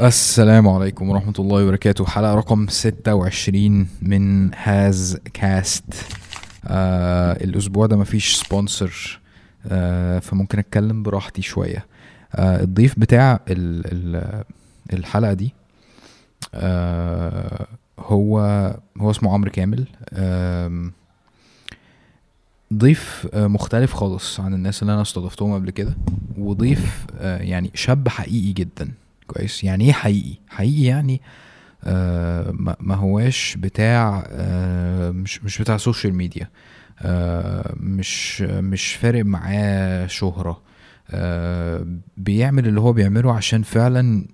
السلام عليكم ورحمة الله وبركاته. حلقة رقم 26 من Hazcast. آه الأسبوع ده مفيش sponsor آه فممكن أتكلم براحتي شوية. آه الضيف بتاع ال ال الحلقة دي آه هو هو اسمه عمرو كامل. آم، ضيف آه، مختلف خالص عن الناس اللي أنا استضفتهم قبل كده وضيف آه، يعني شاب حقيقي جدا. كويس. يعني إيه حقيقي؟ حقيقي يعني آه، ما هواش بتاع آه، مش مش بتاع social media آه، مش مش فارق معاه شهرة. آه، بيعمل اللي هو بيعمله عشان فعلا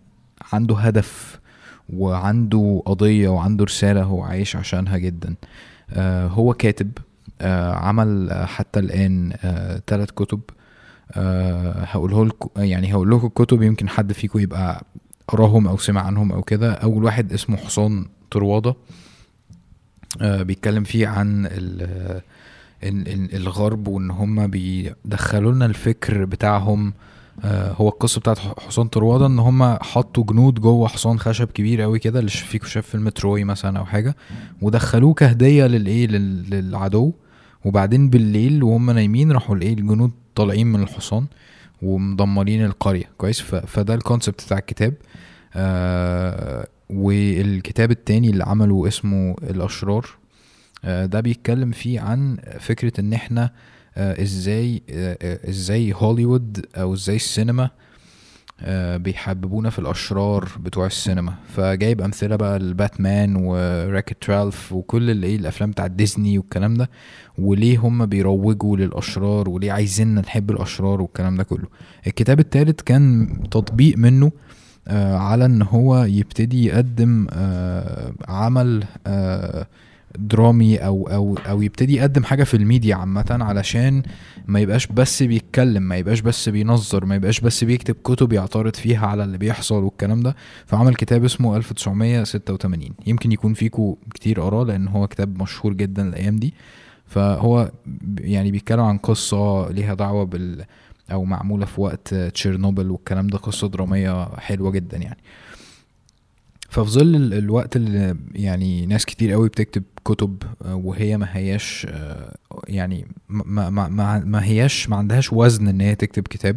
عنده هدف وعنده قضية وعنده رسالة هو عايش عشانها جدا. آه، هو كاتب آه، عمل آه، حتى الآن ثلاث كتب. آه، هقوله لكم يعني هقول لكم الكتب يمكن حد فيكم يبقى قراهم أو سمع عنهم أو كده. أول واحد اسمه حصان طروادة آه، بيتكلم فيه عن ال- ال- ال- الغرب وإن هم بيدخلوا لنا الفكر بتاعهم. آه، هو القصة بتاعت حصان طروادة إن هم حطوا جنود جوه حصان خشب كبير قوي كده اللي فيكم شاف فيلم تروي مثلا أو حاجة ودخلوه كهدية للإيه؟ لل- للعدو. وبعدين بالليل وهم نايمين راحوا الايه الجنود طالعين من الحصان ومدمرين القرية. كويس؟ فده ال concept بتاع الكتاب. آه والكتاب التاني اللي عمله اسمه الأشرار آه ده بيتكلم فيه عن فكرة إن إحنا آه إزاي آه آه، إزاي هوليوود أو إزاي السينما آه، بيحببونا في الأشرار بتوع السينما. فجايب أمثلة بقى الباتمان و Wreck-It Ralph وكل اللي إيه الأفلام بتاعت ديزني والكلام ده وليه هم بيروجوا للأشرار وليه عايزيننا نحب الأشرار والكلام ده كله. الكتاب التالت كان تطبيق منه آه، على إن هو يبتدي يقدم آه، عمل آه، درامي أو أو أو يبتدي يقدم حاجة في الميديا عامة علشان ما يبقاش بس بيتكلم ما يبقاش بس بينظر ما يبقاش بس بيكتب كتب يعترض فيها على اللي بيحصل والكلام ده. فعمل كتاب اسمه 1986 يمكن يكون فيكو كتير قراه لأن هو كتاب مشهور جدا الأيام دي. فهو يعني بيتكلم عن قصة ليها دعوة بال أو معمولة في وقت تشيرنوبل والكلام ده قصة درامية حلوة جدا يعني. ففي ظل ال- الوقت اللي يعني ناس كتير قوي بتكتب كتب آه، وهي ما هياش آه، يعني ما ما ما, ما هياش ما عندهاش وزن إن هي تكتب كتاب.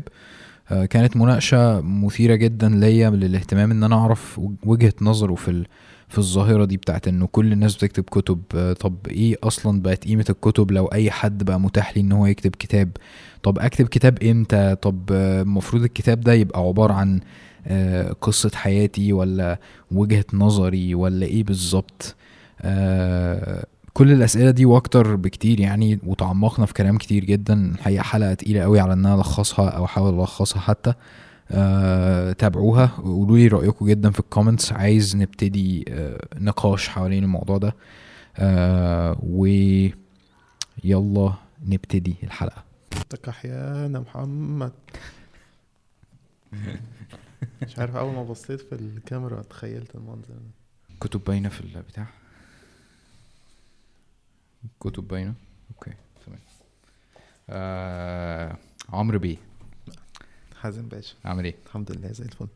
آه، كانت مناقشة مثيرة جدا ليا للاهتمام إن أنا أعرف وجهة نظره في في الظاهرة دي بتاعت إنه كل الناس بتكتب كتب. طب إيه أصلا بقت قيمة الكتب لو أي حد بقى متاح لي إن هو يكتب كتاب؟ طب أكتب كتاب إمتى؟ طب المفروض الكتاب ده يبقى عبارة عن آه، قصة حياتي ولا وجهة نظري ولا إيه بالظبط. آه، كل الأسئلة دي وأكتر بكتير يعني وتعمقنا في كلام كتير جدا. الحقيقة حلقة تقيلة قوي على إن أنا ألخصها أو أحاول ألخصها حتى. آه، تابعوها وقولوا لي رأيكم جدا في ال comments. عايز نبتدي آه، نقاش حوالين الموضوع ده. آه، ويلا نبتدي الحلقة. لك أحيانا محمد. مش عارف أول ما بصيت في الكاميرا تخيلت المنظر ده. كتب باينة في البتاع؟ كتب باينة؟ okay تمام. آه، عمرو بيه. حازم باشا. عامل إيه؟ الحمد لله زي الفل.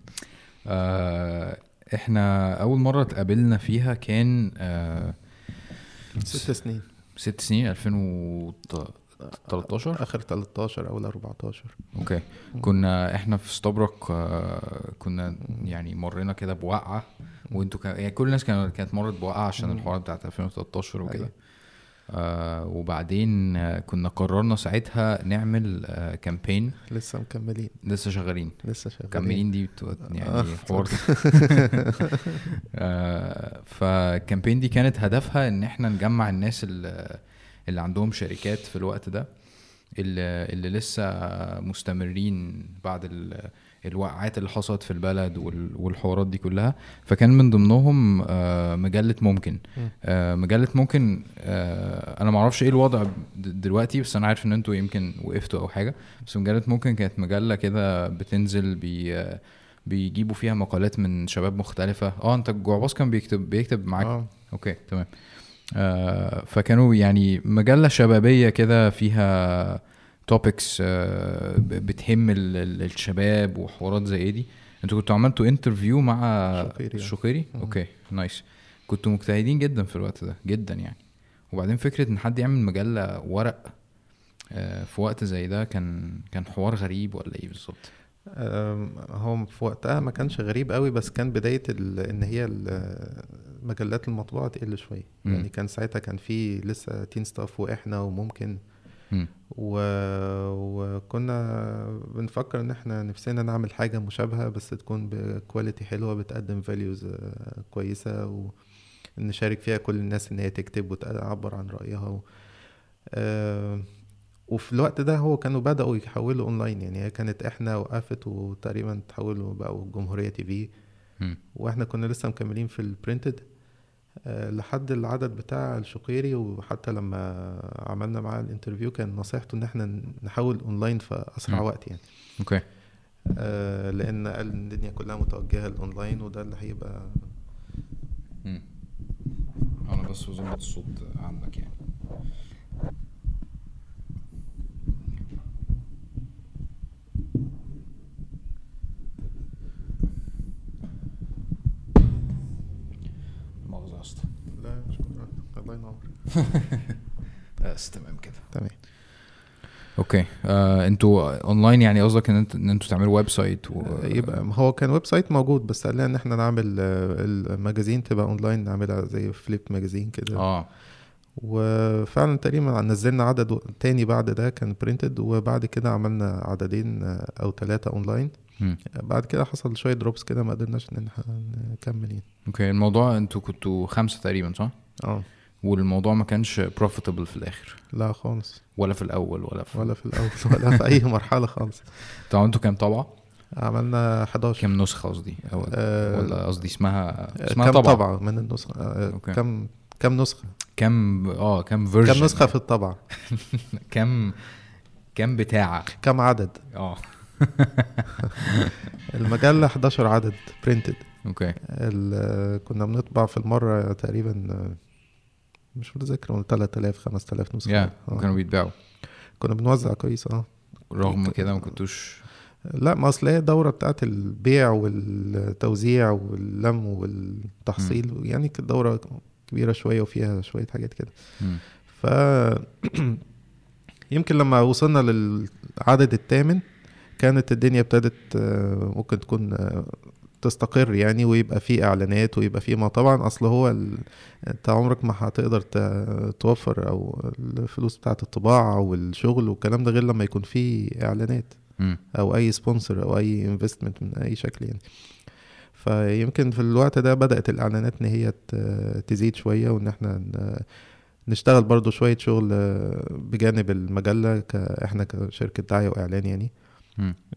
آه إحنا أول مرة اتقابلنا فيها كان آه ست سنين. ست سنين 2013 آخر 13 اول 14 okay. كنا إحنا في ستوبروك آه كنا يعني مرينا كده بوقعة وإنتوا كان يعني كل الناس كانت كانت مرت بوقعة عشان. الحوار بتاعت 2013 وكده. أيوة. آه وبعدين آه كنا قررنا ساعتها نعمل آه كامبين لسه مكملين. لسه شغالين. لسه شغالين. مكملين دي بتو- يعني آه. حوار. آه، فالكامبين دي كانت هدفها إن إحنا نجمع الناس اللي, اللي عندهم شركات في الوقت ده اللي, اللي لسه مستمرين بعد ال- الوقعات اللي حصلت في البلد وال- والحوارات دي كلها. فكان من ضمنهم آه، مجلة ممكن. مم. آه، مجلة ممكن آه، أنا معرفش إيه الوضع دلوقتي بس أنا عارف إن أنتوا يمكن وقفتوا أو حاجة. بس مجلة ممكن كانت مجلة كده بتنزل بي بيجيبوا فيها مقالات من شباب مختلفة. آه أنت جوعباص كان بيكتب بيكتب معاك. okay تمام. آه فكانوا يعني مجلة شبابية كده فيها topics آه بتهم ال- ال- الشباب وحوارات زي دي. أنتوا كنتوا عملتوا interview مع الشقيري. الشقيري مم. okay nice كنتوا مجتهدين جدا في الوقت ده جدا يعني. وبعدين فكرة إن حد يعمل مجلة ورق آه، في وقت زي ده كان كان حوار غريب ولا إيه بالظبط؟ هو في وقتها ما كانش غريب قوي بس كان بداية ال- إن هي ال- مجلات المطبوعة تقل شوية مم. يعني كان ساعتها كان في لسه Teen Stuff وإحنا وممكن مم. و... وكنا بنفكر إن إحنا نفسنا نعمل حاجة مشابهة بس تكون ب quality حلوة بتقدم values كويسة ونشارك فيها كل الناس إن هي تكتب وتعبر عن رأيها و... وفي الوقت ده هو كانوا بدأوا يحولوا أونلاين يعني هي كانت إحنا وقفت وتقريبا تحولوا بقوا الجمهورية TV. وإحنا كنا لسه مكملين في ال printed آه، لحد العدد بتاع الشقيري وحتى لما عملنا معاه ال interview كان نصيحته إن إحنا نحاول أونلاين في أسرع. وقت يعني okay آه، لأن قال الدنيا كلها متوجهة للأونلاين وده اللي هيبقى مم. أنا بس بظبط الصوت عندك يعني مؤاخذة يا اسطى لا شكرا الله ينور. بس تمام كده. تمام. okay. آه أنتوا اونلاين يعني قصدك إن انت إن أنتوا تعملوا website و... آه، يبقى هو كان website موجود بس قال لنا إن إحنا نعمل آه، ال magazine تبقى اونلاين نعملها زي flip magazine كده. آه. وفعلا تقريبا نزلنا عدد و- تاني بعد ده كان printed وبعد كده عملنا عددين آه، أو ثلاثة اونلاين. بعد كده حصل شوية drops كده ما قدرناش إن إحنا نكمل يعني. okay الموضوع أنتوا كنتوا خمسة تقريبا صح؟ آه. والموضوع ما كانش profitable في الآخر. لا خالص. ولا في الأول ولا في ولا في الأول ولا في أي مرحلة خالص. طبعا أنتوا كام طبعة؟ عملنا 11 كام نسخة قصدي؟ أو آه، ولا قصدي اسمها آه، اسمها كم طبعة. طبعة من النسخة؟ آه، okay. كم كم نسخة؟ كام آه كام version كم نسخة في الطبعة؟ كام كام بتاعة؟ كم عدد؟ آه. المجلة 11 عدد printed أوكي. كنا بنطبع في المرة تقريبا مش متذكر من 3000 5000 نسخة. يا آه. كانوا بيتباعوا. كنا بنوزع كويس آه. رغم كده ما كنتوش لا ما أصل هي الدورة بتاعت البيع والتوزيع واللم والتحصيل يعني كانت دورة كبيرة شوية وفيها شوية حاجات كده. ف يمكن لما وصلنا للعدد الثامن كانت الدنيا ابتدت آه، ممكن تكون آه، تستقر يعني ويبقى في إعلانات ويبقى في ما طبعا أصل هو ال... أنت عمرك ما هتقدر ت- توفر أو الفلوس بتاعت الطباعة والشغل والكلام ده غير لما يكون في إعلانات مم. أو أي sponsor أو أي investment من أي شكل يعني فيمكن في الوقت ده بدأت الإعلانات إن هي ت- تزيد شوية وإن إحنا ن- نشتغل برضو شوية شغل بجانب المجلة ك- إحنا كشركة دعاية وإعلان يعني.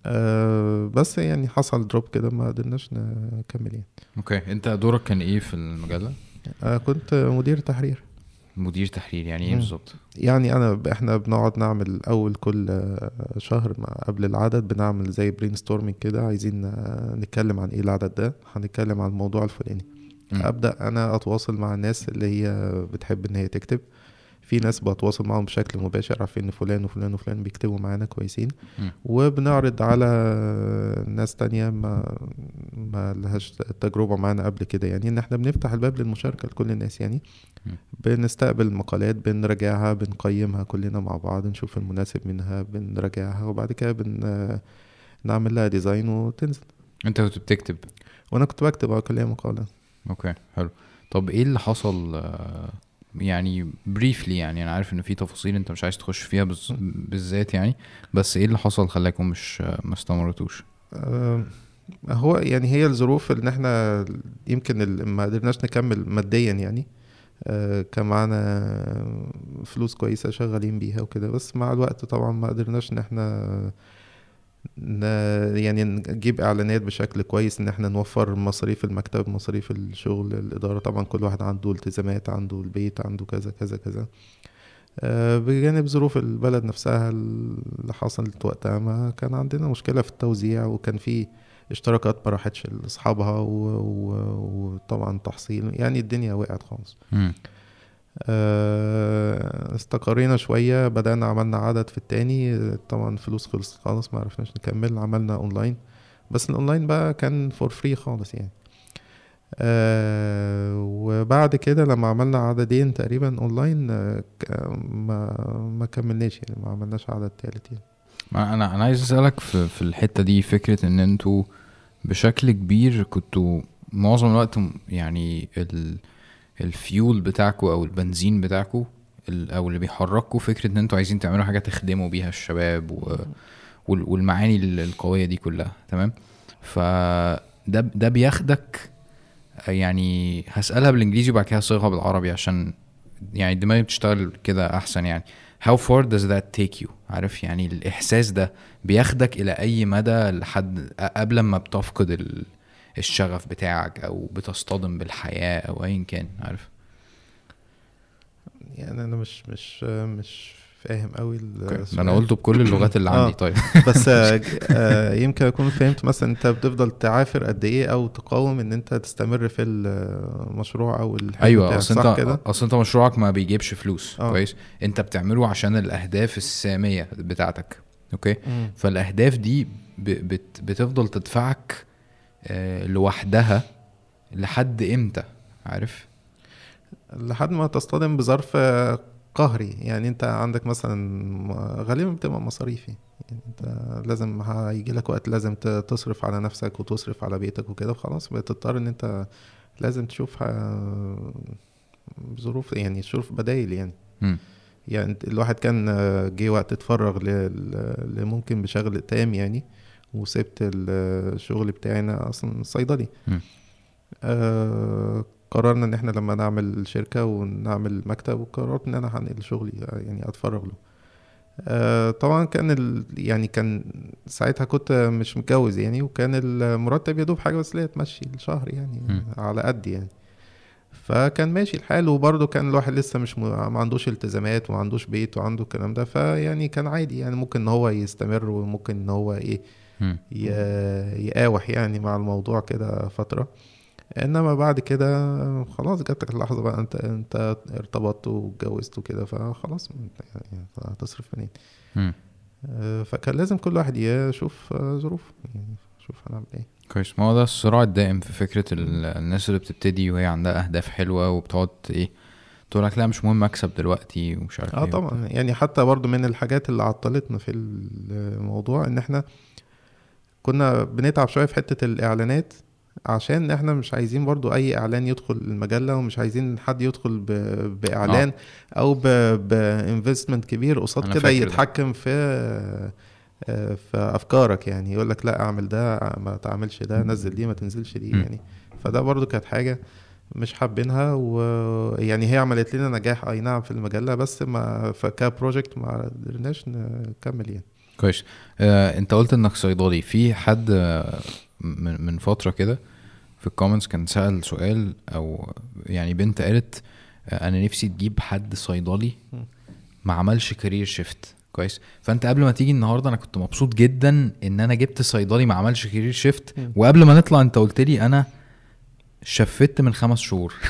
آه، بس يعني حصل drop كده ما قدرناش نكمل يعني. Okay. أنت دورك كان إيه في المجلة؟ آه، كنت مدير تحرير. مدير تحرير يعني إيه. بالظبط؟ يعني أنا إحنا بنقعد نعمل أول كل آه، شهر قبل العدد بنعمل زي brainstorming كده عايزين آه، نتكلم عن إيه العدد ده هنتكلم عن الموضوع الفلاني. أبدأ أنا أتواصل مع الناس اللي هي بتحب إن هي تكتب. في ناس بتواصل معاهم بشكل مباشر عارفين إن فلان وفلان وفلان بيكتبوا معانا كويسين. وبنعرض على ناس تانية ما ما لهاش تجربة معانا قبل كده. يعني إن إحنا بنفتح الباب للمشاركة لكل الناس. يعني. بنستقبل مقالات بنراجعها بنقيمها كلنا مع بعض نشوف المناسب منها بنراجعها وبعد كده بن نعمل لها ديزاين وتنزل. أنت كنت بتكتب؟ وأنا كنت بكتب آه كان ليا مقالة. Okay حلو. طب إيه اللي حصل آه، يعني briefly يعني أنا عارف إن في تفاصيل أنت مش عايز تخش فيها. بالذات يعني بس إيه اللي حصل خلاكم مش ما استمرتوش آه، هو يعني هي الظروف إن إحنا يمكن ما قدرناش نكمل ماديا يعني آه، كان معانا فلوس كويسة شغالين بيها وكده بس مع الوقت طبعا ما قدرناش إن إحنا يعني نجيب إعلانات بشكل كويس إن إحنا نوفر مصاريف المكتب مصاريف الشغل الإدارة. طبعا كل واحد عنده التزامات عنده البيت عنده كذا كذا كذا. آه، بجانب ظروف البلد نفسها اللي حصلت وقتها ما كان عندنا مشكلة في التوزيع وكان في اشتراكات ما راحتش لأصحابها وطبعا تحصيل. يعني الدنيا وقعت خالص. استقرينا شوية بدأنا عملنا عدد في التاني. آه، طبعا فلوس خلصت خالص ما عرفناش نكمل عملنا أونلاين. بس الأونلاين بقى كان for free خالص يعني. آه وبعد كده لما عملنا عددين تقريبا أونلاين آه ما ما كملناش يعني ما عملناش عدد تالت يعني. أنا أنا عايز أسألك في في الحتة دي فكرة إن أنتوا بشكل كبير كنتوا معظم الوقت يعني ال الfuel بتاعكوا أو البنزين بتاعكوا ال- أو اللي بيحركوا فكرة إن أنتوا عايزين تعملوا حاجة تخدموا بيها الشباب و وال- والمعاني ال- القوية دي كلها تمام؟ فده ده بياخدك يعني هسألها بالإنجليزي وبعد كده هصيغها بالعربي عشان يعني دماغي بتشتغل كده أحسن يعني. How far does that take you عارف يعني الإحساس ده بياخدك إلى أي مدى لحد قبل ما بتفقد ال- الشغف بتاعك أو بتصطدم بالحياة أو ايا كان عارف؟ يعني أنا مش مش مش فاهم قوي السؤال أنا قلته بكل اللغات اللي آه. عندي طيب. بس آه، آه، يمكن أكون فهمت مثلا أنت بتفضل تعافر قد إيه أو تقاوم إن أنت تستمر في المشروع أو أيوه أصل أنت أصل أنت مشروعك ما بيجيبش فلوس آه. كويس؟ أنت بتعمله عشان الأهداف السامية بتاعتك أوكي؟ مم. فالأهداف دي بت بتفضل تدفعك لوحدها لحد إمتى؟ عارف؟ لحد ما تصطدم بظرف آه، قهري. يعني أنت عندك مثلا م- غالبا بتبقى مصاريفي. يعني أنت لازم هيجي لك وقت لازم تصرف على نفسك وتصرف على بيتك وكده خلاص بتضطر إن أنت لازم تشوف آه، ظروف يعني تشوف بدايل يعني. مم. يعني الواحد كان آه، جه وقت اتفرغ ل- لممكن بشغل تام يعني. وسبت الشغل بتاعي أنا أصلا صيدلي. آه قررنا إن إحنا لما نعمل شركة ونعمل مكتب وقررت إن أنا هنقل شغلي يعني أتفرغ له آه طبعا كان ال... يعني كان ساعتها كنت مش متجوز يعني وكان المرتب يدوب حاجة بس اللي هي تمشي الشهر يعني مم. على قد يعني فكان ماشي الحال وبرضه كان الواحد لسه مش م... ما عندوش التزامات وما عندوش بيت وعنده الكلام ده فيعني كان عادي يعني ممكن إن هو يستمر وممكن إن هو إيه. يقاوح يعني مع الموضوع كده فترة. إنما بعد كده خلاص جات لك اللحظة بقى أنت أنت ارتبطت واتجوزت وكده فخلاص يعني هتصرف منين. آه، فكان لازم كل واحد يشوف ظروفه يعني شوف هنعمل إيه. كويس. ما هو ده الصراع الدائم في فكرة ال- الناس اللي بتبتدي وهي عندها أهداف حلوة وبتقعد إيه تقول لك لا مش مهم أكسب دلوقتي ومش عارف آه إيه. طبعا. يعني حتى برضو من الحاجات اللي عطلتنا في الموضوع إن إحنا كنا بنتعب شوية في حتة الإعلانات عشان إحنا مش عايزين برضو أي إعلان يدخل المجلة ومش عايزين حد يدخل ب... بإعلان آه. أو ب... ب investment كبير قصاد كده. يتحكم في آه، في أفكارك يعني يقول لك لا أعمل ده ما تعملش ده نزل دي ما تنزلش دي م. يعني فده برضو كانت حاجة مش حابينها ويعني هي عملت لنا نجاح أي نعم في المجلة بس ما فك project ما قدرناش نكمل يعني كويس. آه، انت قلت انك صيدلي. في حد آه، من من فترة كده في ال comments كان سأل سؤال أو يعني بنت قالت آه، أنا نفسي تجيب حد صيدلي. ما عملش career shift كويس. فأنت قبل ما تيجي النهارده أنا كنت مبسوط جدا إن أنا جبت صيدلي ما عملش career shift مم. وقبل ما نطلع أنت قلت لي أنا شفت من خمس شهور.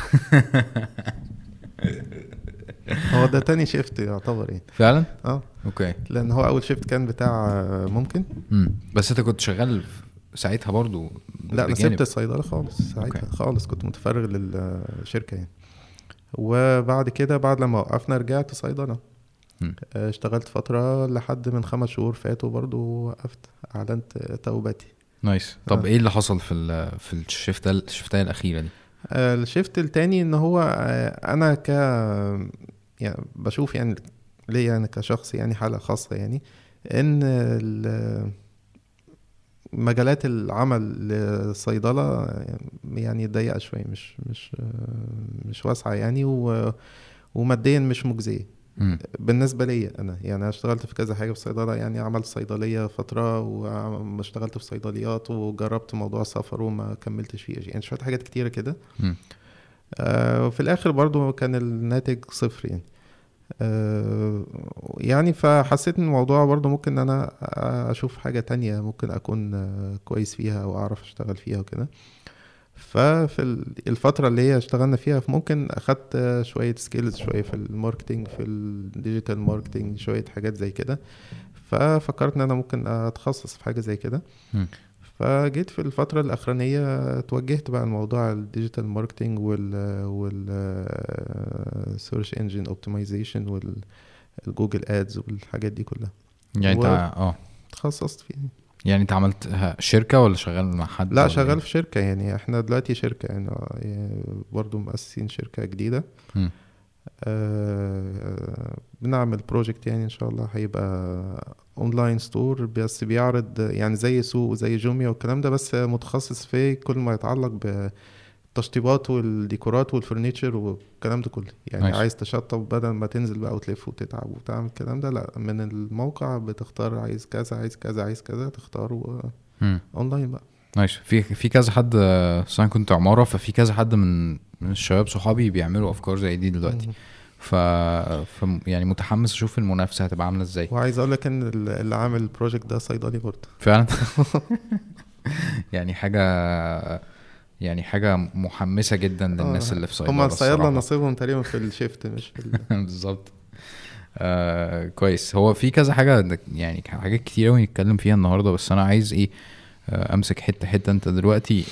هو ده تاني shift يعتبر يعني. فعلا؟ آه. Okay. لأن هو أول shift كان بتاع ممكن. امم بس أنت كنت شغال ساعتها برضو لا أنا. سبت الصيدلة خالص ساعتها okay. خالص كنت متفرغ للشركة يعني. وبعد كده بعد لما وقفنا رجعت صيدلة. آه، اشتغلت فترة لحد من خمس شهور فاتوا برضو وقفت أعلنت توبتي. Nice. طب آه. إيه اللي حصل في ال في ال shift الشيفتاية الأخيرة دي؟ آه، الشيفت التاني إن هو آه، أنا ك يعني بشوف يعني ليا أنا كشخص يعني حالة خاصة يعني إن ال- مجالات العمل للصيدلة يعني ضيقة شوية مش مش مش واسعة يعني و وماديا مش مجزية. مم. بالنسبة لي أنا يعني اشتغلت في كذا حاجة في الصيدلة يعني عملت صيدلية فترة واشتغلت في صيدليات وجربت موضوع السفر وما كملتش فيه يعني شوية حاجات كتيرة كده. وفي الآخر برضو كان الناتج صفر يعني. آه يعني فحسيت إن الموضوع برضو ممكن إن أنا أشوف حاجة تانية ممكن أكون آه، كويس فيها أو أعرف أشتغل فيها وكده. ففي ال- الفترة اللي هي اشتغلنا فيها ممكن أخدت آه، شوية skills شوية في ال marketing في ال digital marketing شوية حاجات زي كده. ففكرت إن أنا ممكن أتخصص في حاجة زي كده. فجيت في الفترة الأخرانية توجهت بقى لموضوع ال digital marketing وال وال search engine optimization وال Google Ads والحاجات دي كلها. يعني انت آه. تخصصت فيها. يعني انت عملت شركة ولا شغال مع حد؟ لا شغال إيه؟ في شركة يعني. إحنا دلوقتي شركة يعني آه، برضو مؤسسين شركة جديدة. مم. آه، بنعمل project يعني إن شاء الله هيبقى online store بس بيعرض يعني زي سوق زي جوميا والكلام ده بس متخصص في كل ما يتعلق بالتشطيبات والديكورات وال furniture والكلام ده كله. يعني nice. عايز تشطب بدل ما تنزل بقى وتلف وتتعب وتعمل الكلام ده لا من الموقع بتختار عايز كذا عايز كذا عايز كذا تختار مم. اونلاين بقى. Nice في في كذا حد أنا كنت عمارة ففي كذا حد من من الشباب صحابي بيعملوا أفكار زي دي دلوقتي. ف... ف يعني متحمس أشوف المنافسة هتبقى عاملة إزاي. وعايز أقول لك إن اللي عامل ال project ده صيدلي برضه. فعلا؟ يعني حاجة يعني حاجة محمسة جدا للناس آه، اللي في صيدلة هما الصيادلة. نصيبهم تقريبا في الشيفت مش في ال... بالظبط. آه كويس. هو في كذا حاجة يعني حاجات كتير قوي نتكلم فيها النهارده بس أنا عايز إيه آه أمسك حتة حتة. أنت دلوقتي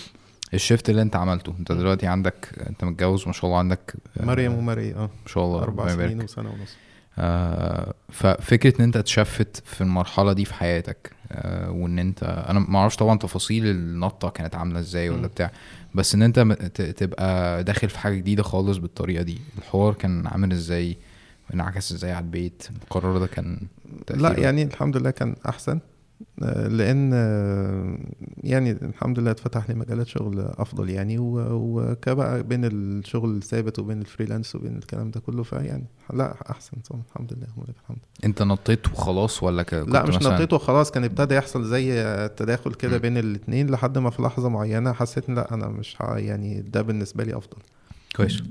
الشيفت اللي انت عملته انت دلوقتي عندك انت متجوز ما شاء الله عندك آه، مريم وماري آه ما شاء الله أربع. سنين وسنة ونص آه ففكرة إن أنت تشفت في المرحلة دي في حياتك آه وإن أنت أنا ما أعرفش طبعا تفاصيل النطة كانت عاملة إزاي ولا. بتاع بس إن أنت تبقى داخل في حاجة جديدة خالص بالطريقة دي الحوار كان عامل إزاي انعكس إزاي على البيت القرار ده كان لا؟ يعني الحمد لله كان أحسن لأن آه، يعني الحمد لله اتفتح لي مجالات شغل أفضل يعني وكبقى بين الشغل الثابت وبين الفريلانس وبين الكلام ده كله فيعني لا أحسن طبعا الحمد لله ولك الحمد أنت نطيت وخلاص ولا ك... لا كنت مش مثلاً- نطيت وخلاص كان ابتدى يحصل زي تداخل كده. بين الاتنين لحد ما في لحظة معينة حسيت لا أنا مش ه- يعني ده بالنسبة لي أفضل كويس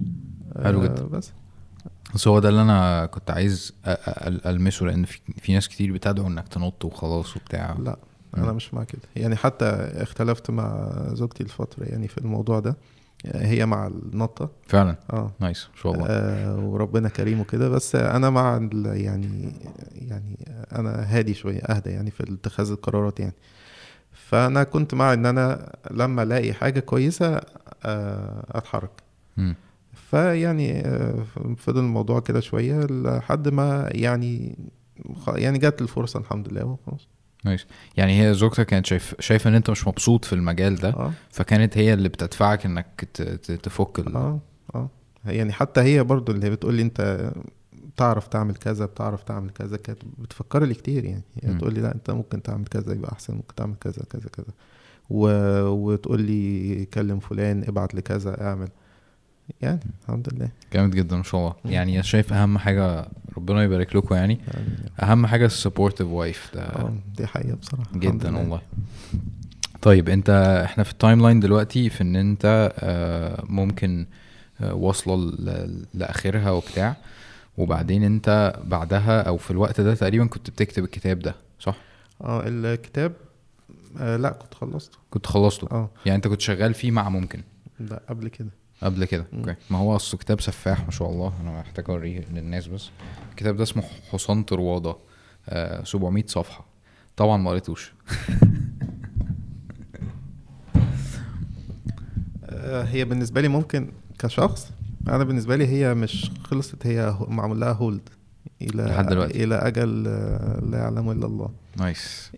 حلو آه، جدا. بس بس هو ده اللي أنا كنت عايز ألمسه لأن في, في ناس كتير بتدعو إنك تنط وخلاص وبتاع. لا. أنا مش مع كده. يعني حتى اختلفت مع زوجتي الفترة يعني في الموضوع ده. هي مع النطة. فعلا. آه. Nice. ان شاء الله. آه وربنا كريم وكده. بس أنا مع يعني يعني أنا هادي شوية أهدى يعني في اتخاذ القرارات يعني. فأنا كنت مع إن أنا لما ألاقي حاجة كويسة آه أتحرك. مم. فيعني آه، فضل الموضوع كده شوية لحد ما يعني يعني جت الفرصة الحمد لله وخلاص. Nice يعني هي زوجتك كانت شايف شايفة إن أنت مش مبسوط في المجال ده آه. فكانت هي اللي بتدفعك إنك تفك ال... آه آه. يعني حتى هي برضو اللي بتقول لي أنت بتعرف تعمل كذا بتعرف تعمل كذا كانت بتفكر لي كتير يعني. هي مم. تقول لي لا أنت ممكن تعمل كذا يبقى أحسن ممكن تعمل كذا كذا كذا. و... وتقول لي كلم فلان ابعت لكذا اعمل. يعني الحمد لله. جامد جدا ما شاء الله. يعني شايف أهم حاجة ربنا يبارك لكم يعني. أهم حاجة ال supportive wife ده. آه دي حقيقة بصراحة. الحمد جدا لله. والله. طيب أنت إحنا في ال timeline دلوقتي في إن أنت آه، ممكن آه، واصلة لآخرها وبتاع. وبعدين أنت بعدها أو في الوقت ده تقريبا كنت بتكتب الكتاب ده صح؟ آه الكتاب آه لا كنت خلصته. كنت خلصته. آه. يعني أنت كنت شغال فيه مع ممكن. لا قبل كده. قبل كده. okay. ما هو اصله كتاب سفاح ما شاء الله. أنا محتاج اوريه للناس بس. الكتاب ده اسمه حصان طروادة. آه 700 صفحة. طبعا ما قريتوش. آه، هي بالنسبة لي ممكن كشخص أنا بالنسبة لي هي مش خلصت هي معمول لها hold إلى لحد دلوقتي. إلى أجل آه، لا يعلمه إلا الله. nice.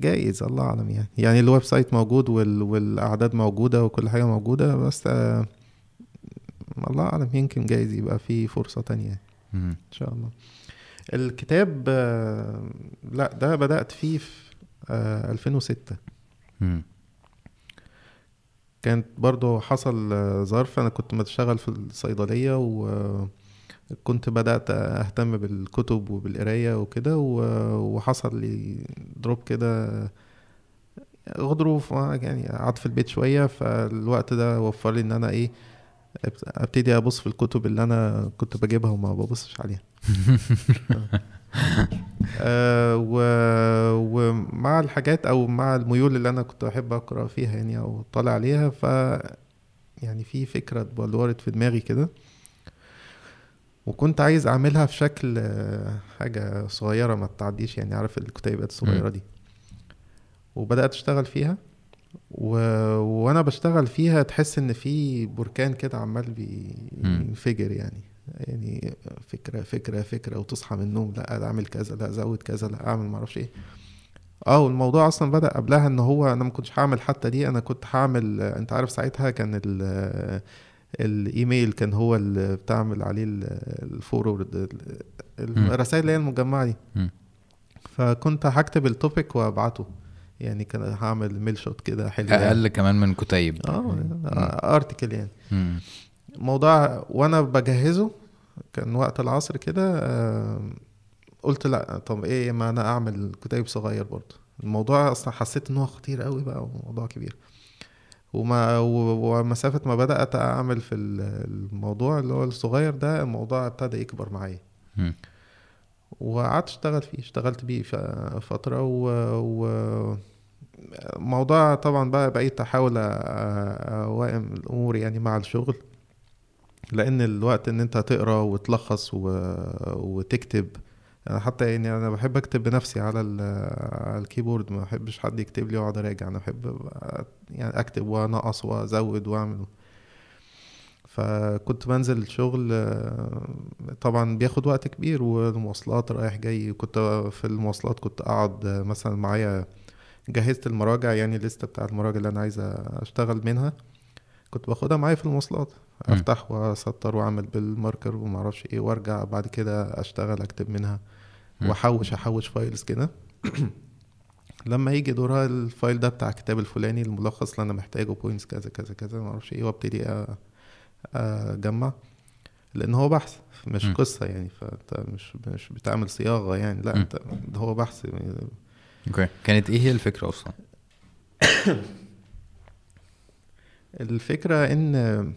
جايز الله أعلم يعني. يعني ال website موجود وال... والأعداد موجودة وكل حاجة موجودة بس آه، الله أعلم يمكن جايز يبقى في فرصة تانية مم. إن شاء الله. الكتاب آه، لا ده بدأت فيه في آه، 2006 مم. كانت برضو حصل آه، ظرف. أنا كنت بشتغل في الصيدلية وكنت بدأت أهتم بالكتب وبالقراية وكده وحصل لي دروب كده غضروف آه، يعني قعدت في البيت شوية فالوقت ده وفر لي إن أنا إيه أبت- أبتدي أبص في الكتب اللي أنا كنت بجيبها وما ببصش عليها. آه و... ومع الحاجات أو مع الميول اللي أنا كنت بحب أقرأ فيها يعني أو طالع عليها ف يعني في فكرة بلورت في دماغي كده. وكنت عايز أعملها في شكل آه، حاجة صغيرة ما تعديش يعني عارف الكتيبات الصغيرة. دي وبدأت أشتغل فيها و... وأنا بشتغل فيها تحس إن في بركان كده عمال. بينفجر يعني يعني فكرة فكرة فكرة وتصحى من النوم لأ أعمل كذا لأ أزود كذا لأ أعمل معرفش إيه آه والموضوع أصلا بدأ قبلها إن هو أنا ما كنتش هعمل حتى دي أنا كنت هعمل أنت عارف ساعتها كان ال الإيميل كان هو اللي بتعمل عليه الفورورد الرسائل اللي هي المجمعة دي. فكنت هكتب ال topic وأبعته. يعني كان هعمل mail shot كده حلو يعني. أقل كمان من كتيب. آه article يعني. مم. موضوع وأنا بجهزه كان وقت العصر كده آه، قلت لأ طب إيه ما أنا أعمل كتيب صغير برضه. الموضوع أصلا حسيت إن هو خطير قوي بقى وموضوع كبير. وما ومسافة ما بدأت أعمل في ال- الموضوع اللي هو الصغير ده الموضوع ابتدى يكبر معايا. وقعدت اشتغل فيه اشتغلت بيه فترة و, و موضوع طبعا بقى بقيت أحاول أ- أوائم الأمور يعني مع الشغل لأن الوقت إن أنت تقرأ وتلخص و... وتكتب أنا حتى يعني أنا بحب أكتب بنفسي على. على الكيبورد ما بحبش حد يكتب لي وأقعد أراجع أنا بحب يعني أكتب وأنقص وأزود وأعمل فكنت بنزل الشغل طبعا بياخد وقت كبير والمواصلات رايح جاي كنت في المواصلات كنت أقعد مثلا معايا جهزت المراجع يعني الليستة بتاع المراجع اللي أنا عايز أشتغل منها كنت باخدها معايا في المواصلات. أفتح وأسطر وأعمل بال marker ومعرفش إيه وأرجع بعد كده أشتغل أكتب منها. وأحوش أحوش files كده. لما يجي دورها ال file ده بتاع الكتاب الفلاني الملخص اللي أنا محتاجه points كذا كذا كذا معرفش إيه وأبتدي أجمع. لأن هو بحث مش مم. قصة يعني فأنت مش مش بتعمل صياغة يعني لا. أنت ده هو بحث. okay. كانت إيه هي الفكرة أصلا؟ الفكرة إن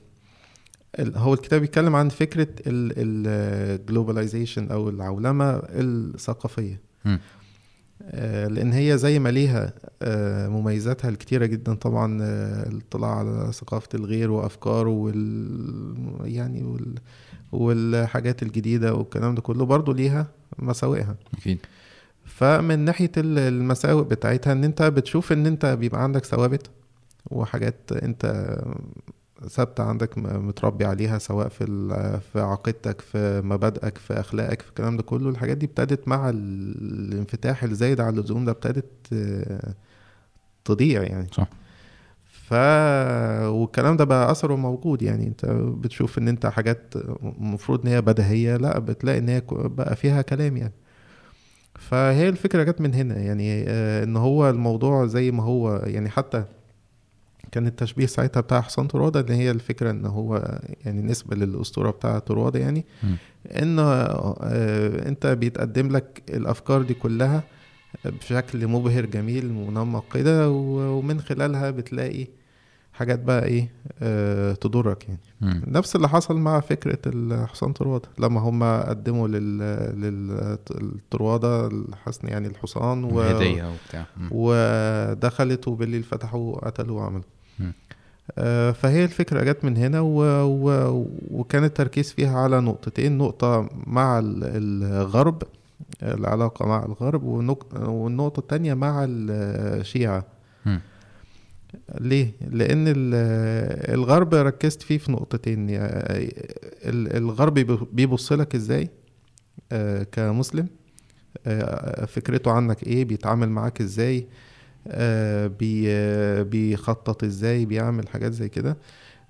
هو الكتاب بيتكلم عن فكرة ال globalization أو العولمة الثقافية. مم. آه، لأن هي زي ما ليها آه، مميزاتها الكتيرة جدا طبعا آه، الاطلاع على ثقافة الغير وافكاره وال يعني وال والحاجات الجديدة والكلام ده كله برضو ليها مساوئها. أكيد. فمن ناحية ال- المساوئ بتاعتها إن أنت بتشوف إن أنت بيبقى عندك ثوابت وحاجات أنت ثابتة عندك متربي عليها سواء في في عقيدتك في مبادئك في أخلاقك في الكلام ده كله. الحاجات دي ابتدت مع ال- الانفتاح الزايد على اللزوم ده ابتدت تضيع يعني. صح. ف والكلام ده بقى أثره موجود يعني. انت بتشوف إن انت حاجات المفروض إن هي بديهية لا بتلاقي إن هي بقى فيها كلام يعني. فهي الفكرة جت من هنا يعني آه، إن هو الموضوع زي ما هو يعني حتى كان التشبيه ساعتها بتاع حسام طروادة اللي هي الفكرة إن هو يعني نسبة للأسطورة بتاع طروادة يعني. إن آه، أنت بيتقدم لك الأفكار دي كلها بشكل مبهر جميل منمق كده ومن خلالها بتلاقي حاجات بقى إيه آه تضرك يعني مم. نفس اللي حصل مع فكرة الحصان طروادة لما هم قدموا لل للطروادة الحسن يعني الحصان و... هديه وبتاع. ودخلت وبالليل فتحوا وقتلوا وعملوا فهي الفكرة جت من هنا و... و... وكان التركيز فيها على نقطتين نقطة مع ال- الغرب العلاقة مع الغرب والنق... والنقطة التانية مع الشيعة. مم. ليه؟ لأن ال- الغرب ركزت فيه في نقطتين. ال- الغرب بيب- بيبص لك إزاي؟ آه، كمسلم. آه، فكرته عنك إيه؟ بيتعامل معاك إزاي؟ آه، بي آه، بيخطط إزاي بيعمل حاجات زي كده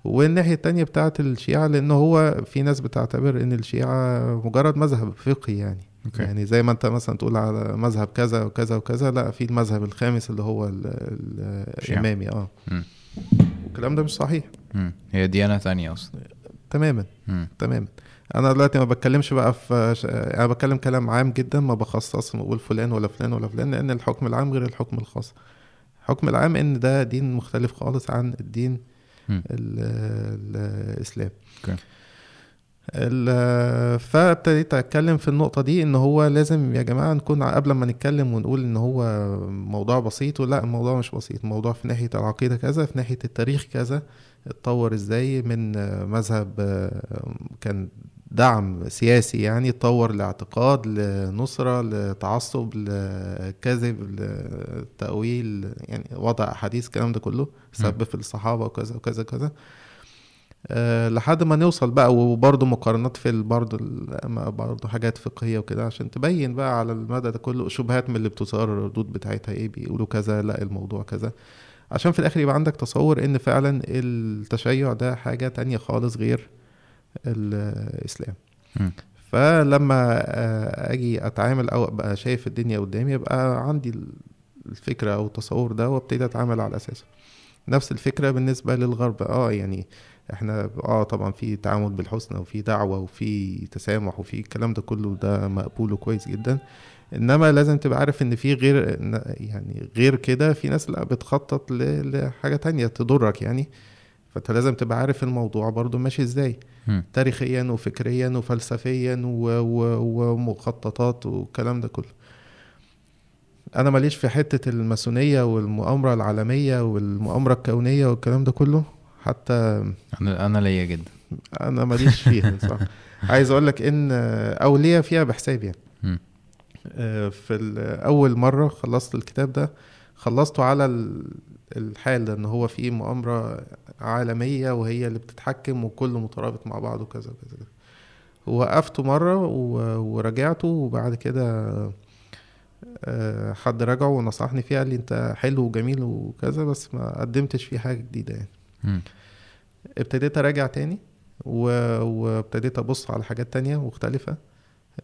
والناحية التانية بتاعت الشيعة لأن هو في ناس بتعتبر إن الشيعة مجرد مذهب فقهي يعني okay يعني زي ما أنت مثلا تقول على مذهب كذا وكذا وكذا لا في المذهب الخامس اللي هو ال- ال- الشيعة. الإمامي آه. والكلام ده مش صحيح. هي ديانة تانية أصلا تماما مم. تماما أنا دلوقتي ما بتكلمش بقى في أنا بتكلم كلام عام جدا ما بخصص بقول فلان ولا فلان ولا فلان لأن الحكم العام غير الحكم الخاص. الحكم العام إن ده دين مختلف خالص عن الدين مم. ال- ال- الاسلام ال- فابتديت أتكلم في النقطة دي إن هو لازم يا جماعة نكون قبل ما نتكلم ونقول إن هو موضوع بسيط ولا الموضوع مش بسيط. الموضوع في ناحية العقيدة كذا في ناحية التاريخ كذا اتطور إزاي من مذهب كان دعم سياسي يعني اتطور لاعتقاد لنصرة لتعصب لكذب لتأويل يعني وضع أحاديث الكلام ده كله سب في الصحابة وكذا وكذا كذا أه لحد ما نوصل بقى وبرضه مقارنات في برضه برضه حاجات فقهية وكده عشان تبين بقى على المدى ده كله شبهات من اللي بتثار الردود بتاعتها إيه بيقولوا كذا لا الموضوع كذا. عشان في الآخر يبقى عندك تصور إن فعلا التشيع ده حاجة تانية خالص غير الإسلام. م. فلما آه، أجي أتعامل أو أبقى شايف الدنيا قدامي يبقى عندي الفكرة أو التصور ده وأبتدي أتعامل على أساسه. نفس الفكرة بالنسبة للغرب. آه يعني إحنا آه طبعا في تعامل بالحسنى وفي دعوة وفي تسامح وفي الكلام ده كله ده مقبول وكويس جدا. إنما لازم تبقى عارف إن في غير يعني غير كده في ناس لا بتخطط لحاجة تانية تضرك يعني. فأنت لازم تبقى عارف الموضوع برضو ماشي إزاي. م. تاريخيا وفكريا وفلسفيا. ومخططات والكلام ده كله أنا ماليش في حتة الماسونية والمؤامرة العالمية والمؤامرة الكونية والكلام ده كله حتى أنا أنا ليا جدا أنا ماليش فيها صح عايز أقول لك إن أو ليا فيها بحساب يعني. آه، في أول مرة خلصت الكتاب ده خلصته على الحال ده إن هو في مؤامرة عالمية وهي اللي بتتحكم وكله مترابط مع بعض وكذا وكذا وقفته مرة ورجعته وبعد كده آه، حد رجعه ونصحني فيه قال لي أنت حلو وجميل وكذا بس ما قدمتش فيه حاجة جديدة يعني م. ابتديت أراجع تاني وابتديت أبص على حاجات تانية مختلفة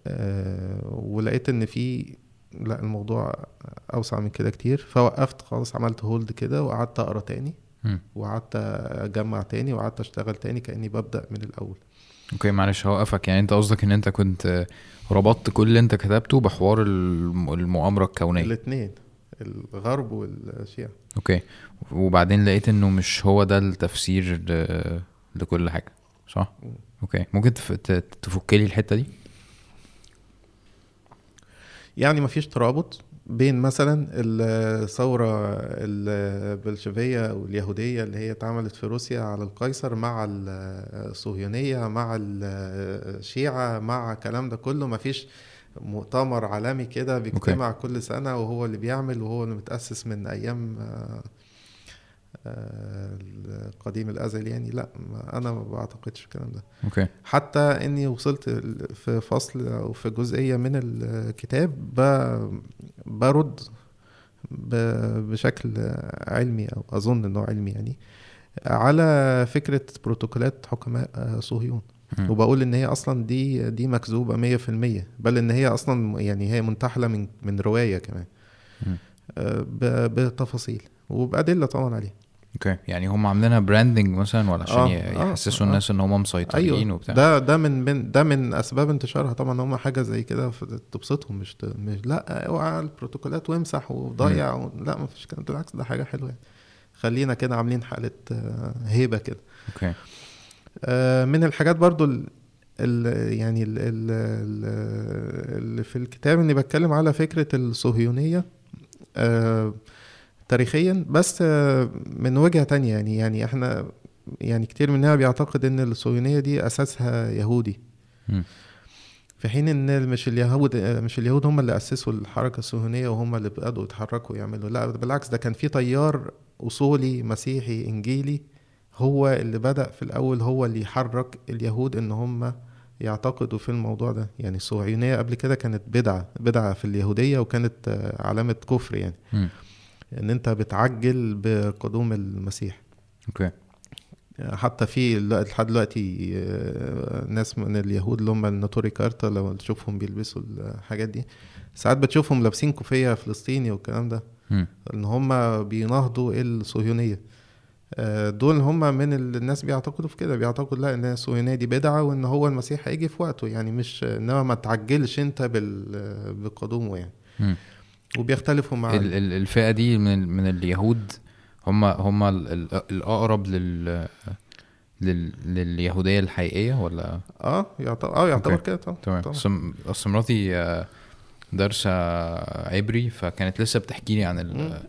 أه ولقيت إن في لا الموضوع أوسع من كده كتير. فوقفت خالص عملت هولد كده وقعدت أقرأ تاني وقعدت أجمع تاني وقعدت أشتغل تاني كأني ببدأ من الأول. أوكي معلش هوقفك. يعني أنت قصدك إن أنت كنت ربطت كل اللي أنت كتبته بحوار المؤامرة الكونية؟ الاثنين الغرب والشيعة. okay. وبعدين لقيت إنه مش هو ده التفسير. لكل حاجة صح. okay. ممكن تف... تفك لي الحتة دي؟ يعني مفيش ترابط بين مثلا الثورة البلشفية أو اليهودية اللي هي اتعملت في روسيا على القيصر مع الصهيونية مع الشيعة مع الكلام ده كله مفيش مؤتمر عالمي كده بيجتمع okay. كل سنة وهو اللي بيعمل وهو اللي متأسس من أيام القديم الازل يعني. لا أنا ما بعتقدش الكلام ده. أوكي. حتى إني وصلت في فصل أو في جزئية من الكتاب برد بشكل علمي أو أظن إنه علمي يعني على فكرة بروتوكولات حكماء صهيون. م. وبقول إن هي أصلا دي دي مكذوبة 100% بل إن هي أصلا يعني هي منتحلة من من رواية كمان. م. بتفاصيل. وبأدلة طبعا عليها. okay. يعني هم عاملينها branding مثلا ولا عشان آه. يحسسوا آه. الناس آه إن هم مسيطرين أيوة. وبتاع. ده ده من, من ده من أسباب انتشارها طبعا هم حاجة زي كده تبسطهم مش مش لأ أوعى البروتوكولات وامسح وضيع و... لأ ما فيش كلام. بالعكس ده حاجة حلوة يعني. خلينا كده عاملين حالة آه، هيبة كده. أوكي. آه من الحاجات برضو ال ال يعني ال ال اللي في الكتاب إني بتكلم على فكرة الصهيونية. آه تاريخيا بس من وجهة تانية يعني يعني إحنا يعني كتير مننا بيعتقد إن الصهيونية دي أساسها يهودي م. في حين إن مش اليهود مش اليهود هم اللي أسسوا الحركة الصهيونية وهم اللي بدأوا يتحركوا يعملوا لا بالعكس ده كان في تيار أصولي مسيحي إنجيلي هو اللي بدأ في الأول هو اللي يحرك اليهود إن هم يعتقدوا في الموضوع ده يعني الصهيونية قبل كده كانت بدعة بدعة في اليهودية وكانت علامة كفر يعني م. إن أنت بتعجل بقدوم المسيح okay حتى في لحد دلوقتي آه، ناس من اليهود اللي هم الناتوري كارتا لو تشوفهم بيلبسوا الحاجات دي ساعات بتشوفهم لابسين كوفية فلسطيني والكلام ده. إن هم بيناهضوا الصهيونية آه، دول هم من الناس بيعتقدوا في كده بيعتقدوا لا إن الصهيونية دي بدعة وإن هو المسيح هيجي في وقته يعني مش إنما ما تعجلش أنت بقدومه يعني. وبيختلفوا مع الفئة دي من من اليهود هم هم الأقرب لل لل... لليهودية الحقيقية ولا؟ آه يعتبر آه يعتبر كده طبعا تمام. اصل مراتي آه، دارسه عبري فكانت لسه بتحكي لي عن ال...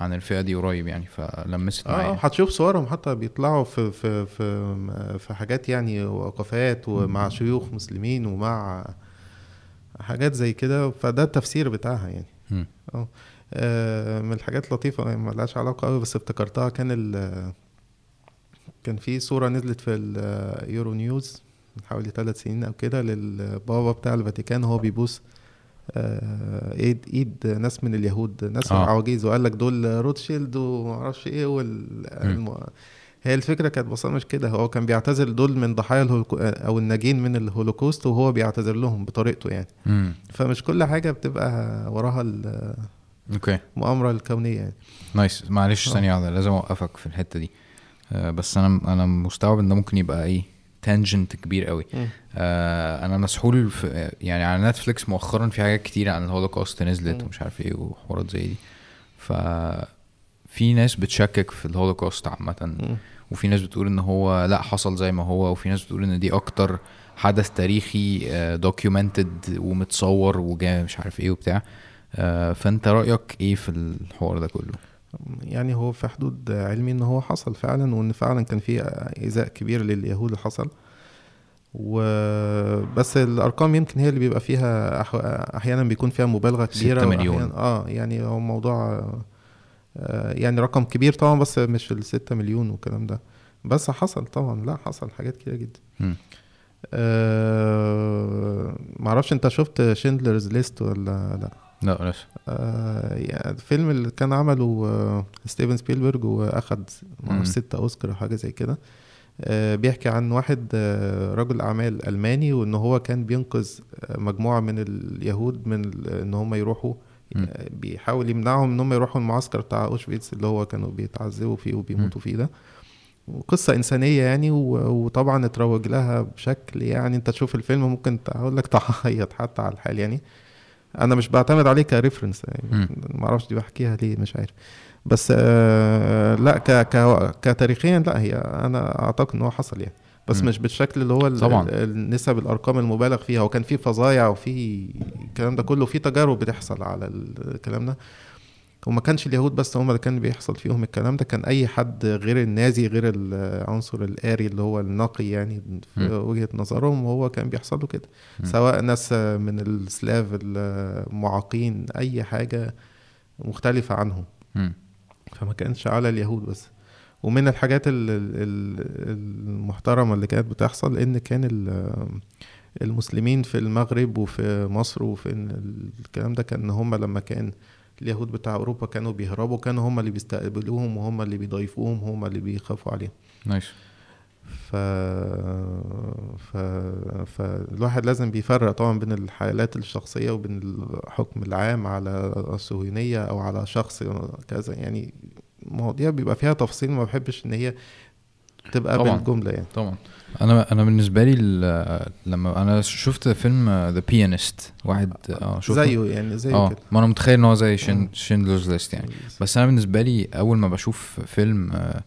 عن الفئة دي قريب يعني فلمست آه معايا هتشوف صورهم. حتى بيطلعوا في في في في حاجات يعني وقفات ومع شيوخ مسلمين ومع حاجات زي كده فده التفسير بتاعها يعني. آه من الحاجات اللطيفة يعني ملهاش علاقة قوي بس افتكرتها كان ال كان في صورة نزلت في اليورو نيوز من حوالي ثلاث سنين أو كده للبابا بتاع الفاتيكان وهو بيبوس آه، إيد إيد ناس من اليهود ناس آه. عواجيز وقال لك دول روتشيلد ومعرفش إيه وال. هي الفكرة كانت بسيطة مش كده. هو كان بيعتذر دول من ضحايا الهولوكو... أو الناجين من الهولوكوست وهو بيعتذر لهم بطريقته يعني. مم. فمش كل حاجة بتبقى وراها ال- okay. المؤامره الكونية يعني. nice. معلش آه. ثانية واحدة لازم أوقفك في الحتة دي. آه بس أنا أنا مستوعب إن ده ممكن يبقى إيه tangent كبير قوي. آه أنا مسحول في يعني على نتفليكس مؤخرا في حاجات كتير عن الهولوكوست نزلت مم. ومش عارف إيه وحوارات زي دي. ف في ناس بتشكك في الهولوكوست عامة. مم. وفي ناس بتقول إن هو لأ حصل زي ما هو وفي ناس بتقول إن دي أكتر حدث تاريخي documented ومتصور وجا مش عارف إيه وبتاع. آه، فأنت رأيك إيه في الحوار ده كله؟ يعني هو في حدود علمي إن هو حصل فعلا وإن فعلا كان في إيذاء كبير لليهود حصل. وبس الأرقام يمكن هي اللي بيبقى فيها أحيانا بيكون فيها مبالغة كبيرة مليون. وأحياناً- آه يعني هو موضوع آه، يعني رقم كبير طبعا بس مش الستة مليون والكلام ده بس حصل طبعا لا حصل حاجات كتير جدا مم. آه معرفش انت شفت شيندلرز ليست ولا لا لا لسه آه يعني الفيلم اللي كان عمله آه ستيفن سبيلبرج وأخد. معرفش ستة أوسكار أو حاجة زي كده آه بيحكي عن واحد آه رجل أعمال ألماني وإن هو كان بينقذ آه، مجموعة من اليهود من ال- إن هم يروحوا. آه، بيحاول يمنعهم إن هم يروحوا المعسكر بتاع أوشفيتس اللي هو كانوا بيتعذبوا فيه وبيموتوا فيه ده. وقصة إنسانية يعني وطبعا اتروج لها بشكل يعني أنت تشوف الفيلم ممكن أقول لك تعيط حتى على الحال يعني. أنا مش بعتمد عليه كريفرنس يعني. معرفش دي بحكيها ليه مش عارف. بس آه لا ك ك كتاريخيا لا هي أنا أعتقد إن هو حصل يعني. بس مم. مش بالشكل اللي هو طبعاً. ال- النسب الأرقام المبالغ فيها وكان في فظايع وفي الكلام ده كله في تجارب بتحصل على الكلام ده وما كانش اليهود بس هم اللي كان بيحصل فيهم الكلام ده كان أي حد غير النازي غير العنصر الآري اللي هو النقي يعني في م. وجهة نظرهم وهو كان بيحصل له كده م. سواء ناس من السلاف المعاقين أي حاجة مختلفة عنهم مم. فما كانش على اليهود بس ومن الحاجات ال- ال- المحترمة اللي كانت بتحصل إن كان ال- المسلمين في المغرب وفي مصر وفي ال- الكلام ده كان هم لما كان اليهود بتاع أوروبا كانوا بيهربوا كانوا هم اللي بيستقبلوهم وهم اللي بيضيفوهم هم اللي بيخافوا عليهم. nice ف... ف... فالواحد لازم بيفرق طبعا بين الحالات الشخصية وبين الحكم العام على الصهيونية أو على شخص كذا. يعني مواضيع بيبقى فيها تفصيل ما بحبش إن هي تبقى طبعاً. بالجملة يعني. طبعا. أنا أنا بالنسبة لي لما أنا شفت فيلم The Pianist واحد آه شفته؟ زيه يعني زيه آه كده. ما أنا متخيل إن هو زي آه. Schindler's List يعني. بس أنا بالنسبة لي أول ما بشوف فيلم آه،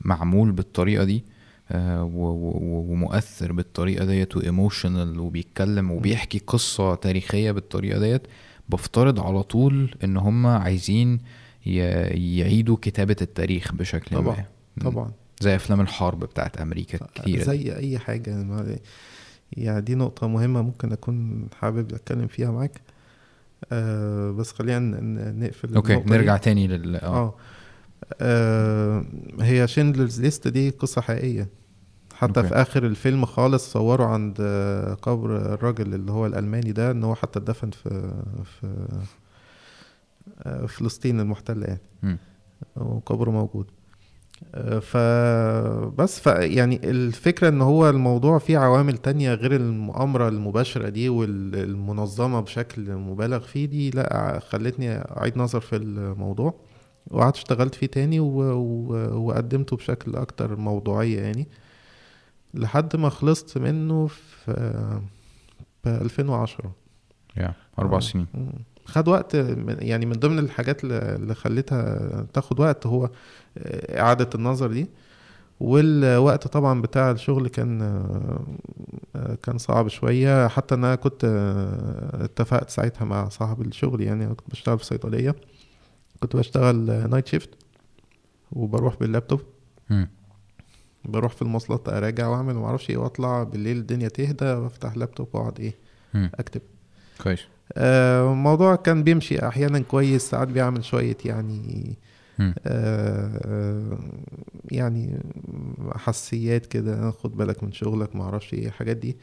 معمول بالطريقة دي آه، ومؤثر بالطريقة ديت وايموشنال وبيتكلم وبيحكي قصة تاريخية بالطريقة ديت بفترض على طول إن هم عايزين ي- يعيدوا كتابة التاريخ بشكل طبعاً. ما طبعا. زي أفلام الحرب بتاعت أمريكا كتير. زي أي حاجة. ما- يعني دي نقطة مهمة ممكن أكون حابب أتكلم فيها معاك. آه بس خلينا نقفل okay. نرجع تاني لل آه. آه. آه، هي Schindler's List دي قصة حقيقية. حتى okay. في آخر الفيلم خالص صوروا عند آه، قبر الراجل اللي هو الألماني ده إن هو حتى اتدفن في في آه، فلسطين المحتلة يعني. وقبره موجود آه، فبس ف يعني الفكرة إن هو الموضوع فيه عوامل تانية غير المؤامرة المباشرة دي والمنظمة بشكل مبالغ فيه دي لا خلتني أعيد نظر في الموضوع وقعدت اشتغلت فيه تاني و... و... وقدمته بشكل أكتر موضوعية يعني لحد ما خلصت منه في في 2010 يا أربع آه. سنين. خد وقت يعني من ضمن الحاجات اللي خلتها تاخد وقت هو آه، إعادة النظر دي. والوقت طبعا بتاع الشغل كان آه، آه، كان صعب شوية. حتى أنا كنت اتفقت ساعتها مع صاحب الشغل يعني أنا كنت بشتغل في صيدلية. كنت بشتغل night shift وبروح باللابتوب. بروح في المواصلات أراجع وأعمل معرفش إيه وأطلع بالليل الدنيا تهدى وأفتح لابتوب وأقعد إيه. أكتب. كويس. الموضوع كان بيمشي أحيانا كويس ساعات بيعمل شوية يعني. آه، آه، يعني حساسيات كده خد بالك من شغلك ما أعرفش إيه الحاجات دي.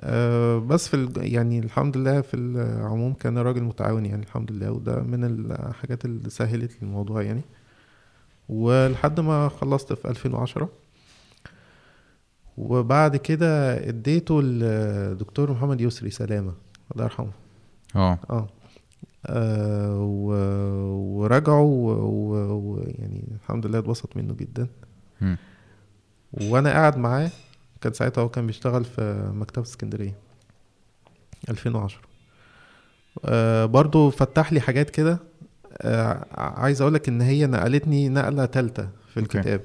آه، بس في يعني الحمد لله في العموم كان راجل متعاون يعني الحمد لله وده من الحاجات اللي سهلت الموضوع يعني ولحد ما خلصت في 2010 وبعد كده اديته للدكتور محمد يسري سلامة الله يرحمه آه. آه. آه، ورجعوا ويعني الحمد لله اتبسط منه جدا. مم. وأنا قاعد معاه كان ساعتها هو كان بيشتغل في مكتبة اسكندرية 2010 آه برضو فتح لي حاجات كده. آه عايز اقولك إن هي نقلتني نقلة تالتة في. الكتاب.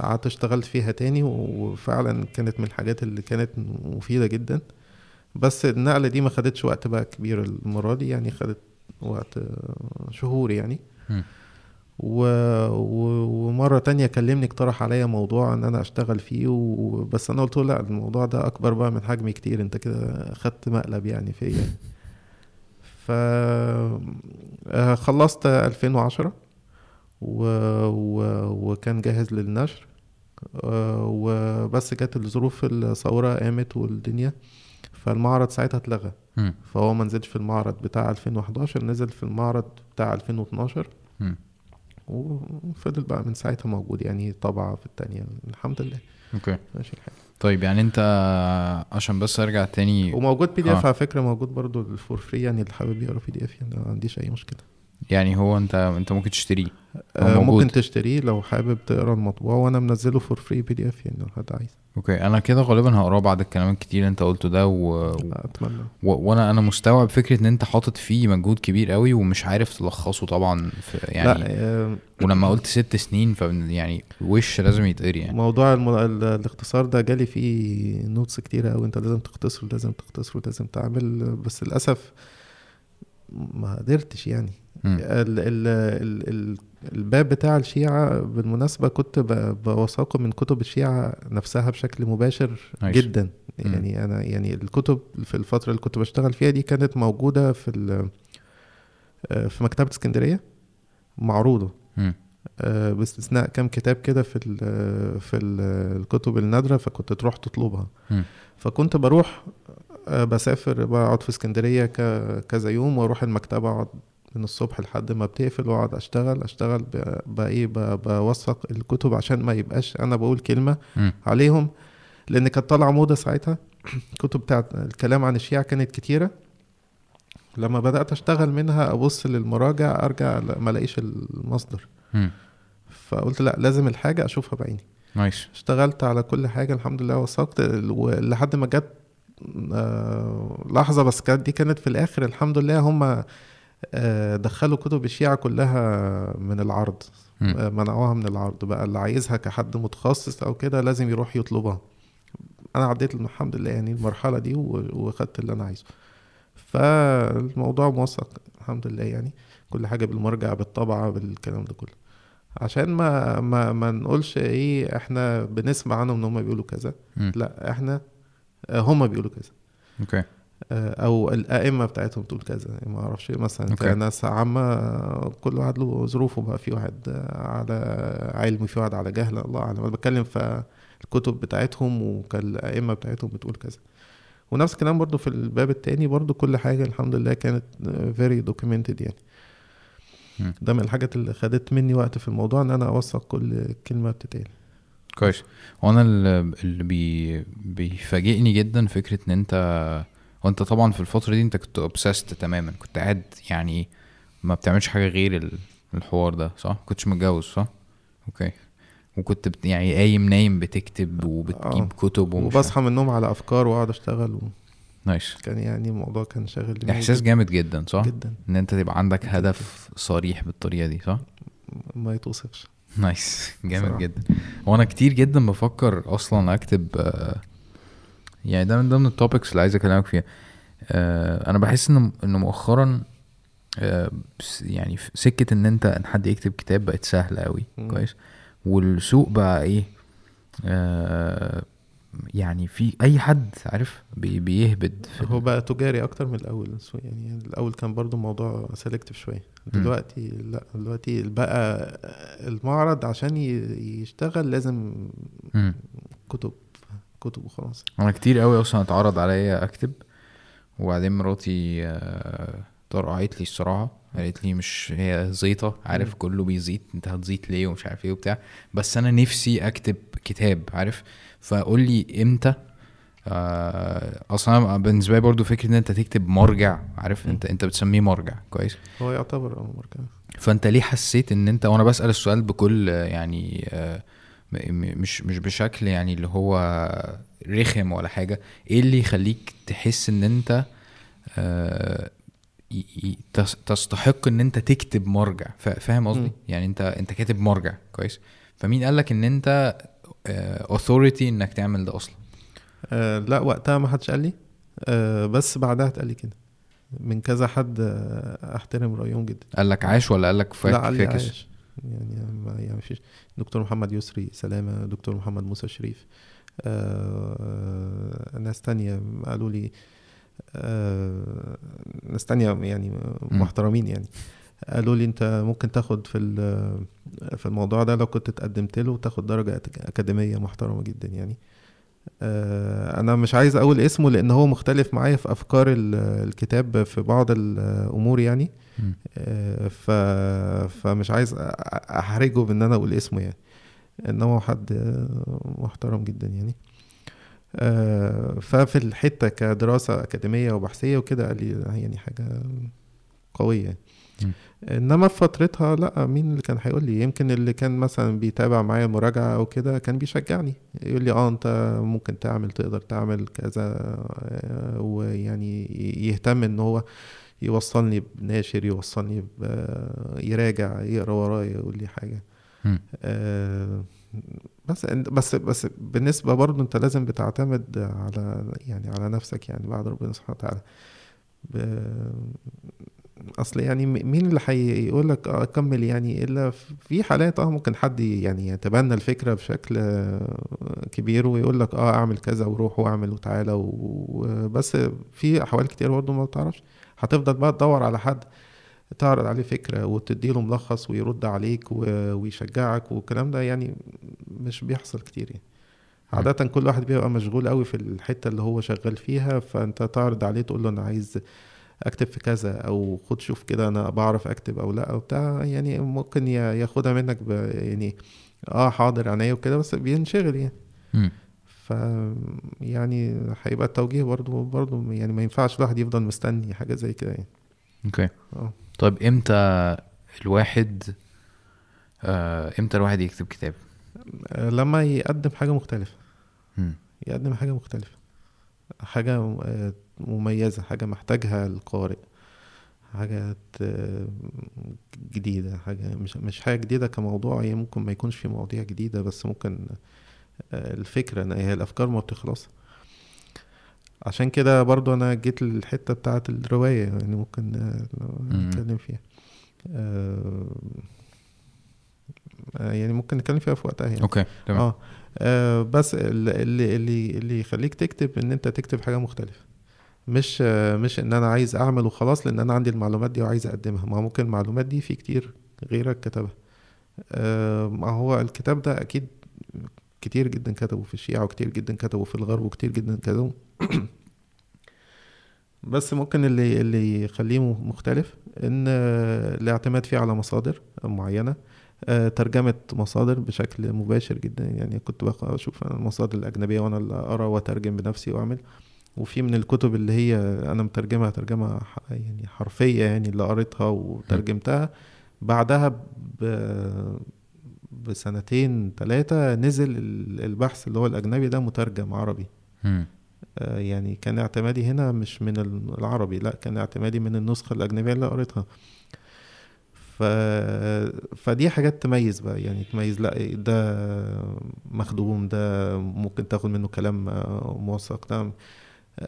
قعدت اشتغلت فيها تاني وفعلا كانت من الحاجات اللي كانت مفيدة جدا. بس النقلة دي ما خدتش وقت بقى كبير المرة دي يعني خدت وقت شهور يعني. و... و... ومرة تانية كلمني اقترح عليا موضوع إن أنا أشتغل فيه و... بس أنا قلت له لأ الموضوع ده أكبر بقى من حجمي كتير أنت كده خدت مقلب يعني فيا. ف خلصت 2010 و... و... وكان جاهز للنشر. آه، وبس جت الظروف الثورة قامت والدنيا فالمعرض ساعتها اتلغى. فهو ما نزلش في المعرض بتاع 2011 نزل في المعرض بتاع 2012 مم. وفضل بقى من ساعتها موجود يعني طبعة في التانية الحمد لله. okay. ماشي الحال. طيب يعني أنت عشان بس أرجع تاني. وموجود PDF آه. على فكرة موجود برضو ال for free يعني اللي حابب يقرأ PDF يعني ما عنديش أي مشكلة. يعني هو انت انت ممكن تشتريه. آه موجود. ممكن تشتريه لو حابب تقرا المطبوع وأنا منزله for free PDF يعني لو حد عايز. okay أنا كده غالبا هقراه بعد الكلام الكتير اللي انت قلته ده و... أتمنى. و... وأنا أنا مستوعب فكرة ان انت حاطط فيه مجهود كبير قوي ومش عارف تلخصه طبعا في يعني لا آه ولما قلت ست سنين ف يعني وش لازم يتقري يعني. موضوع الم... ال- الاختصار ده جالي فيه notes كتيرة أوي انت لازم تختصر لازم تختصر لازم تعمل بس للأسف ما قدرتش يعني. ال ال ال ال الباب بتاع الشيعة بالمناسبة كنت بوثقه من كتب الشيعة نفسها بشكل مباشر نايس. جدا. يعني أنا يعني الكتب في الفترة اللي كنت بشتغل فيها دي كانت موجودة في آه، في مكتبة اسكندرية معروضة. آه، باستثناء كام كتاب كده في ال في ال الكتب النادرة فكنت تروح تطلبها مم. فكنت بروح بسافر بقعد في اسكندرية ك- كذا يوم وأروح المكتبة أقعد من الصبح لحد ما بتقفل وأقعد أشتغل أشتغل ب- بقى إيه ب- بوثق الكتب عشان ما يبقاش أنا بقول كلمة مم. عليهم لأن كانت طالعة موضة ساعتها. الكتب بتاعت الكلام عن الشيعة كانت كتيرة. لما بدأت أشتغل منها أبص للمراجع أرجع ما ألاقيش المصدر. مم. فقلت لأ لازم الحاجة أشوفها بعيني. نايس. اشتغلت على كل حاجة الحمد لله وثقت لحد ما جت آه، لحظة بس كانت دي كانت في الآخر. الحمد لله هم آه، دخلوا كتب الشيعة كلها من العرض. آه، منعوها من العرض. بقى اللي عايزها كحد متخصص أو كده لازم يروح يطلبها. أنا عديت الحمد لله يعني المرحلة دي وخدت اللي أنا عايزه. فالموضوع موثق الحمد لله يعني كل حاجة بالمرجع بالطبعة بالكلام ده كله. عشان ما ما ما نقولش إيه إحنا بنسمع عنهم إن هم بيقولوا كذا. لا إحنا هم بيقولوا كذا. okay. آه، أو الأئمة بتاعتهم تقول كذا يعني ما أعرفش مثلا okay. كناس عامة آه، كل واحد له ظروفه بقى في واحد آه، على علم وفي واحد على جهل الله أعلم. أنا بتكلم في الكتب بتاعتهم وكان الائمه بتاعتهم بتقول كذا. ونفس الكلام برضو في الباب التاني برضو كل حاجة الحمد لله كانت very documented يعني. ده من الحاجات اللي خدت مني وقت في الموضوع إن أنا أوثق كل كلمة بتتقال. كويس. وأنا اللي اللي بي بيفاجئني جدا فكرة إن أنت وأنت طبعا في الفترة دي أنت كنت obsessed تماما. كنت قاعد يعني ما بتعملش حاجة غير ال- الحوار ده صح؟ كنتش متجوز صح؟ okay. وكنت بت يعني قايم نايم بتكتب وبتجيب آه. كتب ومش وبصحى من النوم على أفكار وأقعد أشتغل و... nice. كان يعني الموضوع كان شاغل دماغي إحساس جامد جدا صح؟ جدا. إن أنت تبقى عندك. هدف صريح بالطريقة دي صح؟ ما يتوصفش. nice جامد صراحة. جدا. وأنا كتير جدا بفكر أصلا أكتب آه، يعني ده من ضمن ال topics اللي عايز أكلمك فيها. آه، أنا بحس إن إن مؤخرا آه، يعني سكة إن أنت إن حد يكتب كتاب بقت سهلة قوي. كويس. والسوق بقى إيه؟ آه يعني في أي حد عارف؟ بي بيهبد في هو بقى تجاري أكتر من الأول يعني الأول كان برضو الموضوع selective شوية. دلوقتي لأ دلوقتي بقى المعرض عشان يشتغل لازم مم. كتب كتب وخلاص. أنا كتير قوي أصلا اتعرض عليا أكتب وبعدين مراتي آه، طرقعت لي الصراحة قالت لي مش هي زيطة عارف. كله بيزيط أنت هتزيط ليه؟ ومش عارف إيه وبتاع. بس أنا نفسي أكتب كتاب عارف؟ فقول لي إمتى؟ آه أصلا بالنسبة لي برضو فكرة إن أنت تكتب مرجع عارف. انت أنت بتسميه مرجع كويس؟ هو يعتبر آه مركز فأنت ليه حسيت إن أنت وأنا بسأل السؤال بكل آه، يعني آه، مش مش بشكل يعني اللي هو رخم ولا حاجة إيه اللي يخليك تحس إن أنت آه، تستحق إن أنت تكتب مرجع؟ فا- فاهم قصدي. يعني أنت أنت كاتب مرجع كويس؟ فمين قال لك إن أنت authority إنك تعمل ده أصلا. آه لا وقتها ما حدش قال لي. آه بس بعدها اتقال لي كده. من كذا حد آه أحترم رأيهم جدا. قال لك عاش ولا قال لك لا fuck قال لي عاش. يعني ما يعني مفيش دكتور محمد يسري سلامة دكتور محمد موسى شريف. آه ناس تانية قالوا لي آه ناس تانية يعني محترمين يعني. قالوا لي انت ممكن تاخد في ال- في الموضوع ده لو كنت اتقدمت له تاخد درجة أك- أكاديمية محترمة جدا يعني آه، أنا مش عايز أقول اسمه لأن هو مختلف معايا في أفكار ال- الكتاب في بعض الأمور يعني. آه، ف... فمش عايز أحرجه بإن أنا أقول اسمه يعني انما هو حد محترم جدا يعني آه، ففي الحتة كدراسة أكاديمية وبحثية وكده قال لي يعني حاجة قوية يعني. إنما في فترتها لا مين اللي كان هيقول لي؟ يمكن اللي كان مثلا بيتابع معايا المراجعة أو كده كان بيشجعني يقول لي آه أنت ممكن تعمل تقدر تعمل كذا آه، ويعني يهتم إن هو يوصلني بناشر يوصلني يراجع يقرأ ورايا يقول لي حاجة. آه، بس بس بس بالنسبة برضه أنت لازم بتعتمد على يعني على نفسك يعني بعد ربنا سبحانه وتعالى. أصل يعني مين اللي هيقول لك آه كمل يعني إلا في حالات آه ممكن حد يعني يتبنى الفكرة بشكل كبير ويقول لك آه أعمل كذا وروح واعمل وتعالى وبس في أحوال كتير برضه ما بتعرفش. هتفضل بقى تدور على حد تعرض عليه فكرة وتديله ملخص ويرد عليك ويشجعك والكلام ده يعني مش بيحصل كتير يعني. عادة كل واحد بيبقى مشغول قوي في الحتة اللي هو شغال فيها فأنت تعرض عليه تقول له أنا عايز أكتب في كذا أو خد شوف كده أنا بعرف أكتب أو لأ أو بتاع يعني ممكن ياخدها منك يعني آه حاضر عينيا وكده بس بينشغل يعني. مم. ف يعني هيبقى التوجيه برضو برضو يعني ما ينفعش الواحد يفضل مستني حاجة زي كده يعني. أوكي. آه. طيب إمتى الواحد آه إمتى الواحد يكتب كتاب؟ آه، لما يقدم حاجة مختلفة. مم. يقدم حاجة مختلفة. حاجة آه، مميزة حاجة محتاجها القارئ حاجة جديدة حاجة مش مش حاجة جديدة كموضوع هي ممكن ما يكونش في مواضيع جديدة بس ممكن آه، الفكرة إن هي الأفكار ما بتخلص. عشان كده برضو أنا جيت للحتة بتاعة الرواية يعني ممكن آه،. نتكلم فيها. آه، آه، يعني ممكن نتكلم فيها في وقتها يعني. أوكي تمام. آه آه، بس اللي اللي اللي يخليك تكتب إن أنت تكتب حاجة مختلفة. مش مش إن أنا عايز أعمل وخلاص لأن أنا عندي المعلومات دي وعايز أقدمها. ما ممكن المعلومات دي في كتير غيرك كتبها. ما هو الكتاب ده أكيد كتير جدا كتبوا في الشيعة وكتير جدا كتبوا في الغرب وكتير جدا كتبوا بس ممكن اللي اللي يخليه مختلف إن آه، الاعتماد فيه على مصادر معينة. آه، ترجمة مصادر بشكل مباشر جدا. يعني كنت أنا المصادر الأجنبية وأنا اللي أقرأ وأترجم بنفسي وأعمل. وفي من الكتب اللي هي أنا مترجمها ترجمة ح- يعني حرفية يعني اللي قريتها وترجمتها. بعدها بسنتين ثلاثة نزل ال- البحث اللي هو الأجنبي ده مترجم عربي. آه، يعني كان اعتمادي هنا مش من ال- العربي لا كان اعتمادي من النسخة الأجنبية اللي قريتها. ف... فدي حاجات تميز بقى يعني تميز لا ده مخدوم ده ممكن تاخد منه كلام آه، موثق ده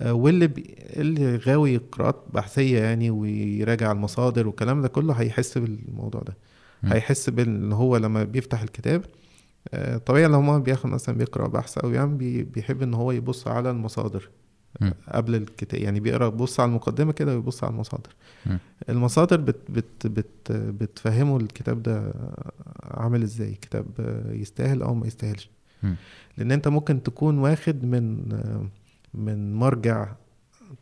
واللي بي... اللي غاوي قراءات بحثية يعني ويراجع المصادر والكلام ده كله هيحس بالموضوع ده مم. هيحس بان هو لما بيفتح الكتاب آه، طبيعي لو ما بياخد مثلا بيقرأ بحث أو يعني بي- بيحب إن هو يبص على المصادر مم. قبل الكتاب يعني بيقرأ بص على المقدمة كده ويبص على المصادر مم. المصادر بت بت بت بتفهمه الكتاب ده عامل إزاي كتاب يستاهل أو ما يستاهلش. لأن أنت ممكن تكون واخد من من مرجع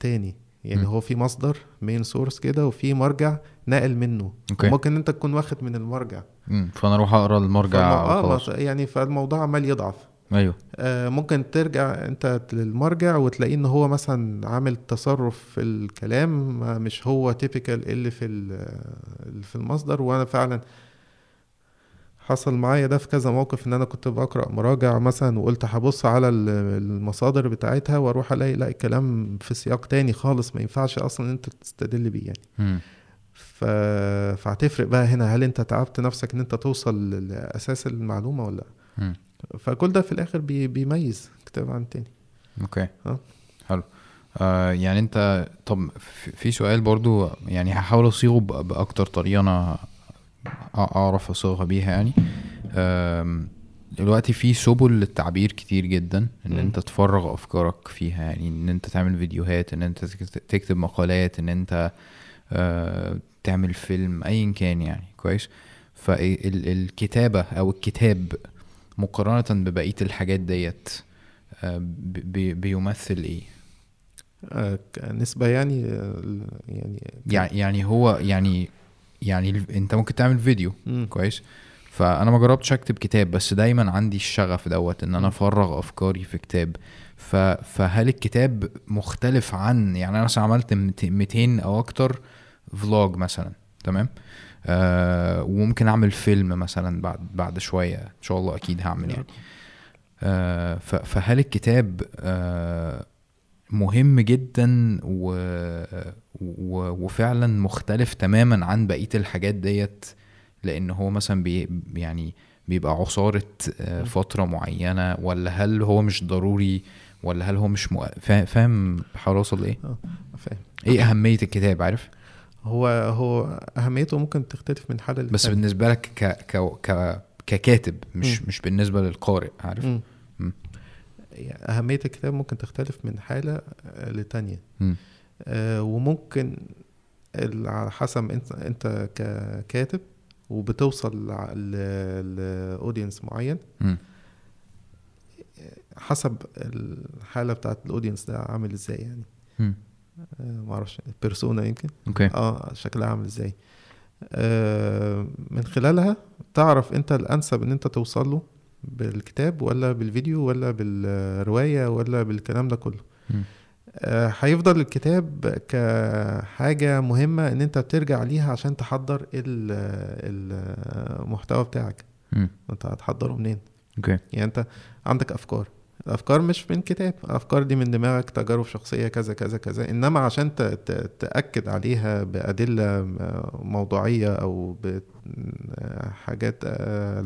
تاني. يعني مم. هو في مصدر main source كده وفي مرجع نقل منه. okay. ممكن أنت تكون واخد من المرجع. مم. فأنا أروح أقرأ المرجع آه يعني فالموضوع عمال يضعف. أيوه. آه، ممكن ترجع أنت للمرجع وتلاقيه إن هو مثلا عامل تصرف في الكلام آه، مش هو typical اللي في اللي في المصدر وأنا فعلا حصل معايا ده في كذا موقف إن أنا كنت بقرأ مراجع مثلا وقلت هبص على ال- المصادر بتاعتها وأروح ألاقي لا الكلام في سياق تاني خالص ما ينفعش أصلا أنت تستدل بيه يعني. ف... فهتفرق بقى هنا هل أنت تعبت نفسك إن أنت توصل لأساس المعلومة ولا لأ. فكل ده في الآخر بي... بيميز كتاب عن التاني أوكي آه. حلو آه يعني أنت طب في سؤال برضو يعني هحاول أصيغه بأكتر طريقة أنا أعرف اصيغها بيها يعني. دلوقتي في سبل للتعبير كتير جدا إن مم. أنت تفرغ أفكارك فيها يعني إن أنت تعمل فيديوهات إن أنت تكت- تكتب مقالات إن أنت تعمل فيلم ايا كان يعني كويس؟ فالكتابة أو الكتاب مقارنة ببقية الحاجات ديت بيمثل إيه؟ آه، نسبة يعني آه، يعني يعني يعني هو يعني يعني انت ممكن تعمل فيديو مم. كويس؟ فأنا ما جربتش أكتب كتاب بس دايما عندي الشغف دوت إن أنا. أفرغ أفكاري في كتاب. ف... فهل الكتاب مختلف عن يعني أنا مثلا عملت 200 أو أكتر فلوج مثلا تمام؟ آه وممكن أعمل فيلم مثلا بعد بعد شوية إن شاء الله أكيد هعمل يعني. آه ف... فهل الكتاب آه مهم جدا و... وفعلا مختلف تماما عن بقية الحاجات ديت لأن هو مثلا بي يعني بيبقى عصارة آه، م. فترة معينة ولا هل هو مش ضروري ولا هل هو مش مؤ... فا- فاهم بحاول اوصل لإيه؟ فاهم إيه أهمية الكتاب عارف؟ هو هو أهميته ممكن تختلف من حالة بس للتانية. بالنسبة لك ك... ك... ك... ككاتب مش م. مش بالنسبة للقارئ عارف؟ مم. م. يعني أهمية الكتاب ممكن تختلف من حالة آه، لتانية م. آه، وممكن ال- على حسب انت انت ككاتب وبتوصل ل audience معين م. حسب الحالة بتاعت ال audience ده عامل إزاي يعني م. آه، معرفش persona يمكن أوكي آه شكلها عامل إزاي آه من خلالها تعرف انت الانسب ان انت توصل له بالكتاب ولا بالفيديو ولا بالرواية ولا بالكلام ده كله م. آه، هيفضل الكتاب كحاجة مهمة إن أنت بترجع ليها عشان تحضر ال- المحتوى بتاعك. م. أنت هتحضره منين؟ أوكي. يعني أنت عندك أفكار. الأفكار مش من كتاب. الأفكار دي من دماغك تجارب شخصية كذا كذا كذا. إنما عشان تأكد عليها بأدلة موضوعية أو بحاجات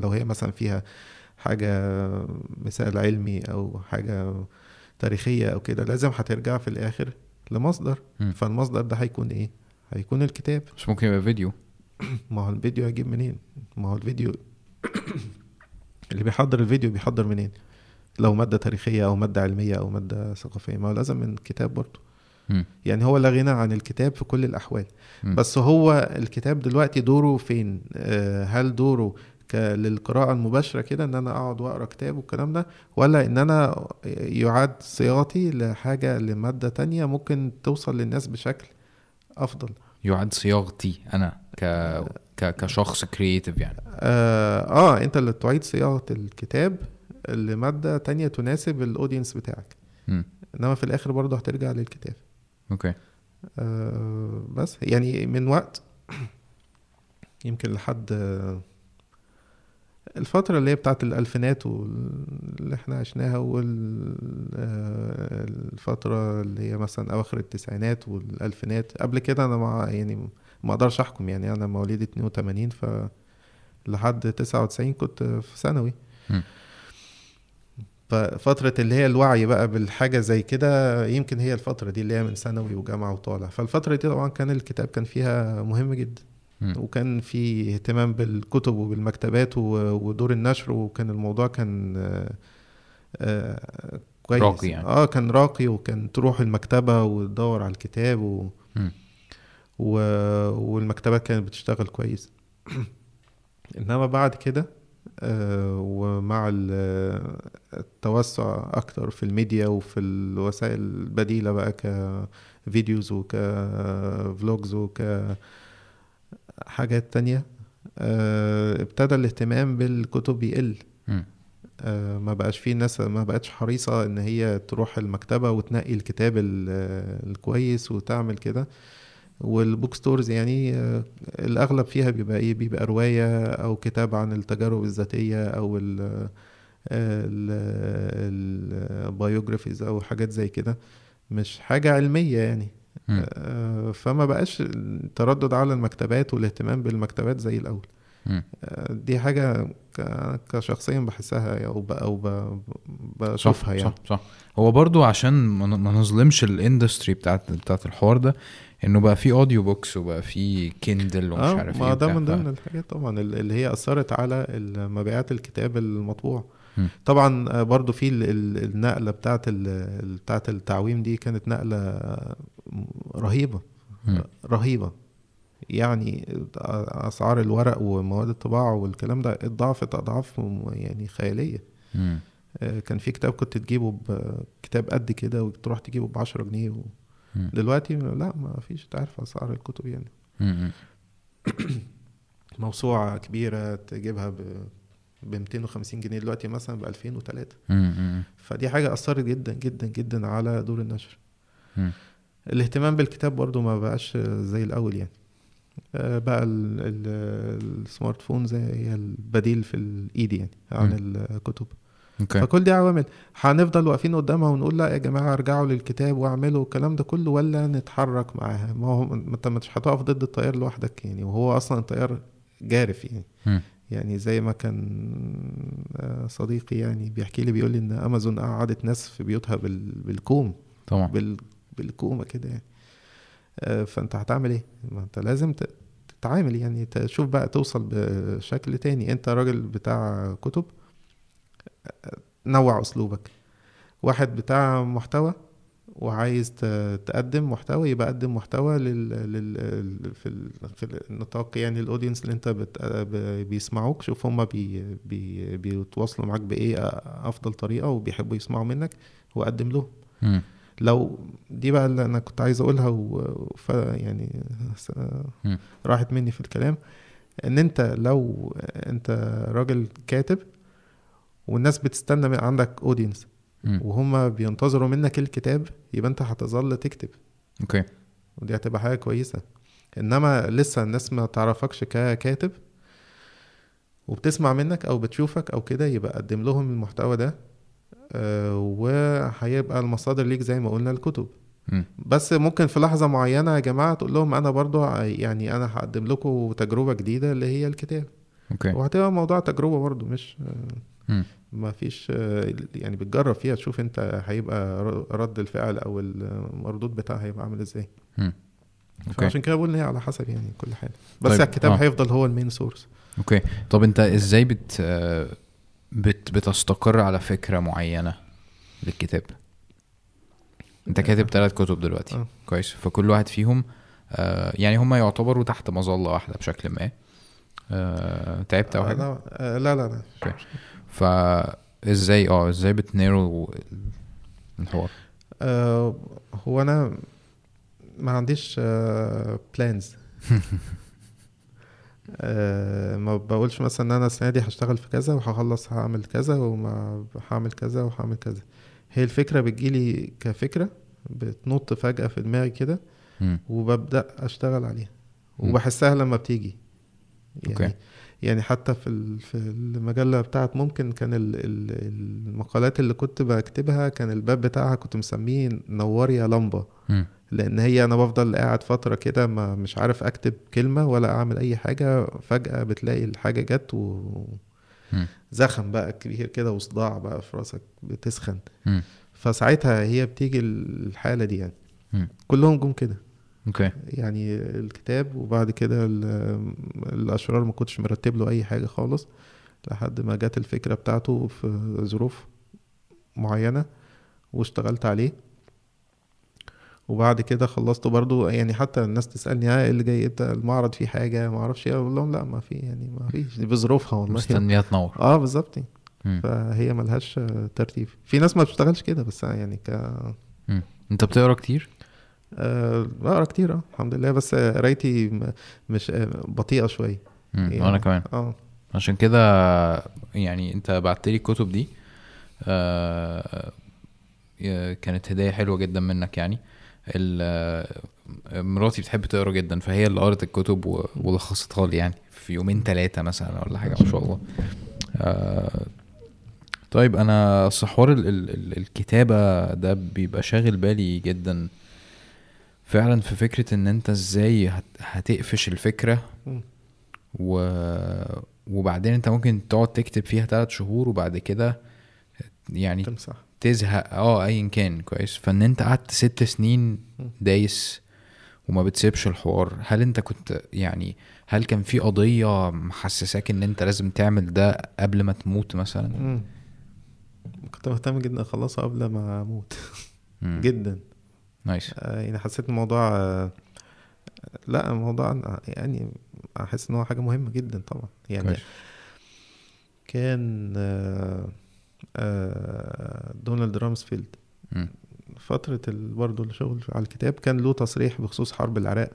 لو هي مثلا فيها حاجة مثال علمي أو حاجة تاريخية أو كده لازم هترجع في الآخر لمصدر. م. فالمصدر ده هيكون إيه؟ هيكون الكتاب. بس ممكن يبقى فيديو. ما هو الفيديو هيجيب منين؟ ما هو الفيديو اللي بيحضر الفيديو بيحضر منين؟ لو مادة تاريخية أو مادة علمية أو مادة ثقافية. ما هو لازم من كتاب برضه. يعني هو لا غنى عن الكتاب في كل الأحوال. م. بس هو الكتاب دلوقتي دوره فين؟ آه، هل دوره للقراءة المباشرة كده إن أنا أقعد وأقرأ كتاب والكلام ده ولا إن أنا يعاد صياغتي لحاجة لمادة تانية ممكن توصل للناس بشكل أفضل. يعاد صياغتي أنا ك... ك... كشخص creative يعني. آه, آه أنت اللي تعيد صياغة الكتاب لمادة تانية تناسب ال audience بتاعك. م. إنما في الآخر برضه هترجع للكتاب. أوكي. آه بس يعني من وقت يمكن لحد آه، الفترة اللي هي بتاعت الألفينات واللي إحنا عشناها والفترة اللي هي مثلا أواخر التسعينات والألفينات قبل كده أنا مع يعني ما أقدرش أحكم يعني أنا مواليد 82 ف لحد 99 كنت في ثانوي. ففترة اللي هي الوعي بقى بالحاجة زي كده يمكن هي الفترة دي اللي هي من ثانوي وجامعة وطالع فالفترة دي طبعا كان الكتاب كان فيها مهم جدا. وكان في اهتمام بالكتب وبالمكتبات ودور النشر وكان الموضوع كان آه، آه، كويس. راقي يعني. آه كان راقي وكان تروح المكتبة وتدور على الكتاب و... و... والمكتبات كانت بتشتغل كويس. إنما بعد كده آه، ومع ال- التوسع أكتر في الميديا وفي الوسائل البديلة بقى كفيديوز وكفلوجز وك حاجات تانية. آه، ابتدى الاهتمام بالكتب يقل. آه، ما بقاش فيه ناس ما بقتش حريصة إن هي تروح المكتبة وتنقي الكتاب ال- الكويس وتعمل كده. وال book stores يعني آه، الأغلب فيها بيبقى إيه؟ بيبقى رواية أو كتاب عن التجارب الذاتية أو ال ال biographies أو حاجات زي كده. مش حاجة علمية يعني. فما بقاش التردد على المكتبات والاهتمام بالمكتبات زي الأول. آه، دي حاجة ك- كشخصيا بحسها أو ب- أو ب- صح بشوفها يعني صح صح هو برضو عشان ما نظلمش ال industry بتاعت بتاعت الحوار ده إنه بقى في audio books وبقى في كيندل ومش آه عارف ما إيه ده. من ضمن الحاجات طبعا ال- اللي هي أثرت على مبيعات الكتاب المطبوع مم. طبعا آه، برضو في ال- ال- النقلة بتاعت بتاعت التعويم دي كانت نقلة آه، رهيبة. رهيبة يعني أسعار الورق ومواد الطباعة والكلام ده اتضاعفت اضعاف يعني خيالية. آه، كان في كتاب كنت تجيبه بكتاب قد كده وتروح تجيبه ب 10 جنيه و... دلوقتي لا ما فيش تعرف أسعار الكتب يعني مم. موسوعة كبيرة تجيبها ب ب 250 جنيه دلوقتي مثلا ب 2003 مم. فدي حاجة أثرت جدا جدا جدا على دور النشر. الاهتمام بالكتاب برضو ما بقاش زي الأول يعني. آه، بقى ال- ال- ال smart phone زي هي البديل في الإيد يعني عن الكتب. أوكي. فكل دي عوامل. هنفضل واقفين قدامها ونقول لا يا جماعة ارجعوا للكتاب واعملوا الكلام ده كله ولا نتحرك معاها؟ ما هو انت مش هتقف ضد التيار لوحدك يعني وهو أصلا التيار جارف يعني. يعني زي ما كان آه، صديقي يعني بيحكي لي بيقول لي إن أمازون قعدت ناس في بيوتها بال- بالكوم طبعا. بال بالكومة كده يعني. آه، فأنت هتعمل إيه؟ ما أنت لازم تتعامل يعني تشوف بقى توصل بشكل تاني. أنت راجل بتاع كتب نوع أسلوبك. واحد بتاع محتوى وعايز تقدم محتوى يبقى قدم محتوى لل, لل... في, ال... في النطاق يعني ال audience اللي أنت بت... بيسمعوك. شوف هما بي... بي... بيتواصلوا معاك بإيه أفضل طريقة وبيحبوا يسمعوا منك وقدم لهم. لو دي بقى اللي أنا كنت عايز أقولها و... ف... يعني. راحت مني في الكلام إن أنت لو أنت راجل كاتب والناس بتستنى من عندك audience. وهم بينتظروا منك الكتاب يبقى أنت هتظل تكتب أوكي ودي هتبقى حاجة كويسة إنما لسه الناس ما تعرفكش ككاتب وبتسمع منك أو بتشوفك أو كده يبقى قدم لهم المحتوى ده وهيبقى المصادر ليك زي ما قلنا الكتب. بس ممكن في لحظة معينة يا جماعة تقول لهم أنا برضو يعني أنا هقدم لكم تجربة جديدة اللي هي الكتاب أوكي وهتبقى موضوع تجربة برضو مش. ما فيش آه، يعني بتجرب فيها تشوف أنت هيبقى رد الفعل أو المردود بتاعها هيبقى عامل إزاي مم. أوكي فعشان كده بقول إن هي على حسب يعني كل حاجة بس طيب، الكتاب آه. هيفضل هو ال main source أوكي طب أنت إزاي بت آه، بت بتستقر على فكرة معينة للكتاب. انت كاتب ثلاث كتب دلوقتي. آه. كويس. فكل واحد فيهم آه، يعني هم يعتبروا تحت مظلة واحدة بشكل ما. آه، تعبت أو حاجة؟ لا آه، لا لا, لا. أوكي. فازاي آه إزاي بت narrow الحوار؟ آه هو أنا ما عنديش plans آه ما بقولش مثلا إن أنا السنة دي هشتغل في كذا وهخلص هعمل كذا وما هعمل كذا وهعمل كذا هي الفكرة بتجيلي كفكرة بتنط فجأة في دماغي كده. وببدأ أشتغل عليها. وبحسها لما بتيجي يعني أوكي. يعني حتى في في المجلة بتاعت ممكن كان ال- ال- المقالات اللي كنت بكتبها كان الباب بتاعها كنت مسميه نور يا لمبه. لأن هي أنا بفضل قاعد فترة كده ما مش عارف أكتب كلمة ولا أعمل أي حاجة فجأة بتلاقي الحاجة جت و... زخم بقى كبير كده وصداع بقى في راسك بتسخن. فساعتها هي بتيجي الحالة دي يعني. كلهم جم كده أوكي. يعني الكتاب وبعد كده ال- الأشرار ما كنتش مرتب له أي حاجة خالص لحد ما جت الفكرة بتاعته في ظروف معينة واشتغلت عليه. وبعد كده خلصته برضو يعني حتى الناس تسألني ها إيه اللي جاي؟ أنت المعرض فيه حاجة؟ ما أعرفش إيه. أقول لهم لا ما في يعني ما فيش. دي بظروفها والله. مستنيها تنور. آه بالظبط. فهي ملهاش ترتيب. في ناس ما بتشتغلش كده بس يعني ك مم. أنت بتقرأ كتير؟ آه، بقرا كتير آه الحمد لله. بس قرايتي مش آه، بطيئة شوية. يعني- وأنا كمان. آه. عشان كده يعني أنت بعت لي الكتب دي آه كانت هدايا حلوة جدا منك يعني. آه، مراتي بتحب تقرا جدا فهي اللي قرت الكتب ولخصتها لي يعني في يومين ثلاثة مثلا ولا حاجة ما شاء الله. آه طيب أنا أصل حوار ال- ال- ال- الكتابة ده بيبقى شاغل بالي جدا. فعلا في فكرة إن أنت إزاي هت- هتقفش الفكرة. و... وبعدين أنت ممكن تقعد تكتب فيها ثلاث شهور وبعد كده يعني تمسح. تزهق. آه ايا كان. كويس. فإن أنت قعدت ست سنين دايس وما بتسيبش الحوار هل أنت كنت يعني هل كان في قضية محسساك إن أنت لازم تعمل ده قبل ما تموت مثلا؟ مم. كنت مهتم جدا أخلصها قبل ما أموت. جدا. nice. آه، يعني حسيت الموضوع آه، لا الموضوع يعني أحس إن هو حاجة مهمة جدا طبعا. يعني كان آه، دونالد رامسفيلد. فترة برضه الشغل على الكتاب كان له تصريح بخصوص حرب العراق.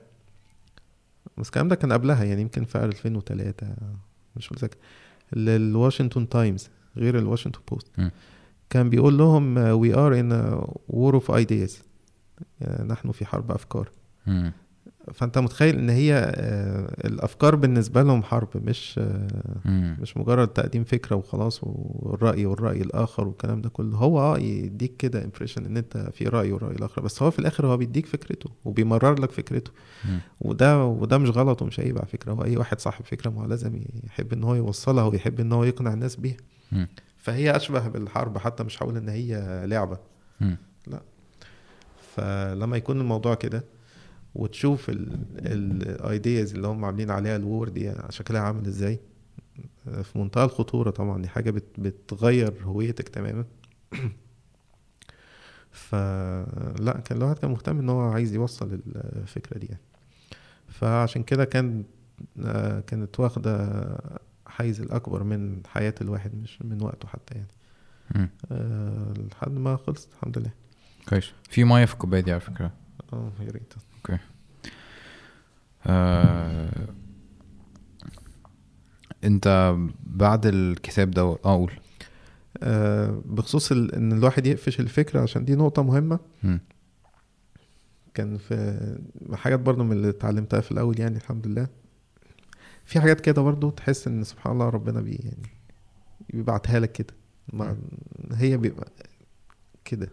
بس الكلام ده كان قبلها يعني يمكن في 2003 مش متذكر. للواشنطن تايمز غير الواشنطن بوست. كان بيقول لهم in a war of ideas. يعني نحن في حرب أفكار مم. فأنت متخيل إن هي آه، الأفكار بالنسبة لهم حرب مش آه،. مش مجرد تقديم فكرة وخلاص والرأي والرأي الآخر والكلام ده كله هو آه يديك كده impression إن أنت في رأي والراي الآخر بس هو في الآخر هو بيديك فكرته وبيمرر لك فكرته. وده وده مش غلط ومش عيب على فكرة هو أي واحد صاحب فكرة ما هو لازم يحب إن هو يوصلها ويحب إن هو يقنع الناس بيها. فهي أشبه بالحرب حتى مش هقول إن هي لعبة. فلما يكون الموضوع كده وتشوف ال ideas اللي هم عاملين عليها ال war دي شكلها عامل إزاي في منتهى الخطورة طبعا دي حاجة بت بتغير هويتك تماما فلا كان الواحد كان مهتم إن هو عايز يوصل الفكرة دي يعني. فعشان كده كان آه، كانت واخدة حيز الأكبر من حياة الواحد مش من وقته حتى يعني. أه لحد ما خلصت الحمد لله كويس في ميه في الكوبايه دي على فكره آه يا ريت آه... انت بعد الكتاب ده آه قول. آه، بخصوص ال- إن الواحد يقفش الفكرة عشان دي نقطة مهمة. مم. كان في حاجات برضو من اللي اتعلمتها في الأول يعني الحمد لله. في حاجات كده برضو تحس إن سبحان الله ربنا بي يعني بيبعتها لك كده. هي بيبقى كده.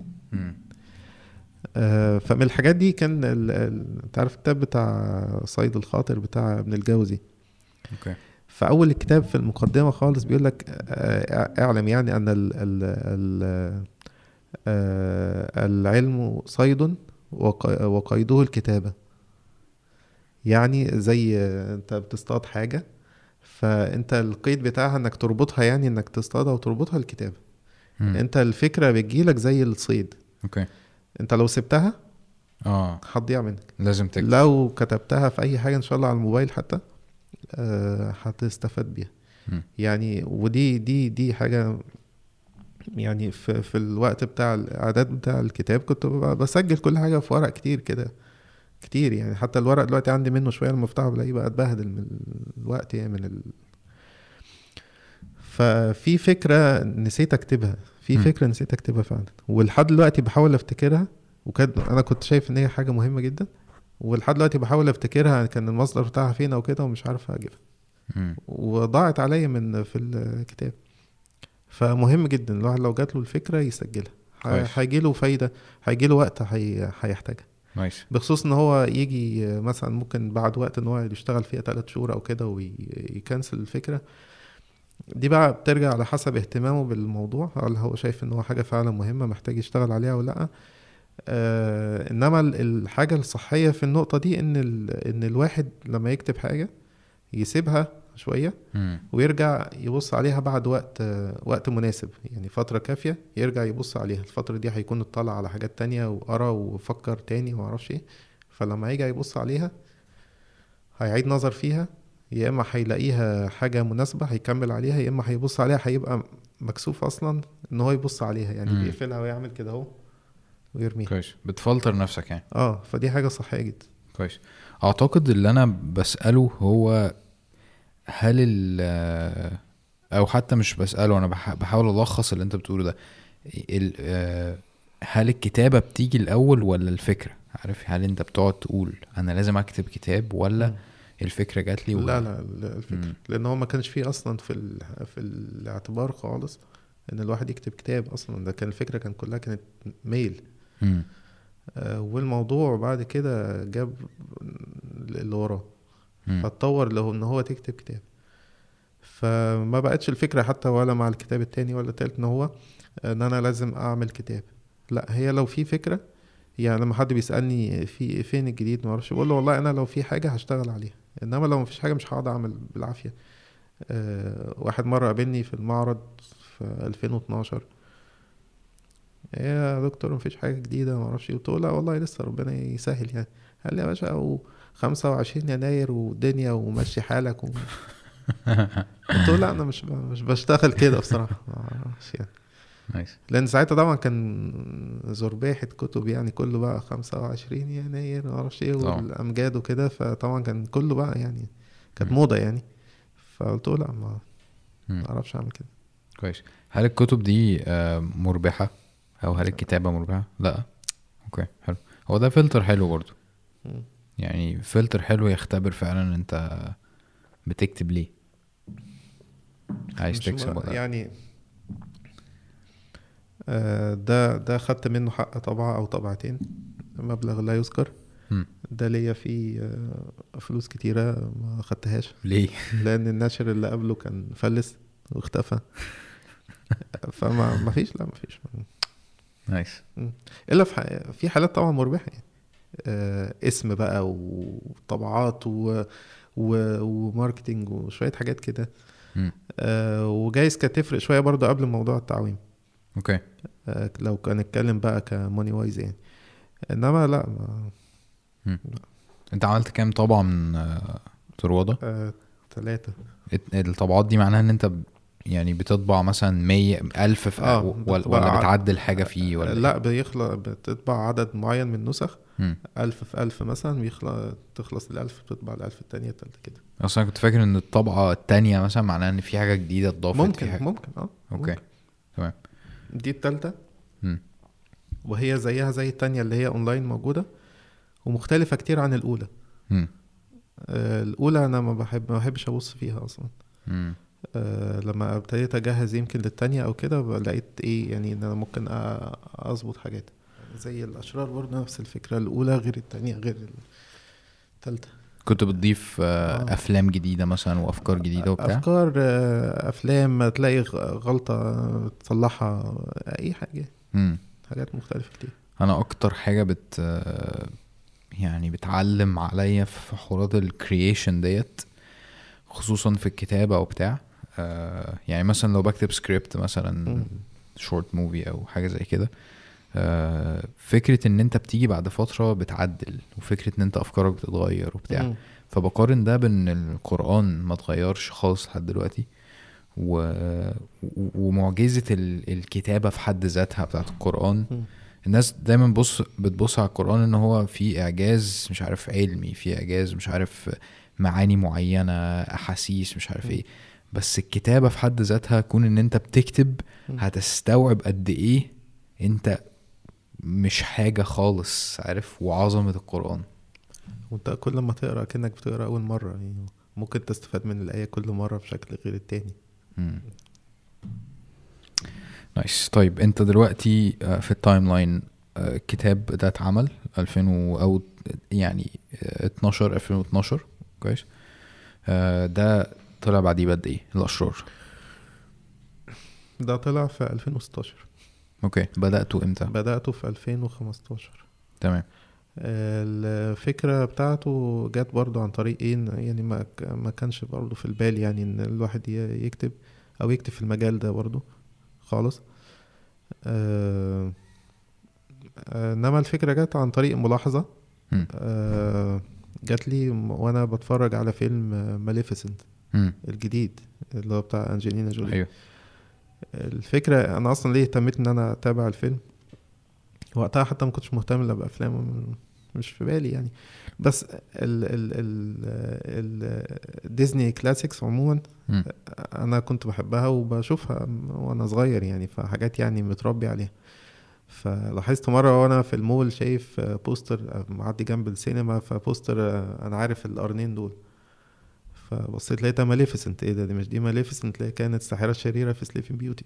فمن الحاجات دي كان ال- ال- انت عارف الكتاب بتاع صيد الخاطر بتاع ابن الجوزي. okay. في أول الكتاب في المقدمة خالص بيقول لك آه، اعلم يعني أن ال ال ال آه، العلم صيد وق- وقيده الكتابة. يعني زي آه، انت بتصطاد حاجة فانت القيد بتاعها انك تربطها يعني انك تصطادها وتربطها الكتابة. انت الفكرة بتجيلك زي الصيد. أوكي. انت لو سبتها آه. هتضيع منك. لازم تكتب. لو كتبتها في أي حاجة إن شاء الله على الموبايل حتى آه، هتستفاد بيها. مم. يعني ودي دي دي حاجة يعني في في الوقت بتاع الإعداد بتاع الكتاب كنت بسجل كل حاجة في ورق كتير كده كتير يعني. حتى الورق دلوقتي عندي منه شوية افتحه بلاقيه بقى اتبهدل من الوقت يعني من ال... ففي فكرة نسيت أكتبها. في. فكرة نسيت أكتبها فعلا ولحد دلوقتي بحاول أفتكرها وكان أنا كنت شايف إن هي حاجة مهمة جدا ولحد دلوقتي بحاول أفتكرها كان المصدر بتاعها فين أو كده ومش عارف أجيبها. وضاعت عليا من في الكتاب فمهم جدا الواحد لو جات له الفكرة يسجلها. هيجي له فايدة هيجي له وقت هي- هيحتاجها nice بخصوص إن هو يجي مثلا ممكن بعد وقت إن هو يشتغل فيها ثلاث شهور أو كده وي cancel الفكرة دي بقى بترجع على حسب اهتمامه بالموضوع هل هو شايف إن هو حاجة فعلا مهمة محتاج يشتغل عليها ولا لأ آه إنما ال- الحاجة الصحية في النقطة دي إن. إن الواحد لما يكتب حاجة يسيبها شوية. ويرجع يبص عليها بعد وقت آه، وقت مناسب يعني فترة كافية يرجع يبص عليها الفترة دي هيكون اطلع على حاجات تانية وقرأ وفكر تاني ومعرفش إيه فلما يرجع يبص عليها هيعيد نظر فيها يا إما هيلاقيها حاجة مناسبة هيكمل عليها يا إما هيبص عليها هيبقى مكسوف أصلا إن هو يبص عليها يعني مم. بيقفلها ويعمل كده أهو ويرميها. كويس. بتفلتر نفسك يعني. آه فدي حاجة صحية جدا. كويس. أعتقد اللي أنا بسأله هو هل ال أو حتى مش بسأله أنا بح- بحاول ألخص اللي أنت بتقوله ده. آه، هل الكتابة بتيجي الأول ولا الفكرة؟ عارف هل أنت بتقعد تقول أنا لازم أكتب كتاب ولا الفكرة جات لي و- لا لا مم. لأن هو ما كانش فيه أصلا في ال... في الاعتبار خالص إن الواحد يكتب كتاب أصلا ده كان الفكرة كان كلها كانت ميل مم. آه، والموضوع بعد كده جاب اللي وراه. فاتطور له إن هو تكتب كتاب فما بقتش الفكرة حتى ولا مع الكتاب التاني ولا التالت إن هو إن أنا لازم أعمل كتاب لا هي لو في فكرة يعني لما حد بيسألني في فين الجديد ما أعرفش بقول له والله أنا لو في حاجة هشتغل عليها إنما لو مفيش حاجة مش هقعد أعمل بالعافية. أه واحد مرة قابلني في المعرض في 2012 إيه يا دكتور مفيش حاجة جديدة ما أعرفش قلت له لا والله لسه ربنا يسهل يعني. قال لي يا باشا أو 25 يناير والدنيا ومشي حالك و... قلت له لا أنا مش. مش بشتغل كده بصراحة ما أعرفش يعني. نايس. لأن ساعتها طبعا كان زرباحة كتب يعني كله بقى 25 يناير ما أعرفش إيه. والأمجاد وكده فطبعا كان كله بقى يعني كانت. موضة يعني. فقلت له لا ما أعرفش أعمل كده. كويس. هل الكتب دي آه، مربحة؟ أو هل الكتابة مربحة؟ لا. okay حلو. هو ده فلتر حلو برضو. يعني فلتر حلو يختبر فعلا أنت بتكتب ليه؟ عايز تكسب. يعني ده ده خدت منه حق طبعة أو طبعتين. مبلغ لا يذكر. ده ليا فيه آه، فلوس كتيرة ما خدتهاش. ليه؟ لأن الناشر اللي قبله كان فلس واختفى. فما ما فيش لا ما فيش. nice. إلا في في حالات طبعا مربحة يعني. آه اسم بقى وطبعات و و و marketing وشوية حاجات كده. آه وجايز كانت تفرق شوية برضه قبل موضوع التعويم. okay. آه لو كان نتكلم بقى ك money wise يعني. إنما لا ما أنت عملت كام طبعة من آه، طروادة آه ثلاثة ات- الطبعات دي معناها إن أنت يعني بتطبع مثلا مية ألف في آه، ولا, بتعدل حاجة فيه ولا لا بيخلق بتطبع عدد معين من النسخ مم. ألف في ألف مثلا بيخلق تخلص الألف بتطبع الألف التانية التالتة كده. أصلا كنت فاكر إن الطبعة التانية مثلا معناها إن في حاجة جديدة اتضافت في ممكن حاجة ممكن آه أوكي. ممكن. تمام. دي التالتة. وهي زيها زي التانية اللي هي اونلاين موجودة ومختلفة كتير عن الأولى. آه، الأولى أنا ما بحب ما بحبش أبص فيها أصلا. آه، لما ابتديت أجهز يمكن للتانية أو كده لقيت إيه يعني إن أنا ممكن أظبط حاجات زي الأشرار برضه نفس الفكرة الأولى غير التانية غير التالتة كنت بتضيف آه، آه. أفلام جديدة مثلا وأفكار جديدة وبتاع أفكار آه، أفلام تلاقي غ- غلطة تصلحها أي حاجة مم. حاجات مختلفة كتير أنا أكتر حاجة بت يعني بتعلم عليا في حوارات ال creation ديت خصوصا في الكتابة وبتاع يعني مثلا لو بكتب سكريبت مثلا. short movie أو حاجة زي كده فكرة إن أنت بتيجي بعد فترة بتعدل وفكرة إن أنت أفكارك بتتغير وبتاع مم. فبقارن ده بان القرآن ما اتغيرش خالص لحد دلوقتي و... و- ومعجزة ال- الكتابة في حد ذاتها بتاعت القرآن مم. الناس دايما بص بتبص على القرآن إن هو في إعجاز مش عارف علمي في إعجاز مش عارف معاني معينة أحاسيس مش عارف م. إيه بس الكتابة في حد ذاتها كون إن أنت بتكتب م. هتستوعب قد إيه أنت مش حاجة خالص عارف؟ وعظمة القرآن. وانت كل ما تقرأ كأنك بتقرأ أول مرة يعني ممكن تستفاد من الآية كل مرة بشكل غير التاني. مم. nice. طيب انت دلوقتي آه، في ال timeline آه، الكتاب ده اتعمل 2000 و- أو يعني آه، 12 2012 كويس. آه، ده طلع بعديه بقد إيه؟ الأشرار. ده طلع في 2016 okay. بدأته إمتى؟ بدأته في 2015 تمام. الفكرة بتاعته جت برضو عن طريق إيه يعني ما ما كانش برضو في البال يعني إن الواحد يكتب أو يكتب في المجال ده برضو خالص. آه، آه، إنما الفكرة جت عن طريق ملاحظة. مم. آه، جات لي وأنا بتفرج على فيلم ماليفيسنت. الجديد اللي هو بتاع أنجلينا جولي. أيوه. الفكرة أنا أصلا ليه اهتميت إن أنا أتابع الفيلم؟ وقتها حتى ما كنتش مهتم إلا بأفلام مش في بالي يعني. بس ال ال ال ال ديزني classics عموما مم. أنا كنت بحبها وبشوفها وأنا صغير يعني فحاجات يعني متربي عليها. فلاحظت مرة وأنا في المول شايف poster معدي جنب السينما ف poster أنا عارف القرنين دول. فبصيت لقيتها ماليفيسنت إيه ده؟ دي مش دي ماليفيسنت اللي كانت الساحرة الشريرة في Sleeping Beauty.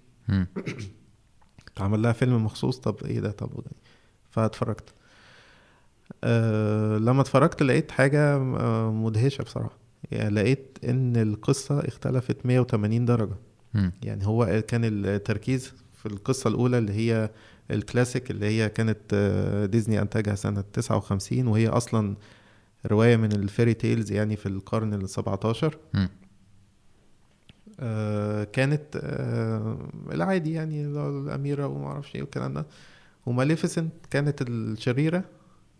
اتعمل لها فيلم مخصوص. طب إيه ده؟ طب فاتفرجت. أه لما اتفرجت لقيت حاجة آه، مدهشة بصراحة. يعني لقيت إن القصة اختلفت 180 درجة. مم. يعني هو كان التركيز في القصة الأولى اللي هي الكلاسيك اللي هي كانت آه، ديزني أنتجها سنة 59 وهي أصلا رواية من ال fairy tales يعني في القرن ال 17 مم. آه، كانت آه، العادي يعني الأميرة وما أعرفش إيه والكلام ده وماليفيسنت كانت الشريرة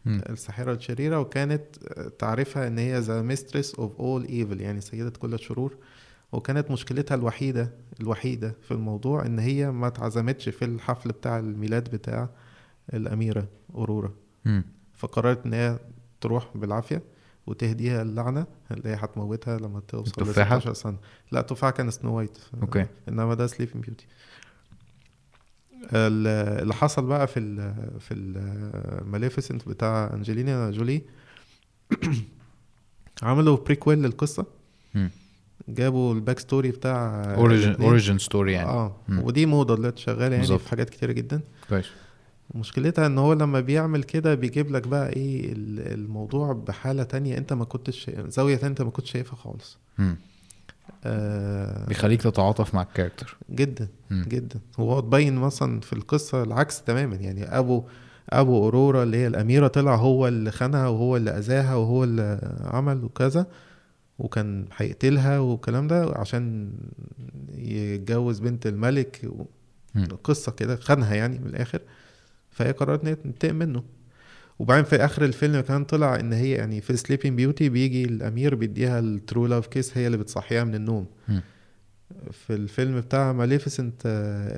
مم. الساحرة الشريرة وكانت آه، تعرفها إن هي the mistress of all evil يعني سيدة كل الشرور وكانت مشكلتها الوحيدة الوحيدة في الموضوع إن هي ما اتعزمتش في الحفل بتاع الميلاد بتاع الأميرة أورورا مم. فقررت إن هي تروح بالعافية وتهديها اللعنة اللي هي هتموتها لما توصل ل التفاحة؟ 16 سنة لا التفاحة كان Snow White okay إنما ده Sleeping Beauty اللي حصل بقى في ال في الماليفيسنت بتاع انجلينا جولي عملوا prequel للقصة. جابوا ال back story بتاع origin. origin story يعني آه مم. ودي موضة دلوقتي شغالة يعني. في حاجات كتيرة جدا كويس مشكلتها إن هو لما بيعمل كده بيجيب لك بقى إيه ال- الموضوع بحالة تانية أنت ما كنتش زاوية تانية أنت ما كنتش شايفها خالص. آه بيخليك تتعاطف مع الكاركتر جدا مم. جدا هو تبين مثلا في القصة العكس تماما يعني أبو أبو أورورا اللي هي الأميرة طلع هو اللي خانها وهو اللي أذاها وهو اللي عمل وكذا وكان هيقتلها والكلام ده عشان يتجوز بنت الملك و- مم. قصة كده خانها يعني من الآخر فهي قررت إن هي تنتقم منه وبعدين في آخر الفيلم كان طلع إن هي يعني في Sleeping Beauty بيجي الأمير بيديها ال true love kiss هي اللي بتصحيها من النوم. في الفيلم بتاع Maleficent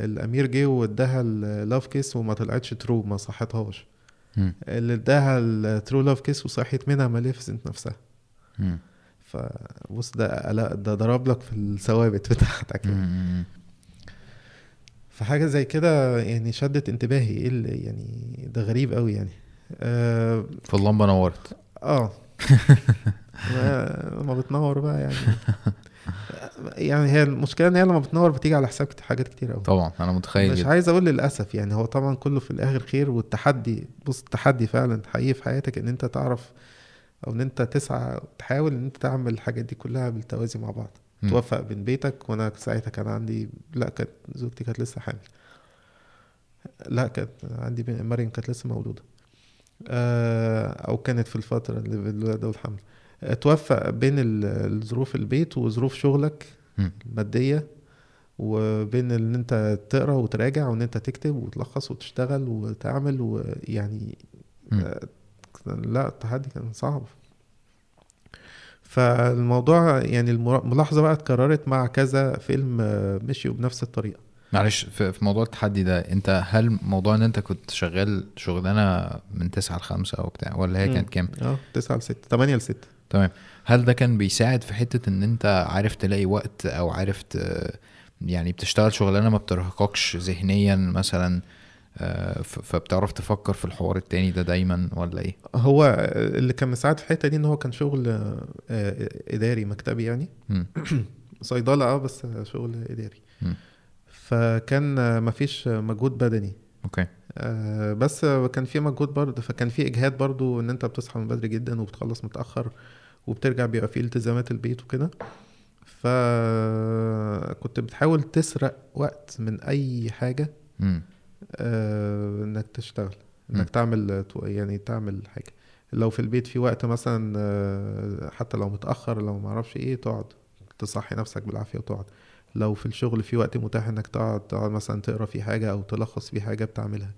الأمير جه واداها ال love kiss وما طلعتش true ما صحتهاش. اللي اداها ال true love kiss وصحيت منها Maleficent نفسها. فبص ده لا ده ضرب لك في الثوابت بتاعتك يعني. فحاجة زي كده يعني شدت انتباهي. إيه اللي يعني ده غريب قوي يعني. آه, فاللمبة نورت. آه. ما- لما بتنور بقى يعني. يعني هي المشكلة إن هي لما بتنور بتيجي على حساب حاجات كتير قوي. طبعا أنا متخيل مش عايز أقول للأسف يعني هو طبعا كله في الآخر خير والتحدي بص التحدي فعلا حقيقي في حياتك إن أنت تعرف أو إن أنت تسعى تحاول إن أنت تعمل الحاجات دي كلها بالتوازي مع بعض. توفق بين بيتك وأنا ساعتها كان عندي لا كانت زوجتي كانت لسه حامل. لا كانت عندي مريم كانت لسه مولودة. آه، أو كانت في الفترة اللي الولاده والحمل آه، توفق بين ال- الظروف البيت وظروف شغلك. المادية وبين إن أنت تقرأ وتراجع وإن أنت تكتب وتلخص وتشتغل وتعمل ويعني. آه، لا التحدي كان صعب. فالموضوع يعني الملاحظه بقى اتكررت مع كذا فيلم آه، مشيوا بنفس الطريقة. معلش في موضوع التحدي ده انت هل موضوع ان انت كنت شغال شغلانة من 9 ل 5 أو بتاع ولا هي كانت كام؟ آه 9 ل 6 8 ل 6 تمام. هل ده كان بيساعد في حتة ان انت عارف تلاقي وقت أو عارف ت... يعني بتشتغل شغلانة ما بترهقكش ذهنيا مثلا؟ آه، فبتعرف تفكر في الحوار التاني ده دايما ولا إيه؟ هو اللي كان مساعد في الحتة دي إن هو كان شغل آه، آه، إداري مكتبي يعني. صيدلة آه بس شغل إداري. فكان آه، مفيش مجهود بدني أوكي آه، بس كان في مجهود برضه فكان في إجهاد برضه إن أنت بتصحى من بدري جدا وبتخلص متأخر وبترجع بيبقى في التزامات البيت وكده فكنت بتحاول تسرق وقت من أي حاجة. آه، إنك تشتغل. إنك تعمل يعني تعمل حاجة. لو في البيت في وقت مثلا آه، حتى لو متأخر لو ما أعرفش إيه تقعد تصحي نفسك بالعافية وتقعد. لو في الشغل في وقت متاح إنك تقعد تقعد مثلا تقرأ في حاجة أو تلخص في حاجة بتعملها.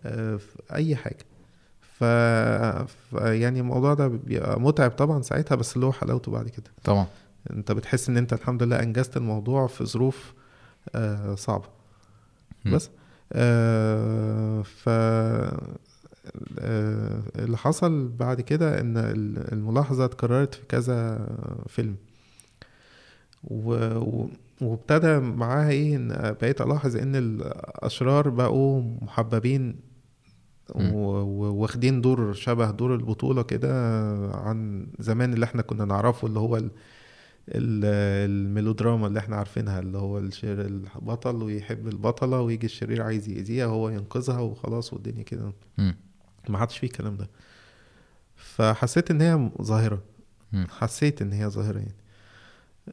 آه، أي حاجة. ف... ف يعني الموضوع ده بيبقى متعب طبعا ساعتها بس اللي هو حلاوته بعد كده. طبعا. أنت بتحس إن أنت الحمد لله أنجزت الموضوع في ظروف آه صعبة. بس. آه ف آه اللي حصل بعد كده إن ال- الملاحظة اتكررت في كذا فيلم. و... وابتدى معاها إيه؟ إن بقيت ألاحظ إن الأشرار بقوا محببين واخدين دور شبه دور البطولة كده عن زمان اللي إحنا كنا نعرفه اللي هو الميلودراما اللي إحنا عارفينها اللي هو الشر البطل ويحب البطلة ويجي الشرير عايز يأذيها هو ينقذها وخلاص والدنيا كده. ما عادش فيه الكلام ده. فحسيت إن هي ظاهرة. حسيت إن هي ظاهرة يعني.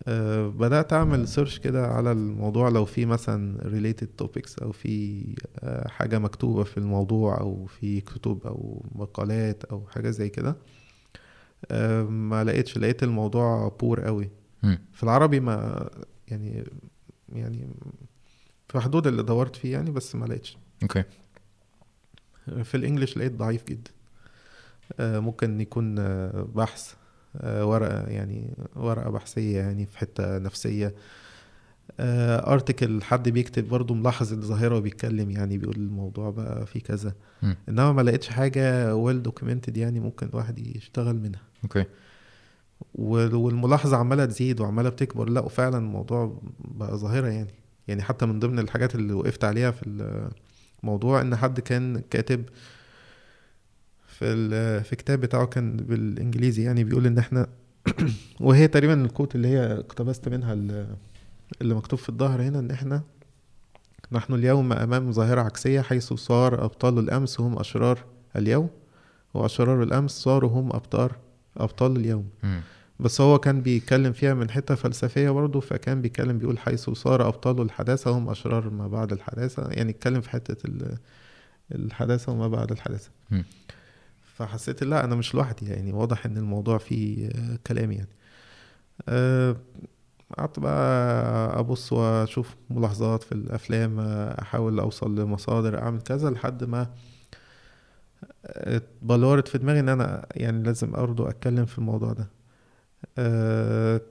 أه بدأت أعمل سيرش كده على الموضوع لو في مثلا related topics أو في أه حاجة مكتوبة في الموضوع أو في كتب أو مقالات أو حاجة زي كده. أه ما لقيتش لقيت الموضوع poor قوي في العربي ما يعني يعني في حدود اللي دورت فيه يعني بس ما لقيتش. okay. في ال English لقيت ضعيف جدا. آه، ممكن يكون آه، بحث آه، ورقة يعني ورقة بحثية يعني في حتة نفسية. article حد بيكتب برضه ملاحظ الظاهرة وبيتكلم يعني بيقول الموضوع بقى في كذا. مم. إنما ما لقيتش حاجة well documented يعني ممكن الواحد يشتغل منها. okay. وال- والملاحظة عمالة تزيد وعمالة بتكبر. لا وفعلا الموضوع بقى ظاهرة يعني. يعني حتى من ضمن الحاجات اللي وقفت عليها في الموضوع إن حد كان كاتب في في كتاب بتاعه كان بالإنجليزي يعني بيقول إن إحنا وهي تقريبا ال quote اللي هي اقتبست منها ال- اللي مكتوب في الظهر هنا إن إحنا نحن اليوم أمام ظاهرة عكسية حيث صار أبطال الأمس هم أشرار اليوم وأشرار الأمس صاروا هم أبطال أبطال اليوم. بس هو كان بيتكلم فيها من حتة فلسفية برضه فكان بيتكلم بيقول حيث صار أبطال الحداثة هم أشرار ما بعد الحداثة يعني اتكلم في حتة ال- الحداثة وما بعد الحداثة مم. فحسيت لا أنا مش لوحدي يعني واضح إن الموضوع فيه كلام يعني آه، قعدت بقى أبص وأشوف ملاحظات في الأفلام آه، أحاول أوصل لمصادر أعمل كذا لحد ما آه، بلورت في دماغي إن أنا يعني لازم برضه أتكلم في الموضوع ده. آه،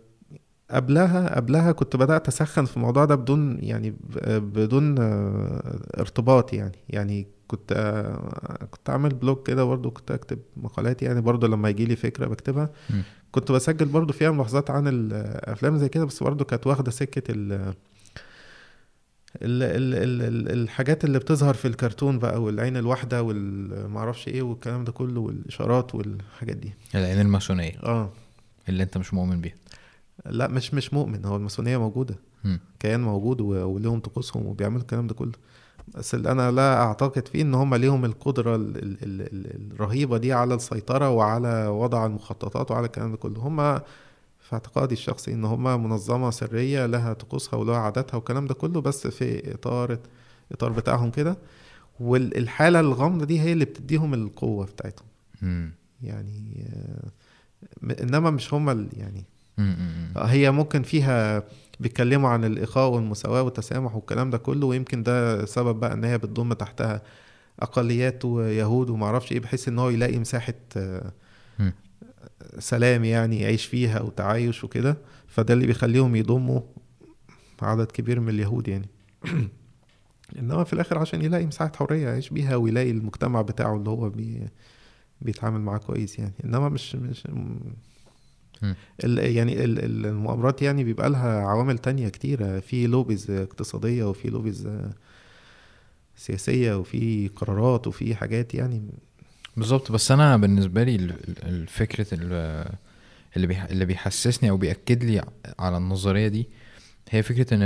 قبلها قبلها كنت بدأت أسخن في الموضوع ده بدون يعني بدون ارتباط يعني. يعني كنت كنت عامل blog كده برضو كنت أكتب مقالات يعني برضو لما يجي لي فكرة بكتبها. كنت بسجل برضو فيها ملاحظات عن الأفلام زي كده بس برضو كانت واخدة سكة ال ال ال ال ال الحاجات اللي بتظهر في الكرتون بقى والعين الواحدة والمعرفش إيه والكلام ده كله والإشارات والحاجات دي. العين الماسونية. آه. اللي أنت مش مؤمن بيها. لا مش مش مؤمن. هو الماسونية موجودة. مم. كيان موجود ولهم طقوسهم وبيعملوا الكلام ده كله. بس اللي أنا لا أعتقد فيه إن هم ليهم القدرة ال ال ال ال الرهيبة دي على السيطرة وعلى وضع المخططات وعلى الكلام ده كله. هم في اعتقادي الشخصي إن هم منظمة سرية لها طقوسها ولها عاداتها والكلام ده كله بس في إطار إطار بتاعهم كده والحالة الغامضة دي هي اللي بتديهم القوة بتاعتهم. يعني آه، إنما مش هم ال- يعني. مم. هي ممكن فيها بيتكلموا عن الإخاء والمساواة والتسامح والكلام ده كله ويمكن ده سبب بقى إن هي بتضم تحتها أقليات ويهود ومعرفش إيه بحيث إن هو يلاقي مساحة آه،. سلام يعني يعيش فيها وتعايش وكده فده اللي بيخليهم يضموا عدد كبير من اليهود يعني. إنما في الآخر عشان يلاقي مساحة حرية يعيش بيها ويلاقي المجتمع بتاعه اللي هو بي بيتعامل معاه كويس يعني. إنما مش مش. ال يعني ال ال- المؤامرات يعني بيبقى لها عوامل تانية كتيرة. في lobbies اقتصادية وفي lobbies سياسية وفي قرارات وفي حاجات يعني بالظبط. بس أنا بالنسبة لي ال- ال- الفكرة ال- اللي اللي بيحسسني أو بيأكد لي على النظرية دي هي فكرة إن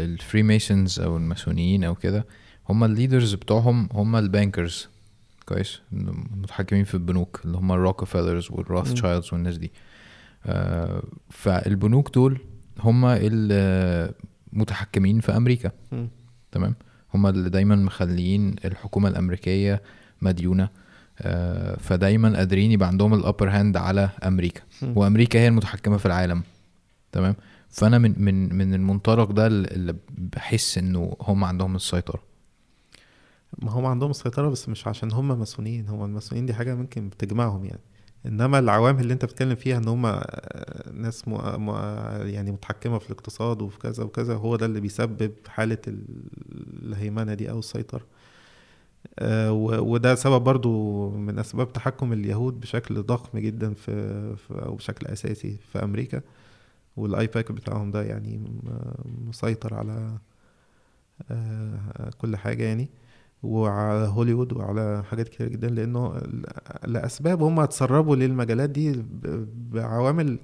ال Freemasons أو الماسونيين أو كده هم ال leaders بتوعهم هم ال bankers كويس؟ المتحكمين في البنوك اللي هم ال Rockefellers وال Rothschilds والناس دي. آه، فالبنوك دول هم المتحكمين في أمريكا. تمام؟ هم اللي دايما مخليين الحكومة الأمريكية مديونة. فدايما قادرين يبقى عندهم ال upper hand على أمريكا. وأمريكا هي المتحكمة في العالم. تمام؟ فأنا من من من المنطلق ده اللي بحس إنه هم عندهم السيطرة. ما هم عندهم السيطرة بس مش عشان هم ماسونيين هم الماسونيين دي حاجة ممكن بتجمعهم يعني. إنما العوامل اللي أنت بتتكلم فيها إن هم آه، ناس م... م... يعني متحكمة في الاقتصاد وفي كذا وكذا هو ده اللي بيسبب حالة ال- الهيمنة دي أو السيطرة. آه، و- وده سبب برضو من أسباب تحكم اليهود بشكل ضخم جدا في, أو بشكل أساسي في أمريكا. والآيباك بتاعهم ده يعني مسيطر على آه، كل حاجة يعني. وعلى هوليوود وعلى حاجات كتير جدا لأنه لأسباب هم اتسربوا للمجالات دي بعوامل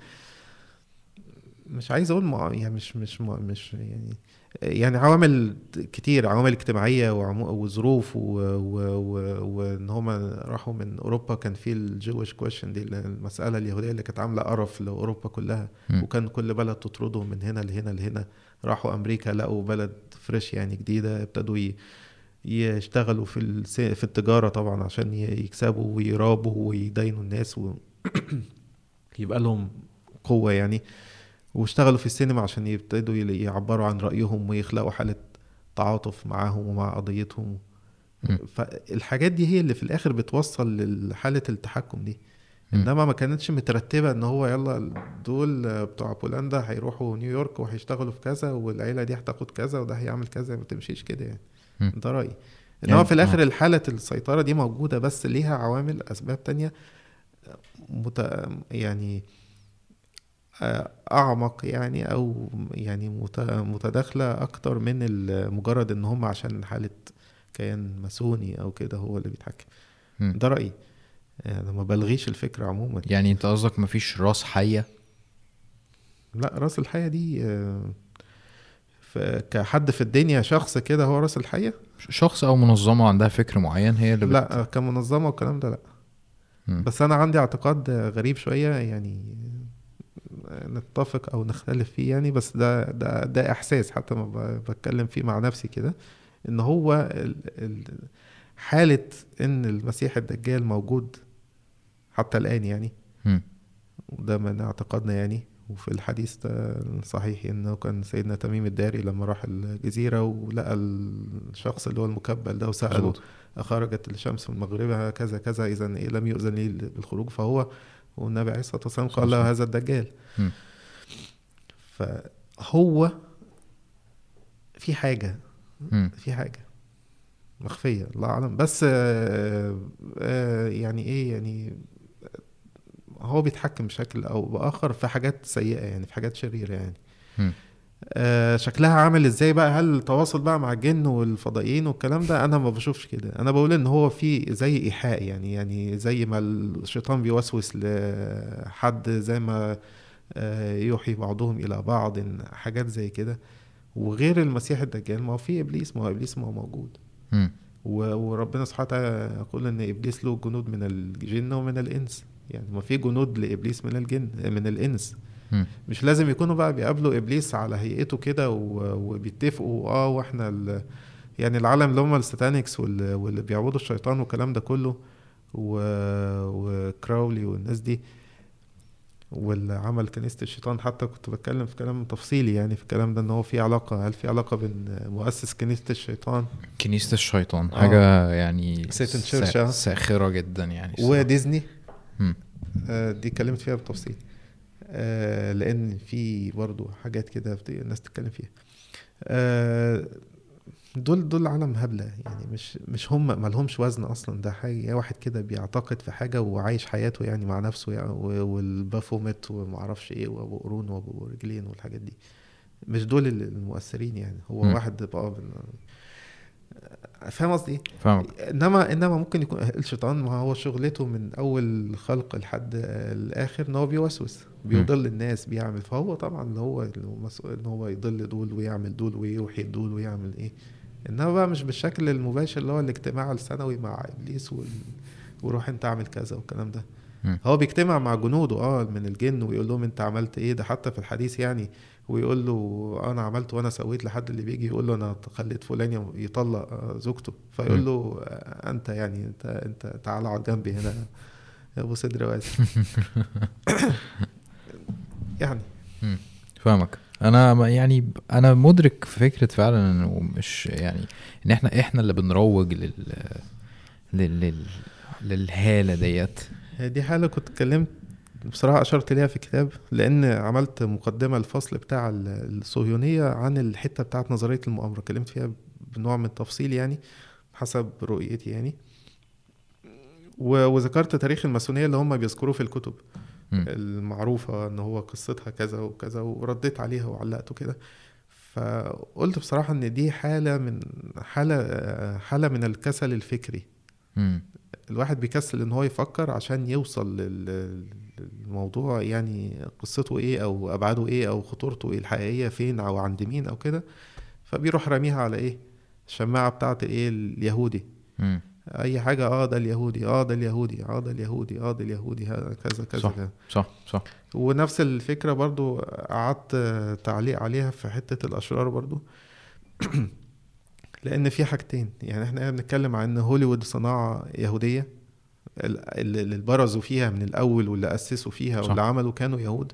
مش عايز أقول يعني مش مش مش يعني يعني عوامل كتير عوامل اجتماعية وعمو- وظروف و- و- و- وإن هم راحوا من أوروبا كان في ال Jewish question دي المسألة اليهودية اللي كانت عاملة قرف لأوروبا كلها. مم. وكان كل بلد تطردهم من هنا لهنا لهنا. راحوا أمريكا لقوا بلد fresh يعني جديدة ابتدوا يشتغلوا في الس- في التجارة طبعا عشان يكسبوا ويرابوا ويدينوا الناس و يبقى لهم قوة يعني. واشتغلوا في السينما عشان يبتدوا يعبروا عن رأيهم ويخلقوا حالة تعاطف معاهم ومع قضيتهم. فالحاجات دي هي اللي في الآخر بتوصل لحالة التحكم دي. إنما ما كانتش مترتبة إن هو يلا دول بتوع بولندا هيروحوا نيويورك وهيشتغلوا في كذا والعيلة دي هتاخد كذا وده هيعمل كذا ما تمشيش كده يعني. ده رأيي إنما يعني- في الآخر الحالة السيطرة دي موجودة بس ليها عوامل أسباب تانية مت... يعني آه، أعمق يعني أو يعني مت- متداخلة أكتر من مجرد إن هم عشان حالة كيان ماسوني أو كده هو اللي بيتحكم. ده رأيي. يعني ما بلغيش الفكرة عموما. يعني أنت قصدك مفيش رأس حية؟ لا رأس الحية دي آه، كحد في الدنيا شخص كده هو رأس الحية؟ شخص أو منظمة عندها فكر معين هي اللي بت... لا كمنظمة والكلام ده لا. مم. بس أنا عندي اعتقاد غريب شوية يعني آه، نتفق أو نختلف فيه يعني بس ده ده ده إحساس حتى ما بتكلم فيه مع نفسي كده إن هو ال- ال- حالة إن المسيح الدجال موجود حتى الآن يعني. وده من اعتقادنا يعني وفي الحديث ده صحيح إنه كان سيدنا تميم الداري لما راح الجزيرة ولقى الشخص اللي هو المكبل ده وسأله مظبوط. خرجت الشمس من مغربها كذا كذا اذا إيه لم يؤذن لي بالخروج فهو والنبي عليه الصلاة والسلام قال له هذا الدجال مم. فهو في حاجة مم. في حاجة مخفية الله أعلم بس آه، آه، يعني إيه يعني هو بيتحكم بشكل أو بآخر في حاجات سيئة يعني في حاجات شريرة يعني مم. آه، شكلها عامل إزاي بقى؟ هل التواصل بقى مع الجن والفضائيين والكلام ده؟ أنا ما بشوفش كده. أنا بقول إن هو في زي إيحاء يعني يعني زي ما الشيطان بيوسوس لحد زي ما آه، يوحي بعضهم إلى بعض حاجات زي كده. وغير المسيح الدجال ما هو في إبليس ما هو إبليس ما هو موجود. و- وربنا سبحانه وتعالى يقول إن إبليس له جنود من الجن ومن الإنس. يعني ما في جنود لإبليس من الجن من الإنس. مش لازم يكونوا بقى بيقابلوا إبليس على هيئته كده وبيتفقوا آه وإحنا ال... يعني العالم اللي هم الستانكس وال- واللي بيعبدوا الشيطان والكلام ده كله و... وكراولي والناس دي واللي عمل كنيسة الشيطان حتى كنت بتكلم في كلام تفصيلي يعني في الكلام ده إن هو في علاقة هل في علاقة بين مؤسس كنيسة الشيطان كنيسة الشيطان آه. حاجة يعني آه. ساخرة جدا يعني. وديزني. آه، دي اتكلمت فيها بالتفصيل لأن في برضو حاجات كده الناس تتكلم فيها. آه، دول دول عالم هبلة. يعني مش مش هم ما لهمش وزن أصلا. ده حاجة واحد كده بيعتقد في حاجة وعايش حياته يعني مع نفسه يعني و- والبافوميت وما أعرفش إيه وأبو قرون وأبو رجلين والحاجات دي. مش دول ال- المؤثرين يعني. هو مم. واحد بقى فاهم قصدي؟ فاهمك. انما إنما ممكن يكون الشيطان ما هو شغلته من أول خلق لحد الآخر إن هو بيوسوس بيضل الناس بيعمل. فهو طبعا اللي هو المسؤول إن هو يضل دول ويعمل دول ويوحي دول ويعمل إيه. إنما بقى مش بالشكل المباشر اللي هو الاجتماع السنوي مع إبليس وال... وروح أنت أعمل كذا والكلام ده. هو بيجتمع مع جنوده آه من الجن ويقول لهم أنت عملت إيه؟ ده حتى في الحديث يعني ويقول له أنا عملت وأنا سويت لحد اللي بيجي يقول له أنا خليت فلان يطلق زوجته. فيقول. له أنت يعني أنت أنت تعال اقعد جنبي هنا يا أبو صدر واسع يعني. فاهمك. أنا يعني أنا مدرك في فكرة فعلا إنه مش يعني إن إحنا إحنا اللي بنروج لل لل, لل... للهالة ديت. دي حالة كنت اتكلمت بصراحة أشرت ليها في الكتاب لأن عملت مقدمة الفصل بتاع ال- الصهيونية عن الحتة بتاعت نظرية المؤامرة اتكلمت فيها بنوع من التفصيل يعني حسب رؤيتي يعني وذكرت تاريخ الماسونية اللي هم بيذكروه في الكتب مم. المعروفة إن هو قصتها كذا وكذا ورديت عليها وعلقت كده فقلت بصراحة إن دي حالة من حالة حالة من الكسل الفكري مم. الواحد بيكسل إن هو يفكر عشان يوصل لل- للموضوع يعني قصته إيه أو أبعاده إيه أو خطورته إيه الحقيقية فين أو عند مين أو كده فبيروح راميها على إيه الشماعة بتاعت إيه اليهودي مم. أي حاجة آه ده اليهودي آه ده اليهودي آه ده اليهودي آه ده اليهودي هذا كذا كذا صح. كذا. صح صح ونفس الفكرة برضو قعدت تعليق عليها في حتة الأشرار برضو لأن في حاجتين يعني إحنا بنتكلم عن هوليوود صناعة يهودية ال- اللي برزوا فيها من الأول واللي أسسوا فيها صح. واللي عملوا كانوا يهود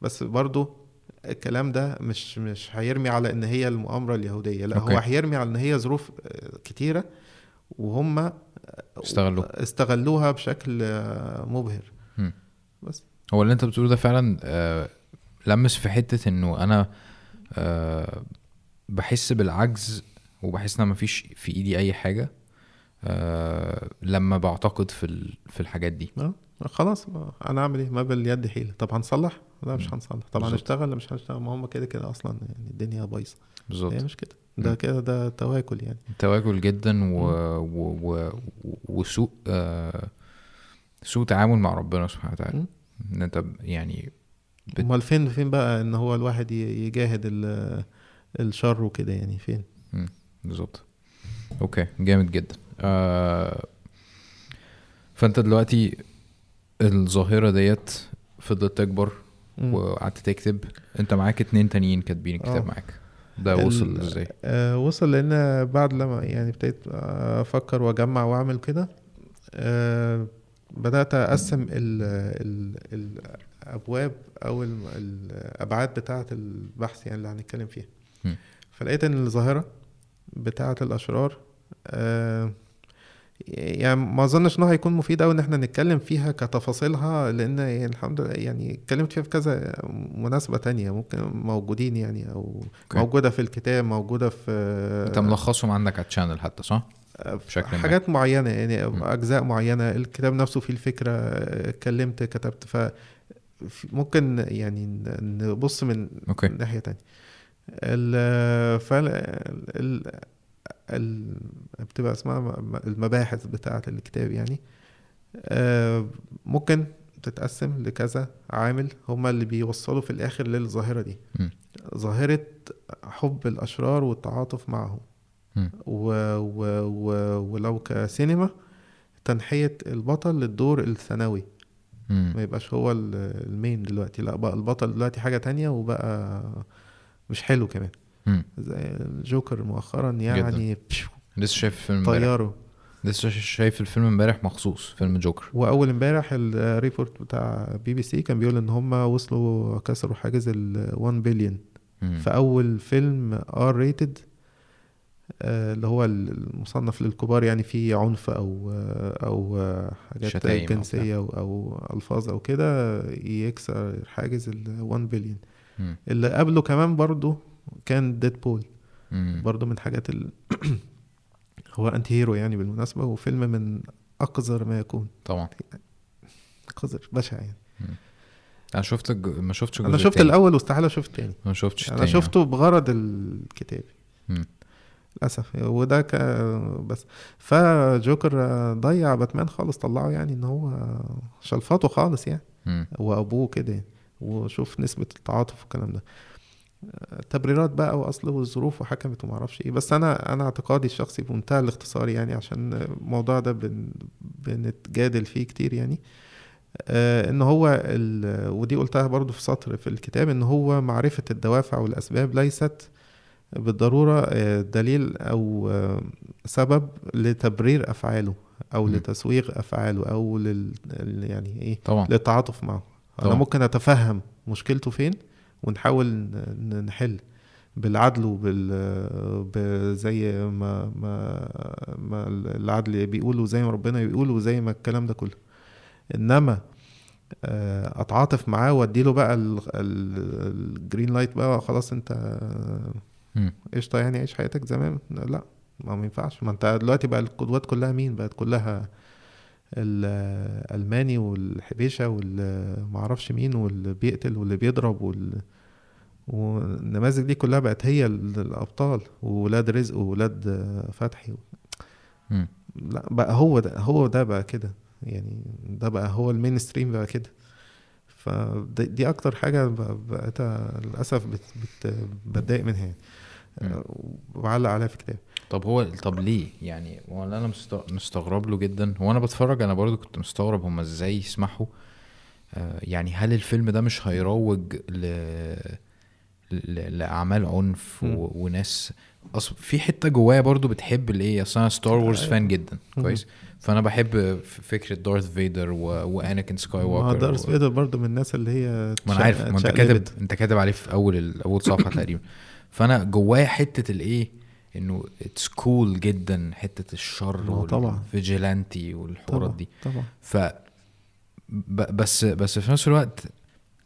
بس برضو الكلام ده مش مش هيرمي على إن هي المؤامرة اليهودية لا أوكي. هو هيرمي على إن هي ظروف آه، كتيرة وهم استغلوه استغلوها بشكل آه، مبهر مم. بس هو اللي أنت بتقوله ده فعلا آه لمس في حتة إنه أنا آه بحس بالعجز وبحس إن مفيش في إيدي أي حاجة آه لما بعتقد في في الحاجات دي. آه خلاص ما أنا اعمل إيه؟ ما باليد حيلة. طب هنصلح؟ لا مش. هنصلح. طب. هنشتغل؟ لا مش هنشتغل. ما هم كده كده أصلا يعني الدنيا بايظة. بالظبط. هي مش كده. ده. كده ده تواكل يعني. تواكل جدا و... و... و... وسوء آه سوء تعامل مع ربنا سبحانه وتعالى. إن أنت يعني بت- أمال فين فين بقى إن هو الواحد يجاهد ال- الشر وكده يعني؟ فين؟ بالظبط. أوكي. جامد جدا. آه فأنت دلوقتي الظاهرة ديت فضلت تكبر. وقعدت تكتب أنت معاك اتنين تانيين كاتبين الكتاب آه. معاك ده وصل إزاي آه وصل لأن بعد لما يعني ابتديت أفكر وأجمع وأعمل كده آه بدأت أقسم ال ال الأبواب أو ال- الأبعاد بتاعة البحث يعني اللي هنتكلم فيها م. فلقيت إن الظاهرة بتاعة الأشرار آه يعني ما أظنش إنه هيكون مفيد قوي إن إحنا نتكلم فيها كتفاصيلها لأن الحمد لله يعني اتكلمت فيها في كذا مناسبة تانية ممكن موجودين يعني أو okay. موجودة في الكتاب موجودة في أنت ملخصهم عندك على ال channel حتى صح؟ بشكل ما. حاجات معينة يعني م. أجزاء معينة الكتاب نفسه فيه الفكرة اتكلمت كتبت ف ممكن يعني نبص من أوكي ناحية تانية ال فال ال ال بتبقى اسمها المباحث بتاعة الكتاب يعني آه، ممكن تتقسم لكذا عامل هما اللي بيوصلوا في الآخر للظاهرة دي م. ظاهرة حب الأشرار والتعاطف معهم. و و و ولو كسينما تنحية البطل للدور الثانوي. ما يبقاش هو ال- main دلوقتي لا بقى البطل دلوقتي حاجة تانية وبقى مش حلو كمان. زي الجوكر مؤخرا يعني لسه شايف الفيلم امبارح. طياره. لسه شايف الفيلم امبارح مخصوص فيلم جوكر وأول امبارح ال report بتاع بي بي سي كان بيقول إن هم وصلوا كسروا حاجز ال 1 بليون. في أول فيلم R rated اللي هو المصنف للكبار يعني فيه عنف أو أو حاجات جنسية أو, أو ألفاظ أو كده يكسر حاجز ال 1 بليون. اللي قبله كمان برضو كان Deadpool مم. برضو من حاجات ال... هو anti hero يعني بالمناسبة وفيلم من أقذر ما يكون طبعا قذر بشع يعني أنا شفت الج... ما شفتش أنا شفت التاني. الأول واستحالة أشوف التاني ما شفتش أنا. شفته بغرض الكتاب مم. للأسف وده ك... بس فجوكر ضيع باتمان خالص طلعه يعني إن هو شلفاته خالص يعني مم. وأبوه كده يعني. وشوف نسبة التعاطف والكلام ده تبريرات بقى واصل والظروف وحكمت وما أعرفش إيه بس أنا أنا اعتقادي الشخصي بمنتهى الاختصار يعني عشان الموضوع ده بن... بنتجادل فيه كتير يعني آه إن هو ال- ودي قلتها برضو في سطر في الكتاب إن هو معرفة الدوافع والأسباب ليست بالضرورة آه، دليل أو آه، سبب لتبرير أفعاله أو مم. لتسويغ أفعاله أو لل يعني إيه طبعا للتعاطف معه أنا طبعا. ممكن أتفهم مشكلته فين ونحاول نحل بالعدل وبال زي ما ما ما العدل بيقول وزي ما ربنا بيقول وزي ما الكلام ده كله. إنما آه، أتعاطف معاه واديله بقى ال- ال- green light بقى خلاص أنت. قشطة يعني عيش حياتك زمان. لا ما ينفعش. ما أنت دلوقتي بقى القدوات كلها مين؟ بقت كلها الالماني والحبيشة والمعرفش مين واللي بيقتل واللي بيضرب وال والنماذج دي كلها بقت هي ال- الأبطال وولاد رزق وولاد فتحي مم. لا بقى هو ده هو ده بقى كده. يعني ده بقى هو المين ستريم بقى كده. فدي أكتر حاجة بقيت للأسف بت بت بتضايق منها يعني. وبعلق عليها في كتاب. طب هو طب ليه؟ يعني هو أنا مست- مستغرب له جدا. هو أنا بتفرج أنا برضو كنت مستغرب هما إزاي يسمحوا. آه يعني هل الفيلم ده مش هيروج ل... لأعمال عنف. و... وناس أص... في حتة جوايا برضو بتحب الايه أصل أنا Star Wars. fan جدا. كويس فأنا بحب فكرة Darth Vader و... و Anakin Skywalker Darth و... Vader برضه من الناس اللي هي ما أنا عارف ما أنت كاتب. أنت كاتب عليه في أول ال... أول صفحة تقريبا فأنا جوايا حتة الايه إنه it's cool جدا حتة الشر. وال vigilante والحوارات طبعا دي طبعا ف ب- بس بس في نفس الوقت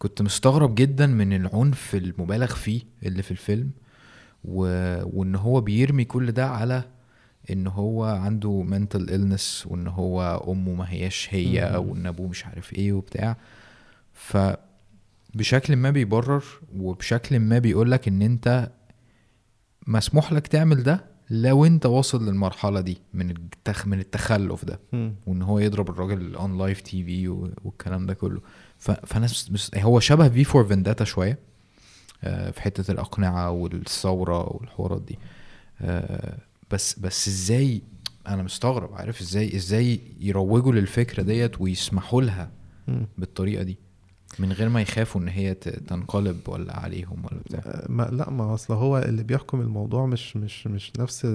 كنت مستغرب جدا من العنف المبالغ فيه اللي في الفيلم و... وإن هو بيرمي كل ده على إن هو عنده mental illness وإن هو أمه ما هياش هي مم. وإن أبوه مش عارف إيه وبتاع ف بشكل ما بيبرر وبشكل ما بيقولك إن أنت مسموح لك تعمل ده لو أنت واصل للمرحلة دي من التخ... من التخلف ده. وإن هو يضرب الراجل on live TV والكلام ده كله. فأنا. هو شبه V for Vendetta شوية آه، في حتة الأقنعة والثورة والحوارات دي آه، بس بس إزاي أنا مستغرب عارف إزاي إزاي يروجوا للفكرة ديت ويسمحوا لها. بالطريقة دي من غير ما يخافوا إن هي تنقلب ولا عليهم ولا بتاع آه، ما لا ما أصل هو اللي بيحكم الموضوع مش مش مش نفس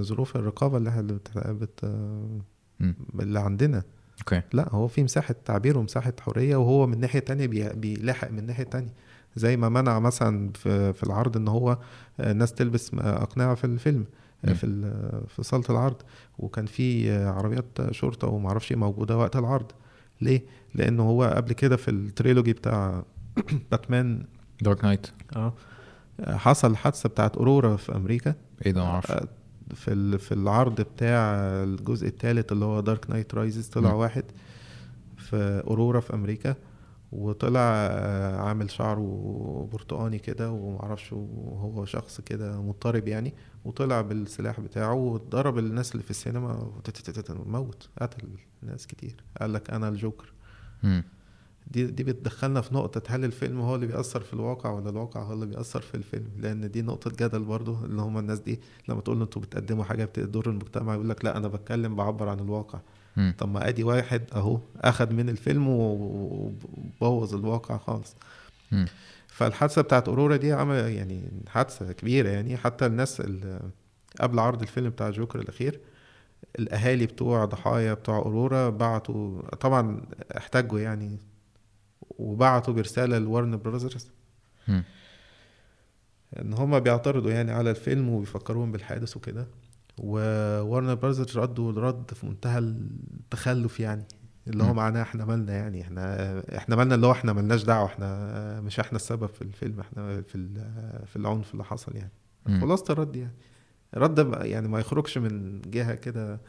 ظروف الرقابة اللي إحنا بت... اللي عندنا okay. لا هو في مساحة تعبير ومساحة حرية وهو من ناحية تانية بي... بيلاحق من ناحية تانية. زي ما منع مثلا في, في العرض إن هو الناس تلبس أقنعة في الفيلم. في ال- في صالة العرض. وكان في عربيات شرطة وما أعرفش إيه موجودة وقت العرض. ليه؟ لأنه هو قبل كده في ال trilogy بتاع Batman Dark Knight. آه. حصل الحادثه بتاعت أورورا في أمريكا. إيه ده؟ معرفش في في العرض بتاع الجزء الثالث اللي هو Dark Knight Rises طلع مم. واحد في أورورا في أمريكا وطلع آه، عامل شعره برتقاني كده ومعرفش وهو شخص كده مضطرب يعني وطلع بالسلاح بتاعه وضرب الناس اللي في السينما موت قتل ناس كتير قال لك أنا الجوكر. دي دي بتدخلنا في نقطة هل الفيلم هو اللي بيأثر في الواقع ولا الواقع هو اللي بيأثر في الفيلم لأن دي نقطة جدل برضو اللي هم الناس دي لما تقول أنتوا بتقدموا حاجة بتضر المجتمع يقول لك لا أنا بتكلم بعبر عن الواقع. طب ما أدي واحد أهو أخد من الفيلم وبوظ الواقع خالص. فالحادثة بتاعت أورورا دي عمل يعني حادثة كبيرة يعني حتى الناس اللي قبل عرض الفيلم بتاع جوكر الأخير الأهالي بتوع ضحايا بتوع أورورا بعتوا طبعا احتجوا يعني وبعتوا برسالة ل Warner Brothers. إن هما بيعترضوا يعني على الفيلم وبيفكروهم بالحادث وكده و Warner Brothers ردوا رد في منتهى التخلف يعني اللي هو. معناه إحنا مالنا يعني إحنا إحنا مالنا اللي هو إحنا ملناش دعوة إحنا مش إحنا السبب في الفيلم إحنا في في العنف اللي حصل يعني مم. خلاصة الرد يعني بقى يعني ما يخرجش من جهة كده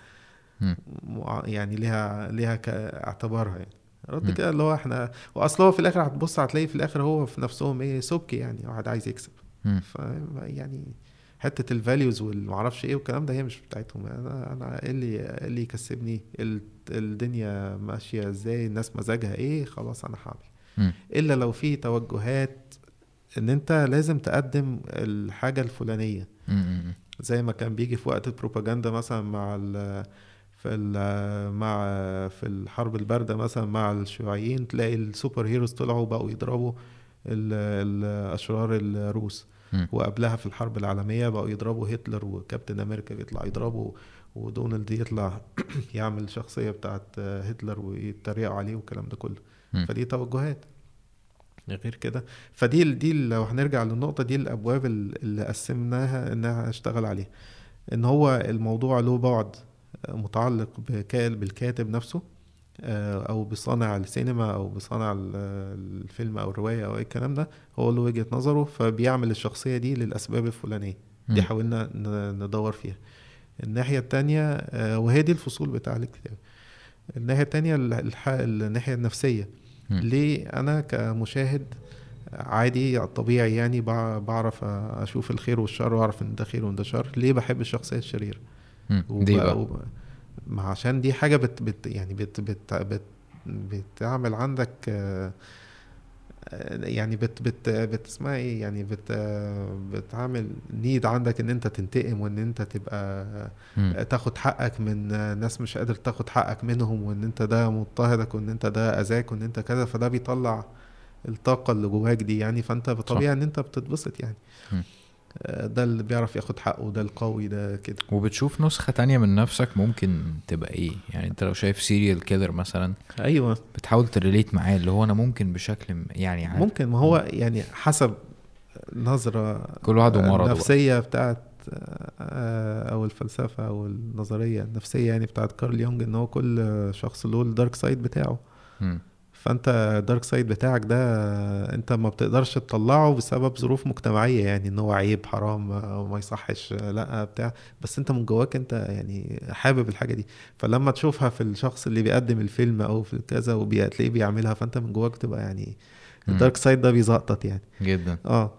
يعني ليها ليها كاعتبارها يعني رد. كده اللي هو إحنا وأصل هو في الآخر هتبص هتلاقي في الآخر هو في نفسهم إيه سبكي يعني واحد عايز يكسب. ف يعني حتة الفاليوز والمعرفش إيه والكلام ده هي مش بتاعتهم أنا أنا إيه اللي إيه اللي يكسبني ال- الدنيا ماشية إزاي الناس مزاجها إيه خلاص أنا هعمل. إلا لو في توجهات إن أنت لازم تقدم الحاجة الفلانية. زي ما كان بيجي في وقت البروباجندا مثلا مع في ال- مع في الحرب الباردة مثلا مع الشيوعيين تلاقي السوبر هيروز طلعوا بقوا يضربوا ال- الأشرار الروس. وقبلها في الحرب العالمية بقوا يضربوا هتلر وكابتن أمريكا يطلع يضربه ودونالد يطلع يعمل شخصية بتاعت هتلر ويتريقوا عليه والكلام ده كله. فدي توجهات غير كده فدي دي لو هنرجع للنقطة دي الأبواب ال- اللي قسمناها إنها اشتغل عليها إن هو الموضوع له بعد متعلق بالكاتب نفسه آه، أو بصانع السينما أو بصانع ال- الفيلم أو الرواية أو أي الكلام ده هو له وجهة نظره فبيعمل الشخصية دي للأسباب الفلانية. دي. حاولنا ندور فيها. الناحية التانية آه، وهي دي الفصول بتاع الكتاب الناحية التانية الناحية النفسية. ليه أنا كمشاهد عادي طبيعي يعني بع- بعرف أشوف الخير والشر وأعرف إن ده خير وإن ده شر ليه بحب الشخصية الشريرة؟ دي بقى عشان دي حاجة بت بت يعني بت بت بت بتعمل عندك آه، آه، يعني بت بت بت اسمها إيه يعني بت آه، بتعمل need عندك ان انت تنتقم وان انت تبقى مم. تاخد حقك من ناس مش قادر تاخد حقك منهم وان انت ده مضطهدك وان انت ده أذاك وان انت كذا فده بيطلع الطاقة اللي جواك دي يعني فانت طبيعي ان انت بتتبسط يعني مم. آه، ده اللي بيعرف ياخد حقه ده القوي ده كده وبتشوف نسخة تانية من نفسك ممكن تبقى إيه يعني انت لو شايف serial killer مثلا أيوه بتحاول to relate معاه اللي هو أنا ممكن بشكل م- يعني عادي. ممكن ما هو يعني حسب نظرة كل واحد ومرضه بقى. النفسية بتاعت آه، أو الفلسفة أو النظرية النفسية يعني بتاعت كارل يونج إن هو كل شخص له ال dark side بتاعه مم. فانت ال dark side بتاعك ده انت ما بتقدرش تطلعه بسبب ظروف مجتمعية يعني ان هو عيب حرام ما يصحش لا بتاع. بس انت من جواك انت يعني حابب الحاجة دي. فلما تشوفها في الشخص اللي بيقدم الفيلم أو في كذا وبتلاقيه بيعملها فانت من جواك تبقى يعني. الدارك سايد ده بيزقطط يعني. جدا. آه.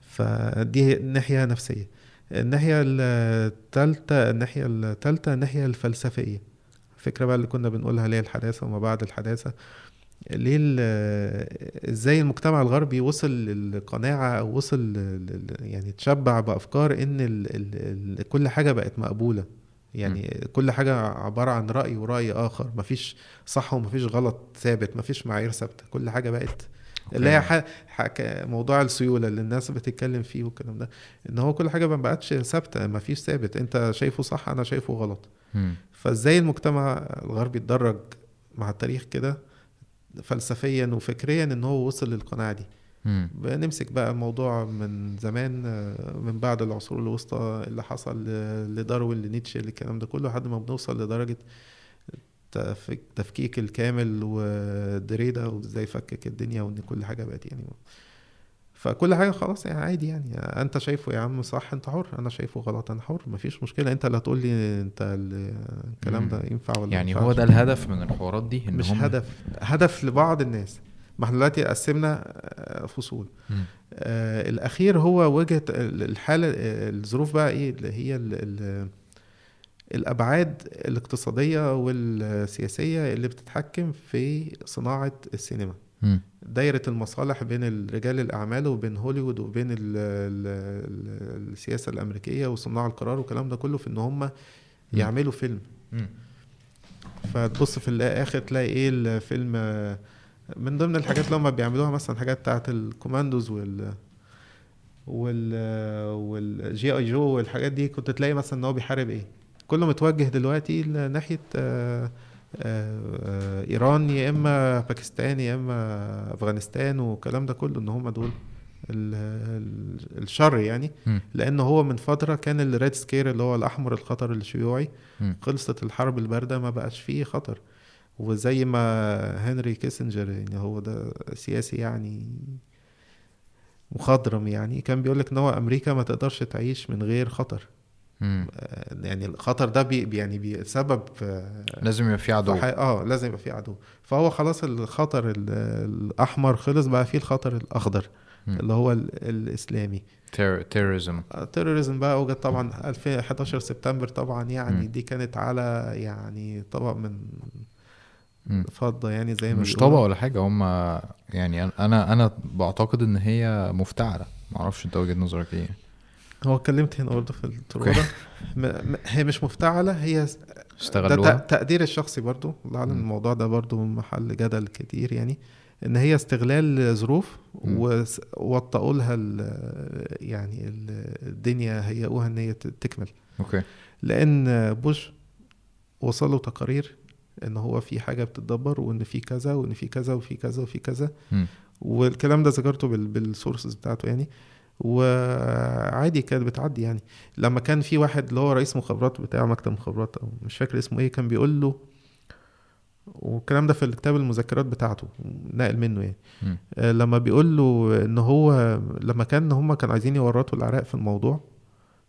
فدي ناحية نفسية. الناحية الثالثه الناحية الثالثه الناحية الفلسفية. الفكرة بقى اللي كنا بنقولها اللي هي الحداثة وما بعد الحداثة. ليه إزاي المجتمع الغربي وصل للقناعة أو وصل يعني تشبع بأفكار إن ال ال ال كل حاجة بقت مقبولة. يعني كل حاجة عبارة عن رأي ورأي آخر. مفيش صح ومفيش غلط ثابت. مفيش معايير ثابتة. كل حاجة بقت اللي هي موضوع السيولة اللي الناس بتتكلم فيه والكلام ده. إن هو كل حاجة ما بقتش ثابتة. مفيش ثابت. أنت شايفه صح أنا شايفه غلط. مم. فإزاي المجتمع الغربي اتدرج مع التاريخ كده فلسفيا وفكريا إن هو وصل للقناعة دي. بنمسك بقى الموضوع من زمان آه، من بعد العصور الوسطى اللي حصل لداروين لنيتشه الكلام ده كله لحد ما بنوصل لدرجة تفك- تفكيك الكامل ودريدا وإزاي فكك الدنيا وإن كل حاجة بقت يعني فكل حاجة خلاص يعني عادي يعني. أنت شايفه يا عم صح أنت حر. أنا شايفه غلط أنا حر. مفيش مشكلة. أنت اللي هتقول لي أنت ال- الكلام ده ينفع ولا يعني. هو ده الهدف من الحوارات دي إن مش هم هدف. هدف لبعض الناس. ما إحنا دلوقتي قسمنا آه، فصول. مم. آه الأخير هو وجهة ال- الحالة آه، الظروف بقى إيه؟ اللي هي ال ال الأبعاد الاقتصادية والسياسية اللي بتتحكم في صناعة السينما. دايرة المصالح بين رجال الأعمال وبين هوليوود وبين ال ال ال السياسة الأمريكية وصناع القرار والكلام ده كله في إن هم يعملوا فيلم. فتبص في الآخر تلاقي إيه الفيلم من ضمن الحاجات اللي هم بيعملوها مثلا حاجات بتاعت الكوماندوز وال وال وال G.I. Joe والحاجات دي كنت تلاقي مثلا إن هو بيحارب إيه. كله متوجه دلوقتي لناحية آه، آه، إيران يا إما باكستان يا إما أفغانستان والكلام ده كله إن هم دول ال- ال- الشر يعني. لأن هو من فترة كان ال Red Scare اللي هو الأحمر الخطر الشيوعي. خلصت الحرب الباردة ما بقاش فيه خطر وزي ما هنري كيسنجر يعني هو ده سياسي يعني مخضرم يعني كان بيقول لك إن هو أمريكا ما تقدرش تعيش من غير خطر مم. آه، يعني الخطر ده بي يعني بسبب آه، لازم يبقى في عدو آه لازم يبقى فيه عدو فهو خلاص الخطر ال- الأحمر خلص بقى فيه الخطر الأخضر مم. اللي هو ال- الإسلامي terrorism ال terrorism بقى وجد طبعا 2011 سبتمبر طبعا يعني مم. دي كانت على يعني طبق من فضة يعني زي ما مش. طبق ولا حاجة هم يعني أنا أنا بعتقد إن هي مفتعلة معرفش أنت وجهة نظرك إيه هو اتكلمت هنا برضه في الترورة م- م- هي مش مفتعلة هي ت- تقدير الشخصي برضو لعل مم. الموضوع ده برضو محل جدل كتير يعني. إن هي استغلال ظروف مم. وس- وطئوا لها يعني ال- الدنيا هيئوها إن هي تكمل. أوكي. لأن بوش وصلوا تقارير إن هو في حاجة بتتدبر وإن في كذا وإن في كذا وفي كذا وفي كذا. مم. والكلام ده ذكرته بال- بالسورسز بتاعته يعني. وعادي كانت بتعدي يعني. لما كان في واحد اللي هو رئيس مخابرات بتاع مكتب مخابرات أو مش فاكر اسمه إيه كان بيقول له والكلام ده في الكتاب المذكرات بتاعته نقل منه يعني. مم. آه، لما بيقول له إن هو لما كان هم كانوا عايزين يورطوا العراق في الموضوع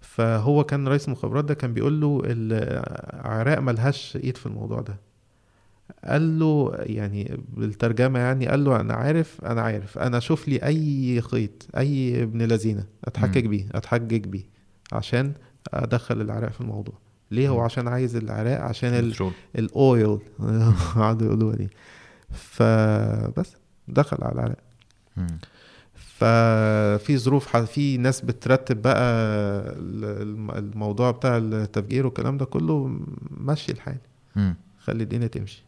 فهو كان رئيس المخابرات ده كان بيقول له العراق ملهاش إيد في الموضوع ده. قال له يعني بالترجمة يعني قال له أنا عارف أنا عارف أنا أشوف لي أي خيط أي ابن لذينة اتحجج. بيه اتحجج بيه عشان أدخل العراق في الموضوع ليه هو. عشان عايز العراق عشان الاويل قعدوا يقولوا دي فبس دخل على العراق. ففي ظروف في ناس بترتب بقى ال- الم- الموضوع بتاع التفجير والكلام ده كله مشي الحال. خلي الدنيا تمشي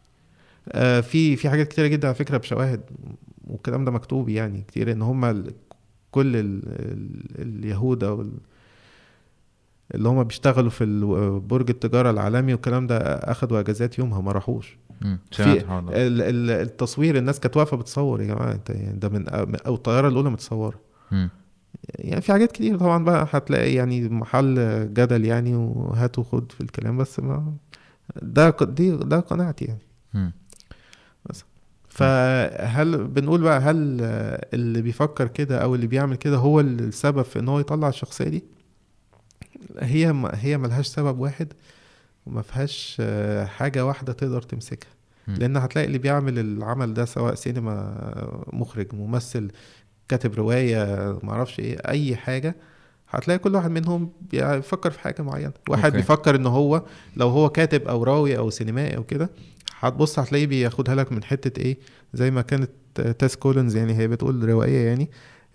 في في حاجات كتيرة جدا على فكرة بشواهد والكلام ده مكتوب يعني كتير إن هم كل ال ال اليهود أو ال- اللي هم بيشتغلوا في برج التجارة العالمي والكلام ده أخدوا أجازات يومها ما راحوش. في التصوير الناس كانت واقفة بتصور يا جماعة أنت يعني ده من أو الطيارة الأولى متصورة. يعني في حاجات كتير طبعا بقى هتلاقي يعني محل جدل يعني وهات وخد في الكلام بس ما ده دي ده قناعتي يعني. فهل بنقول بقى هل اللي بيفكر كده أو اللي بيعمل كده هو السبب في إن هو يطلع الشخصية دي هي ما هي ملهاش سبب واحد وما فيهاش حاجة واحدة تقدر تمسكها. لأن هتلاقي اللي بيعمل العمل ده سواء سينما مخرج ممثل كاتب رواية معرفش إيه أي حاجة هتلاقي كل واحد منهم بيفكر في حاجة معينة واحد okay. بيفكر إن هو لو هو كاتب أو راوي أو سينمائي أو كده هتبص هتلاقيه بياخدها لك من حتة إيه؟ زي ما كانت تاس كولينز يعني هي بتقول روائية يعني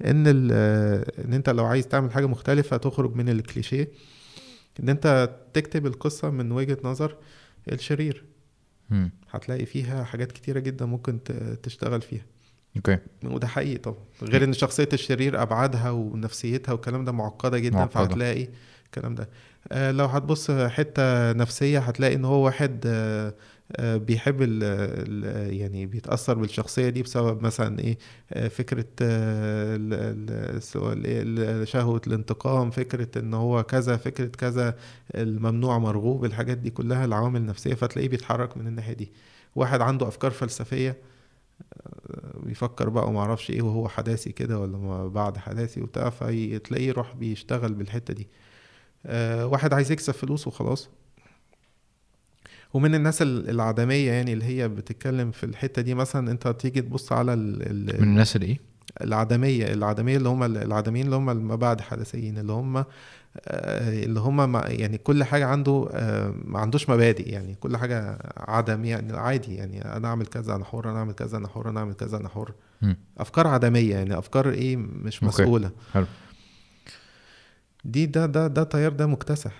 إن ال- آه، إن أنت لو عايز تعمل حاجة مختلفة تخرج من الكليشيه إن أنت تكتب القصة من وجهة نظر الشرير. مم. هتلاقي فيها حاجات كتيرة جدا ممكن تشتغل فيها. أوكي. وده حقيقي طبعا. غير إن شخصية الشرير أبعادها ونفسيتها والكلام ده معقدة جدا معقدة. فهتلاقي الكلام ده. آه لو هتبص حتة نفسية هتلاقي إن هو واحد آه بيحب ال يعني بيتأثر بالشخصية دي بسبب مثلا إيه آه فكرة آه شهوة الانتقام فكرة إن هو كذا فكرة كذا الممنوع مرغوب الحاجات دي كلها العوامل النفسية فتلاقيه بيتحرك من الناحية دي. واحد عنده أفكار فلسفية بيفكر بقى وما أعرفش إيه وهو حداثي كده ولا ما بعد حداثي وبتاع فتلاقيه يروح بيشتغل بالحتة دي. آه واحد عايز يكسب فلوس وخلاص. ومن الناس ال- العدمية يعني اللي هي بتتكلم في الحتة دي مثلا أنت تيجي تبص على ال ال من الناس اللي إيه العدمية العدمية اللي هم العدميين اللي هم ما بعد حدثيين اللي هم آه، اللي هم يعني كل حاجة عنده آه، ما عندوش مبادئ يعني كل حاجة عدم يعني عادي يعني أنا أعمل كذا أنا حر أنا أعمل كذا أنا حر أنا أعمل كذا أنا حر. أفكار عدمية يعني أفكار إيه مش. مسؤولة حلو. دي ده ده ده تيار ده مكتسح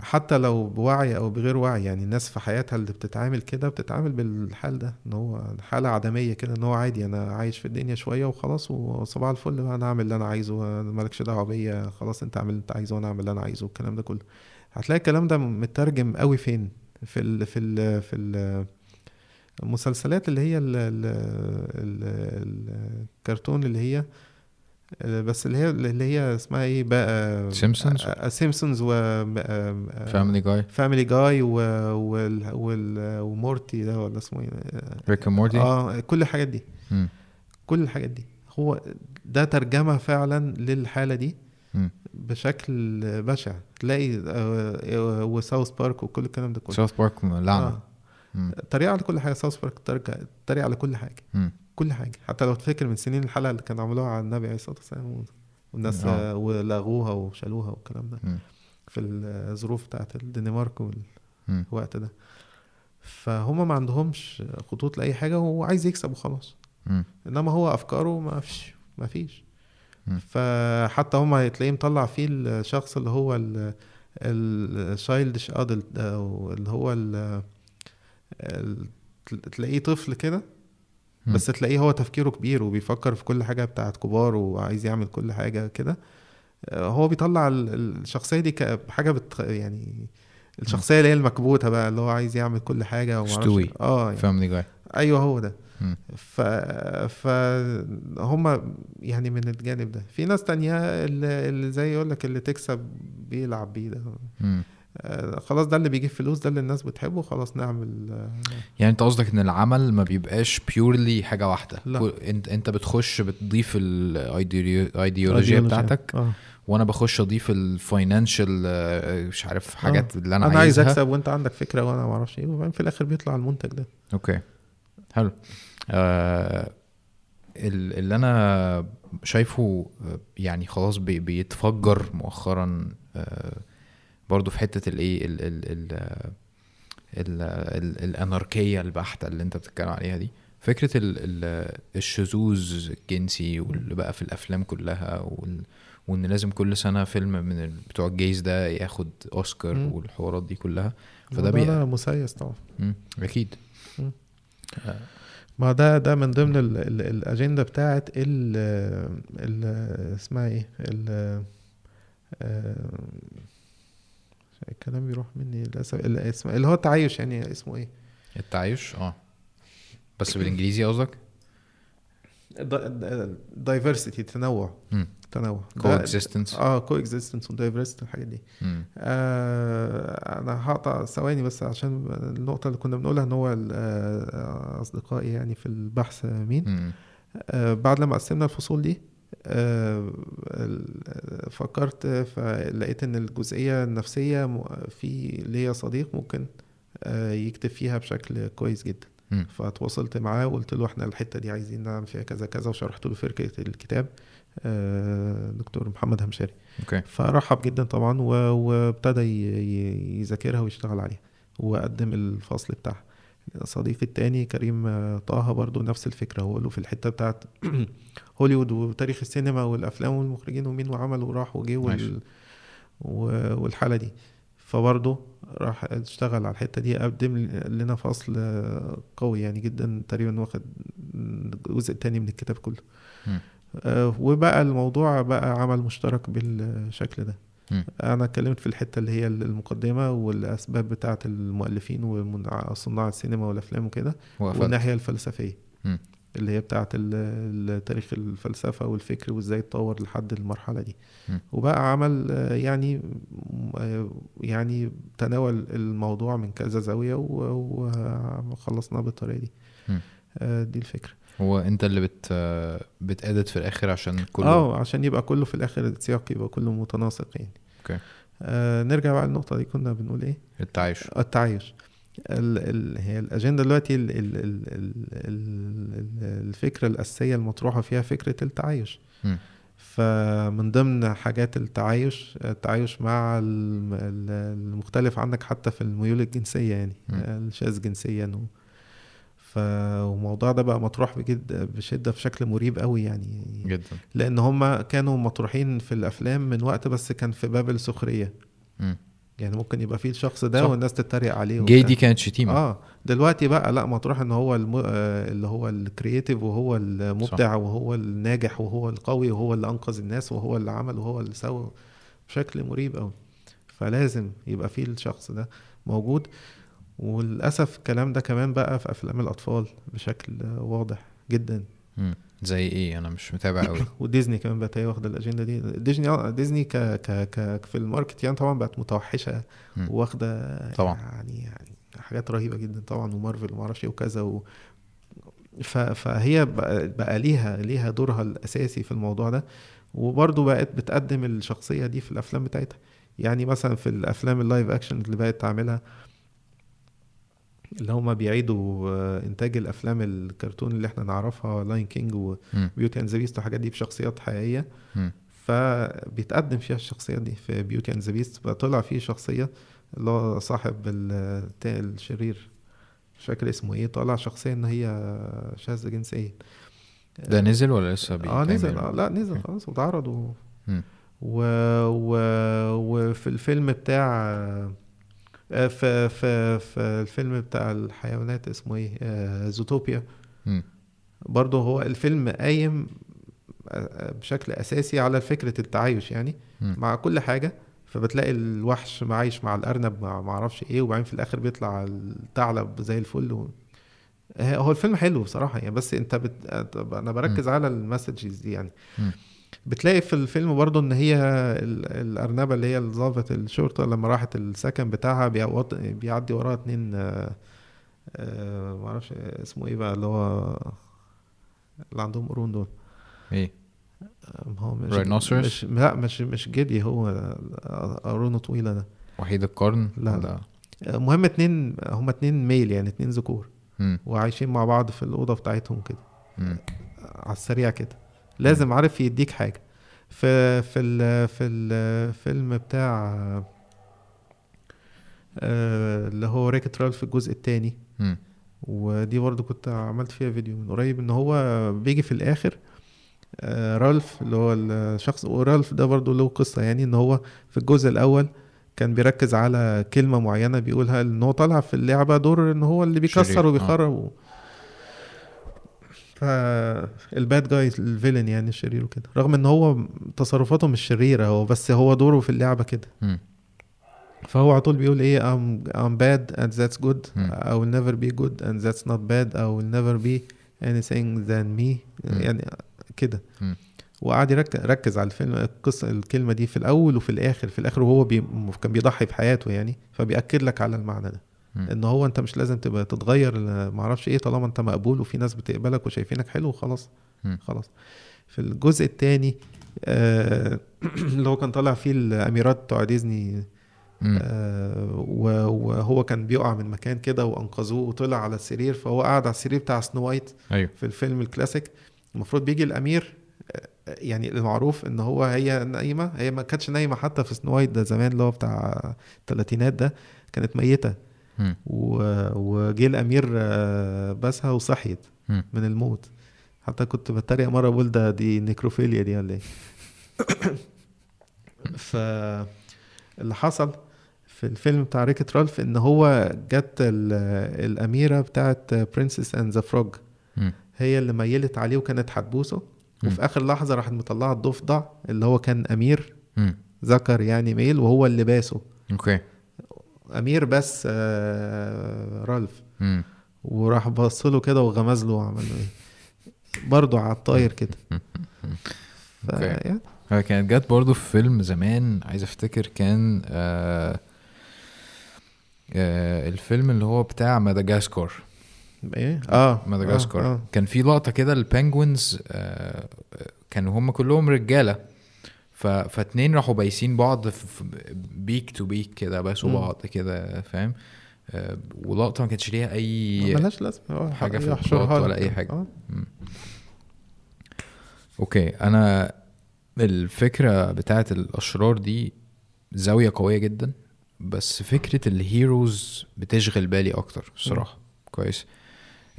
حتى لو بوعي أو بغير وعي يعني الناس في حياتها اللي بتتعامل كده بتتعامل بالحال ده إن هو حالة عدمية كده إن هو عادي أنا عايش في الدنيا شوية وخلاص وصباح الفل بقى أنا اعمل اللي أنا عايزه مالكش دعوة بيا خلاص أنت اعمل اللي أنت عايزه وأنا اعمل اللي أنا عايزه الكلام ده كله. هتلاقي الكلام ده مترجم قوي فين؟ في ال في ال في ال المسلسلات اللي هي ال ال ال الكرتون اللي هي بس اللي هي اللي هي اسمها إيه بقى Simpsons Simpsons و Family Guy Family Guy. و Morty ده ولا اسمه إيه Rick Morty آه كل الحاجات دي مم. كل الحاجات دي هو ده ترجمة فعلا للحالة دي مم. بشكل بشع تلاقي آه، وساوث بارك وكل الكلام ده كله ساوث بارك لعنة آه. مم. طريقة على كل حاجة ساوث بارك طريقة على كل حاجة مم. كل حاجة حتى لو تفكر من سنين الحلقة اللي كانوا عملوها على النبي عليه الصلاة والسلام والناس آه. ولغوها وشالوها والكلام ده مم. في الظروف بتاعت الدنمارك. والوقت ده فهم ما عندهمش خطوط لأي حاجة وهو عايز يكسب وخلاص. إنما هو أفكاره ما فيش ما فيش. فحتى هم هتلاقيه مطلع فيه الشخص اللي هو ال- الشايلدش ادلت أو اللي هو تلاقيه طفل كده. بس تلاقيه هو تفكيره كبير وبيفكر في كل حاجة بتاعت كبار وعايز يعمل كل حاجة كده. آه، هو بيطلع ال- الشخصية دي كحاجه بت يعني الشخصية اللي هي المكبوتة بقى اللي هو عايز يعمل كل حاجة ومعرفش ستوي. آه يعني جاي أيوه هو ده. ف فهم يعني من الجانب ده. في ناس تانية اللي, زي يقول لك اللي تكسب بيلعب بيه ده. خلاص ده اللي بيجيب فلوس ده اللي الناس بتحبه خلاص نعمل آه، يعني انت قصدك ان العمل ما بيبقاش بيقول لي حاجة واحدة؟ لا. انت انت بتخش بتضيف الايديولوجيا بتاعتك آه. وأنا بخش اضيف ال financial مش عارف حاجات اللي أنا, أنا عايز عايزها. أكسب وانت عندك فكرة وأنا ما أعرفش إيه وبعدين في الآخر بيطلع المنتج ده. okay. حلو. آه ال- اللي أنا شايفه آه، يعني خلاص بي بيتفجر مؤخرا آه برضو في حتة الايه ال ال ال ال ال الأناركية البحتة اللي أنت بتتكلم عليها دي. فكرة ال ال الشذوذ الجنسي واللي بقى في الأفلام كلها وال وإن لازم كل سنة فيلم من بتوع ال gays ده ياخد أوسكار مم. والحوارات دي كلها. فده بي... مسيس طبعا. أكيد. مم. آه، ما ده ده من ضمن ال ال الأجندة بتاعت ال ال اسمها إيه؟ ال آه، الكلام بيروح مني للأسف. اللي هو التعايش يعني اسمه إيه؟ التعايش آه. بس بالإنجليزي قصدك؟ diversity تنوع. تنوع. ده- coexistence. آه coexistence و diversity الحاجات دي. آه أنا هقطع ثواني بس عشان النقطة اللي كنا بنقولها إن هو آه، أصدقائي يعني في البحث مين. آه بعد لما قسمنا الفصول دي فكرت فلقيت إن الجزئية النفسية في ليا صديق ممكن آه يكتب فيها بشكل كويس جدا. فتواصلت معاه وقلت له إحنا الحتة دي عايزين نعمل فيها كذا كذا وشرحت له فكره الكتاب آه، دكتور محمد همشاري. أوكي. فرحب جدا طبعا وابتدى يذاكرها ويشتغل عليها وقدم الفصل بتاعها. صديقي التاني كريم آه، طه برضو نفس الفكرة هو له في الحتة بتاعت هوليوود وتاريخ السينما والأفلام والمخرجين ومين وعمل وراح وجه وال... و- والحالة دي فبرضه راح اشتغل على الحتة دي قدم لنا فصل قوي يعني جدا تقريبا واخد الجزء التاني من الكتاب كله. آه، وبقى الموضوع بقى عمل مشترك بالشكل ده مم. أنا اتكلمت في الحتة اللي هي المقدمة والأسباب بتاعة المؤلفين وصناع السينما والأفلام وكده والناحية الفلسفية مم. اللي هي بتاعه تاريخ الفلسفة والفكر وإزاي اتطور لحد المرحلة دي. وبقى عمل آه، يعني آه، يعني تناول الموضوع من كذا زاوية وخلصناه بالطريقة دي. آه، دي الفكرة. هو أنت اللي بت بتأدت في الآخر عشان كله؟ آه عشان يبقى كله في الآخر السياق يبقى كله متناسق يعني. أوكي. آه نرجع بقى للنقطة دي كنا بنقول إيه؟ التعايش. التعايش. ال ال هي الأجندة دلوقتي ال ال ال ال ال الفكرة الأساسية المطروحة فيها فكرة التعايش مم. فمن ضمن حاجات التعايش التعايش مع الم- ال- المختلف عنك حتى في الميول الجنسية يعني. الشاذ جنسيا و فالموضوع ده بقى مطروح بجد بشدة في شكل مريب قوي يعني جدا لأن هم كانوا مطروحين في الأفلام من وقت بس كان في باب السخرية. يعني ممكن يبقى فيه الشخص ده صح. والناس تتريق عليه جاي. دي كانت شتيمة آه دلوقتي بقى لا مطروح إن هو الم... آه، اللي هو الكرييتيف وهو المبدع وهو الناجح وهو القوي وهو اللي أنقذ الناس وهو اللي عمل وهو اللي سوى بشكل مريب قوي فلازم يبقى فيه الشخص ده موجود وللأسف الكلام ده كمان بقى في أفلام الأطفال بشكل واضح جدا مم. زي إيه؟ أنا مش متابع قوي وديزني كمان بقت هي واخده الأجندة دي. ديزني آه، ديزني ك ك ك في الماركت يعني طبعا بقت متوحشة. واخدة طبعا. يعني يعني حاجات رهيبة جدا طبعا ومارفل وما أعرفش إيه وكذا و ف فهي بقى, بقى ليها ليها دورها الأساسي في الموضوع ده. وبرضه بقت بتقدم الشخصية دي في الأفلام بتاعتها. يعني مثلا في الأفلام ال live action اللي بقت تعملها اللي هما بيعيدوا آه، إنتاج الأفلام الكرتون اللي إحنا نعرفها Lion King. و Beauty and the Beast والحاجات دي بشخصيات حقيقية. فبيتقدم فيها الشخصيات دي في Beauty and the Beast طلع فيه شخصية اللي هو صاحب الشرير مش فاكر اسمه إيه طلع شخصية إن هي شاذة جنسيا ده نزل ولا لسه آه؟ نزل آه لا نزل. خلاص واتعرض و... و... و... وفي الفيلم بتاع في في في الفيلم بتاع الحيوانات اسمه إيه آه، زوتوبيا. برضه هو الفيلم قايم آه، بشكل أساسي على فكرة التعايش يعني مم. مع كل حاجة فبتلاقي الوحش عايش مع الأرنب مع ما أعرفش إيه وبعدين في الآخر بيطلع الثعلب زي الفل و... آه، هو الفيلم حلو بصراحة يعني بس أنت بت... أنا بركز على المسجز دي يعني مم. بتلاقي في الفيلم برضه إن هي ال- الأرنبة اللي هي ضابط الشرطة لما راحت السكن بتاعها بيعدي وراها اتنين آه، آه، معرفش اسمه إيه بقى اللي هو اللي عندهم قرون دول إيه آه، هو مش؟ مش لا مش مش جدي هو قرونه طويلة ده وحيد القرن لا. ولا المهم اتنين هما اتنين male يعني اتنين ذكور. وعايشين مع بعض في الأوضة بتاعتهم كده. على السريع كده لازم عارف يديك حاجة في في ال في الفيلم بتاع آه، اللي هو Wreck-It Ralph الجزء التاني مم. ودي برضو كنت عملت فيها فيديو من قريب إن هو بيجي في الآخر آه، رالف اللي هو الشخص ورالف ده برضو له قصة يعني إن هو في الجزء الأول كان بيركز على كلمة معينة بيقولها إن هو طالع في اللعبة دور إن هو اللي بيكسر آه. وبيخرب. فالباد جاي الفيلن يعني الشرير وكده رغم إن هو تصرفاته مش شريرة هو بس هو دوره في اللعبة كده. فهو على طول بيقول إيه I'm, I'm bad and that's good مم. I will never be good and that's not bad I will never be anything than me. يعني كده. وقعد يرك- يركز على الفيلم القصة الكلمة دي في الأول وفي الآخر في الآخر وهو بي كان بيضحي بحياته يعني فبيأكد لك على المعنى ده. إن هو أنت مش لازم تبقى تتغير معرفش إيه طالما أنت مقبول وفي ناس بتقبلك وشايفينك حلو وخلاص مم. خلاص. في الجزء الثاني آه اللي هو كان طالع فيه الأميرات بتوع ديزني. آه وهو كان بيقع من مكان كده وأنقذوه وطلع على السرير فهو قاعد على السرير بتاع سنو وايت أيوه. في الفيلم الكلاسيك. المفروض بيجي الأمير آه، يعني المعروف إن هو هي نايمة هي ما كانتش نايمة حتى في سنو وايت ده زمان اللي هو بتاع الثلاثينات ده كانت ميتة. وجه الأمير آه، بسها وصحيت. من الموت حتى كنت بتريق مرة بقول ده دي necrophilia دي ولا إيه ف اللي حصل في الفيلم بتاع Wreck-It Ralph إن هو جت ال- الأميرة بتاعت Princess and the Frog. هي اللي ميلت عليه وكانت هتبوسه. وفي آخر لحظة راحت مطلعة الضفدع اللي هو كان أمير. ذكر يعني male وهو اللي باسه okay أمير بس آه، رالف. وراح بص له كده وغمز له وعمل له إيه برضه على الطاير كده ف okay. يعني هي كانت جت برضو في فيلم زمان عايز أفتكر كان آه آه الفيلم اللي هو بتاع مدغاسكار إيه آه مدغاسكار آه. آه. كان في لقطة كده ال penguins آه كانوا هم كلهم رجالة. فاتنين راحوا بايسين بعض في beak to beak كده مم. بعض كده فاهم آه ولقطه ما كانتش ليها أي ملهاش لازمة آه، حاجة في ال plot ولا لك. أي حاجة. آه. okay أنا الفكرة بتاعت الأشرار دي زاوية قوية جدا بس فكرة الهيروز بتشغل بالي أكتر الصراحه كويس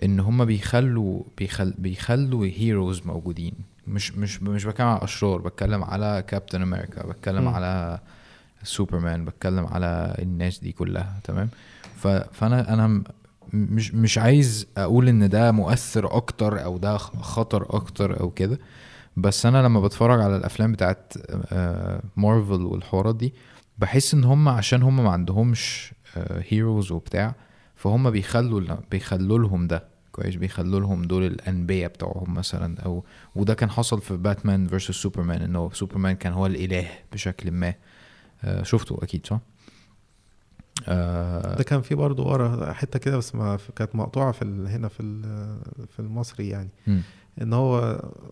إن هما بيخلوا بيخل بيخلوا هيروز موجودين مش مش مش بتكلم على اشرار بتكلم على كابتن أمريكا بتكلم مم. على سوبرمان بتكلم على الناس دي كلها تمام؟ فأنا أنا مش مش عايز أقول إن ده مؤثر أكتر أو ده خطر أكتر أو كده بس أنا لما بتفرج على الأفلام بتاعت آه، مارفل والحوارات دي بحس إن هم عشان هم ما عندهمش heroes وبتاع فهم بيخلوا بيخلوا لهم ده كويس؟ بيخلوا لهم دول الأنبياء بتوعهم مثلا أو وده كان حصل في Batman versus Superman إنه سوبرمان كان هو الإله بشكل ما. آه، شفته أكيد صح؟ آه، ده كان في برضه ورا حتة كده بس ما كانت مقطوعة في ال... هنا في ال... في المصري يعني مم. إن هو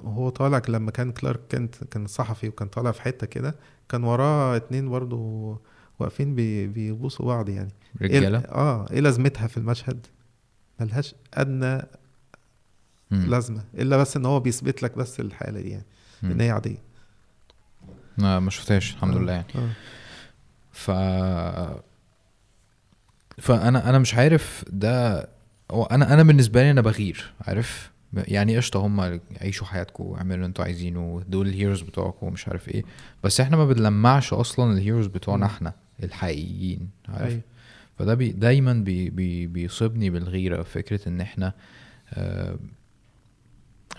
هو طالع لما كان كلارك كنت كان صحفي وكان طالع في حتة كده كان وراه اتنين برضه واقفين بي... بيبوسوا بعض يعني إيه- رجالة آه إيه لازمتها في المشهد ملهاش أدنى. لازمة إلا بس إن هو بيثبت لك بس الحالة دي يعني مم. إن هي عادية ما شفتهاش الحمد آه، لله يعني آه. ف فأنا أنا مش عارف ده هو أنا أنا بالنسبة لي أنا بغير عارف يعني قشطة هم عيشوا حياتكم اعملوا اللي أنتوا عايزينه دول ال heroes بتوعكم ومش عارف إيه بس إحنا ما بنلمعش أصلا ال heroes بتوعنا. إحنا الحقيقيين عارف أيوة. فده بي دايما بي بي بيصيبني بالغيرة فكرة إن إحنا آه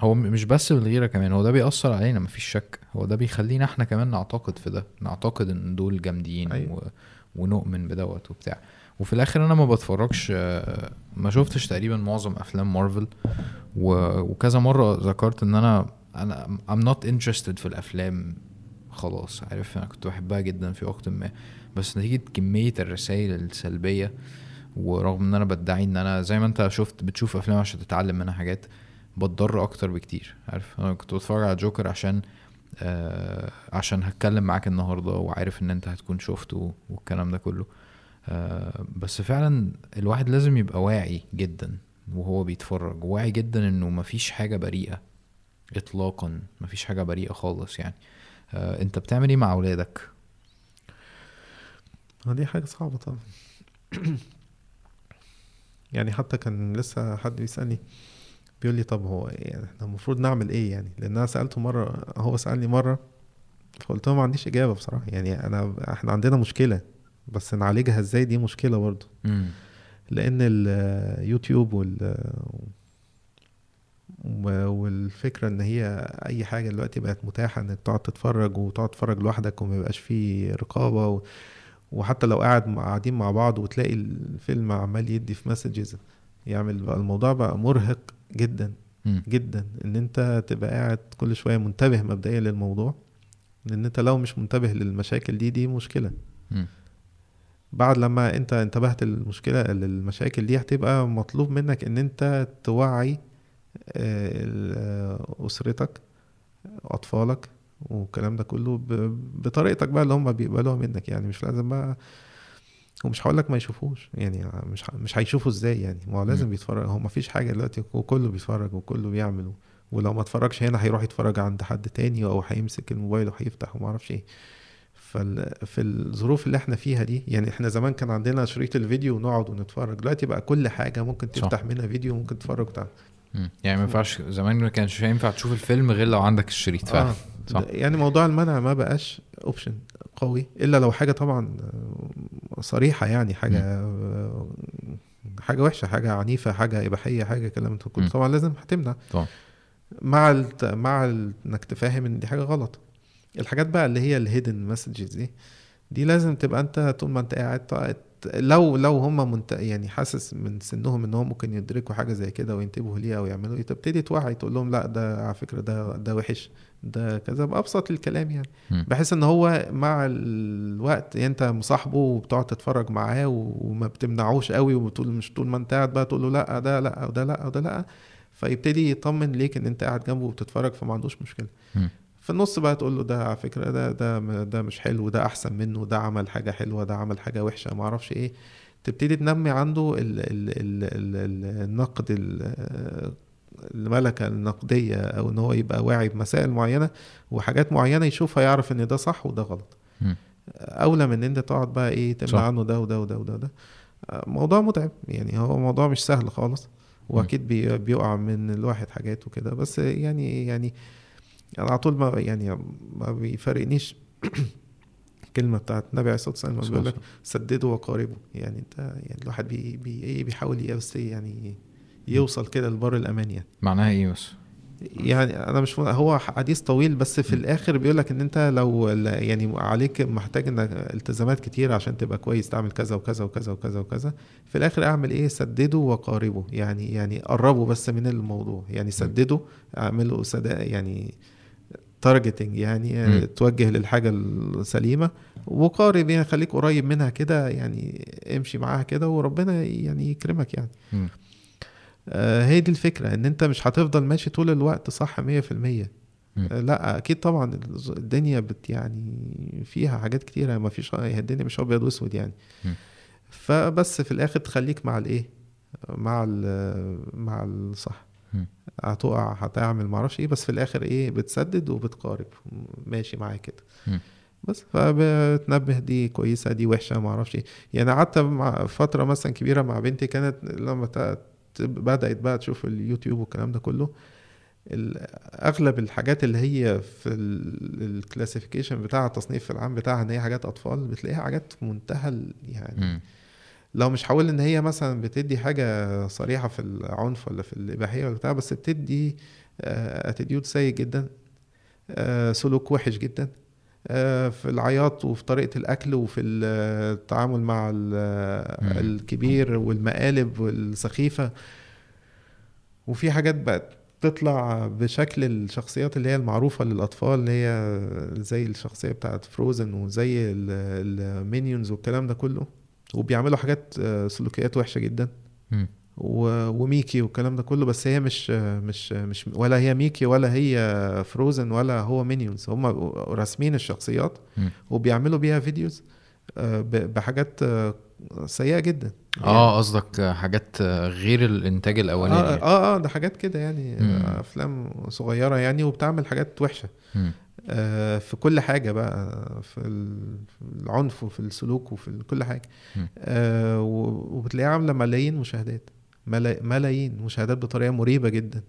هو مش بس بالغيرة كمان هو ده بيأثر علينا مفيش شك. هو ده بيخلينا إحنا كمان نعتقد في ده نعتقد إن دول جامدين أيوة. و... ونؤمن بدوت وبتاع. وفي الآخر أنا ما بتفرجش ما شفتش تقريبا معظم أفلام مارفل و... وكذا مرة ذكرت إن أنا أنا I'm not interested في الأفلام خلاص عارف أنا كنت بحبها جدا في وقت ما. بس نتيجة كمية الرسائل السلبية ورغم إن أنا بدعي إن أنا زي ما أنت شفت بتشوف أفلام عشان تتعلم منها حاجات بتضر أكتر بكتير عارف؟ أنا كنت بتفرج على جوكر عشان آه عشان هتكلم معاك النهارده وعارف إن أنت هتكون شفته والكلام ده كله. آه بس فعلا الواحد لازم يبقى واعي جدا وهو بيتفرج واعي جدا إنه مفيش حاجة بريئة اطلاقا مفيش حاجة بريئة خالص يعني. آه أنت بتعمل إيه مع أولادك؟ آه، دي حاجة صعبة طبعا. يعني حتى كان لسه حد بيسألني بيقول لي طب هو يعني إحنا المفروض نعمل إيه يعني؟ لأن أنا سألته مرة هو سألني مرة فقلت له ما عنديش إجابة بصراحة. يعني أنا إحنا عندنا مشكلة بس نعالجها إزاي؟ دي مشكلة برضه. لأن اليوتيوب وال و- والفكرة إن هي أي حاجة دلوقتي بقت متاحة إنك تقعد تتفرج وتقعد تتفرج لوحدك وما يبقاش فيه رقابة و... وحتى لو قاعد قاعدين مع بعض وتلاقي الفيلم عمال يدي في مسجز يعمل بقى الموضوع بقى مرهق. جدا مم. جدا إن أنت تبقى قاعد كل شوية منتبه مبدئيا للموضوع لأن أنت لو مش منتبه للمشاكل دي دي مشكلة مم. بعد لما أنت انتبهت للمشكلة للمشاكل دي هتبقى مطلوب منك إن أنت توعي آه، أسرتك أطفالك والكلام ده كله بطريقتك بقى اللي هم بيقبلوها منك يعني مش لازم بقى ومش هقول لك ما يشوفوش يعني مش مش هيشوفوا إزاي يعني ما هو لازم. بيتفرج هو ما فيش حاجة دلوقتي وكله بيتفرج وكله بيعمل ولو ما اتفرجش هنا هيروح يتفرج عند حد تاني أو هيمسك الموبايل وهيفتح وما أعرفش إيه فال... في الظروف اللي إحنا فيها دي يعني إحنا زمان كان عندنا شريط الفيديو ونقعد ونتفرج دلوقتي بقى كل حاجة ممكن. تفتح منها فيديو ممكن تتفرج بتاع. يعني ما ينفعش زمان ما كانش ينفع تشوف الفيلم غير لو عندك الشريط فعلا آه. صح. يعني موضوع المنع ما بقاش option قوي إلا لو حاجة طبعا صريحة يعني حاجة آه، حاجة وحشة حاجة عنيفة حاجة إباحية حاجة كلام كله. مم. طبعا لازم هتمنع. طبعا. مع ال مع ال إنك تفهم إن دي حاجة غلط. الحاجات بقى اللي هي الهيدن مسجز دي دي لازم تبقى أنت طول ما أنت قاعد لو لو هم منت... يعني حاسس من سنهم إن هم ممكن يدركوا حاجة زي كده وينتبهوا ليها ويعملوا إيه تبتدي توعي تقول لهم لا ده على فكرة ده ده وحش. ده كذا بأبسط الكلام يعني. بحيث إن هو مع الوقت أنت مصاحبه وبتقعد تتفرج معاه وما بتمنعوش قوي وبتقول مش طول ما أنت قاعد بقى تقول له لأ ده لأ وده لأ وده لأ فيبتدي يطمن ليك إن أنت قاعد جنبه وبتتفرج فما عندوش مشكلة. في النص بقى تقول له ده على فكرة ده ده ده مش حلو ده أحسن منه ده عمل حاجة حلوة ده عمل حاجة وحشة ما أعرفش إيه تبتدي تنمي عنده ال ال ال ال ال النقد ال- الملكة النقدية أو إن هو يبقى واعي بمسائل معينة وحاجات معينة يشوفها يعرف إن ده صح وده غلط. أولى من إن أنت تقعد بقى إيه. تمنع عنه ده وده وده وده وده. موضوع متعب. يعني هو موضوع مش سهل خالص. وأكيد بي بيقع من الواحد حاجات وكده. بس يعني يعني أنا على طول ما يعني ما بيفرقنيش الكلمة بتاعت النبي عليه الصلاة والسلام بيقول لك سددوا وقاربوا يعني أنت يعني الواحد بي بي إيه بيحاول بس يعني يوصل كده لبر الأمان يعني معناها إيه بس يعني أنا مش هو حديث طويل بس في م. الآخر بيقول لك إن أنت لو يعني عليك محتاج إنك التزامات كتير عشان تبقى كويس تعمل كذا وكذا وكذا وكذا وكذا في الآخر أعمل إيه سددوا وقاربوا يعني يعني قربوا بس من الموضوع يعني سددوا اعملوا سدا يعني تارجتنج يعني م. توجه للحاجة السليمة وقارب يعني خليك قريب منها كده يعني امشي معاها كده وربنا يعني يكرمك يعني مم. آه، هي دي الفكرة إن أنت مش هتفضل ماشي طول الوقت صح مية في المية مم. آه، لأ أكيد طبعا الدنيا بت يعني فيها حاجات كتيرة ما فيش الدنيا مش أبيض وأسود يعني. فبس في الآخر تخليك مع الإيه مع ال مع الصح. هتقع هتعمل معرفش إيه بس في الآخر إيه بتسدد وبتقارب ماشي معايا كده. بس فبتنبه دي كويسة دي وحشة معرفش إيه يعني قعدت مع فترة مثلا كبيرة مع بنتي كانت لما بدأت بقى تشوف اليوتيوب والكلام ده كله أغلب الحاجات اللي هي في الكلاسيفيكيشن بتاع التصنيف العام بتاعها إن هي حاجات أطفال بتلاقيها حاجات في منتهى يعني مم. لو مش هقول إن هي مثلا بتدي حاجة صريحة في العنف ولا في الإباحية ولا بتاع بس بتدي attitude سيء جدا آه، سلوك وحش جدا آه، في العياط وفي طريقة الأكل وفي التعامل مع. الكبير والمقالب والسخيفة. وفي حاجات بقت تطلع بشكل الشخصيات اللي هي المعروفة للأطفال اللي هي زي الشخصية بتاعت فروزن وزي المينيونز والكلام ده كله. وبيعملوا حاجات آه، سلوكيات وحشة جدا. وميكي والكلام ده كله بس هي مش مش مش ولا هي ميكي ولا هي فروزن ولا هو مينيونز هم راسمين الشخصيات. وبيعملوا بيها videos آه، بحاجات آه، سيئة جدا آه قصدك حاجات غير الإنتاج الأولاني آه آه آه ده حاجات كده يعني مم. آه، أفلام صغيرة يعني وبتعمل حاجات وحشة مم. آه في كل حاجة بقى في ال- في العنف وفي السلوك وفي كل حاجة. آه وبتلاقيها عاملة ملايين مشاهدات ملايين مشاهدات بطريقة مريبة جدا.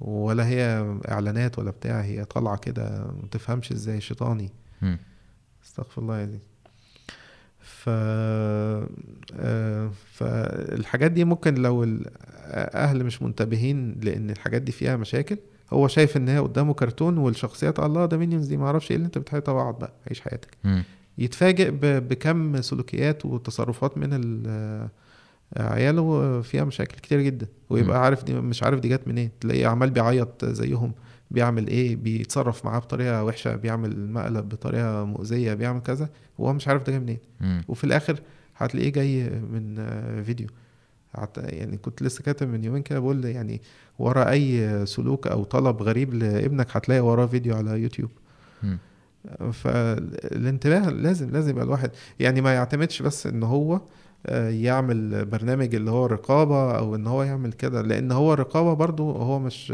ولا هي إعلانات ولا بتاع هي طالعة كده ما تفهمش إزاي شيطاني. استغفر الله يعني ف آه، فالحاجات دي ممكن لو الاهل مش منتبهين لأن الحاجات دي فيها مشاكل هو شايف إن هي قدامه كرتون والشخصيات الله ده مينيونز دي ما أعرفش إيه اللي أنت بتحيطها بعض بقى عيش حياتك مم. يتفاجئ بكم سلوكيات وتصرفات من ال- عياله فيها مشاكل كتير جدا ويبقى عارف دي مش عارف دي جت منين. تلاقيه عمال بيعيط زيهم بيعمل إيه بيتصرف معاه بطريقة وحشة بيعمل مقلب بطريقة مؤذية بيعمل كذا وهو مش عارف ده جاي منين. مم. وفي الآخر هتلاقيه جاي من فيديو. يعني كنت لسه كاتب من يومين كده بقول يعني ورا أي سلوك أو طلب غريب لابنك هتلاقي وراه فيديو على يوتيوب. مم. فالانتباه لازم لازم يبقى الواحد يعني ما يعتمدش بس إن هو يعمل برنامج اللي هو الرقابة أو إن هو يعمل كده لأن هو الرقابة برضو هو مش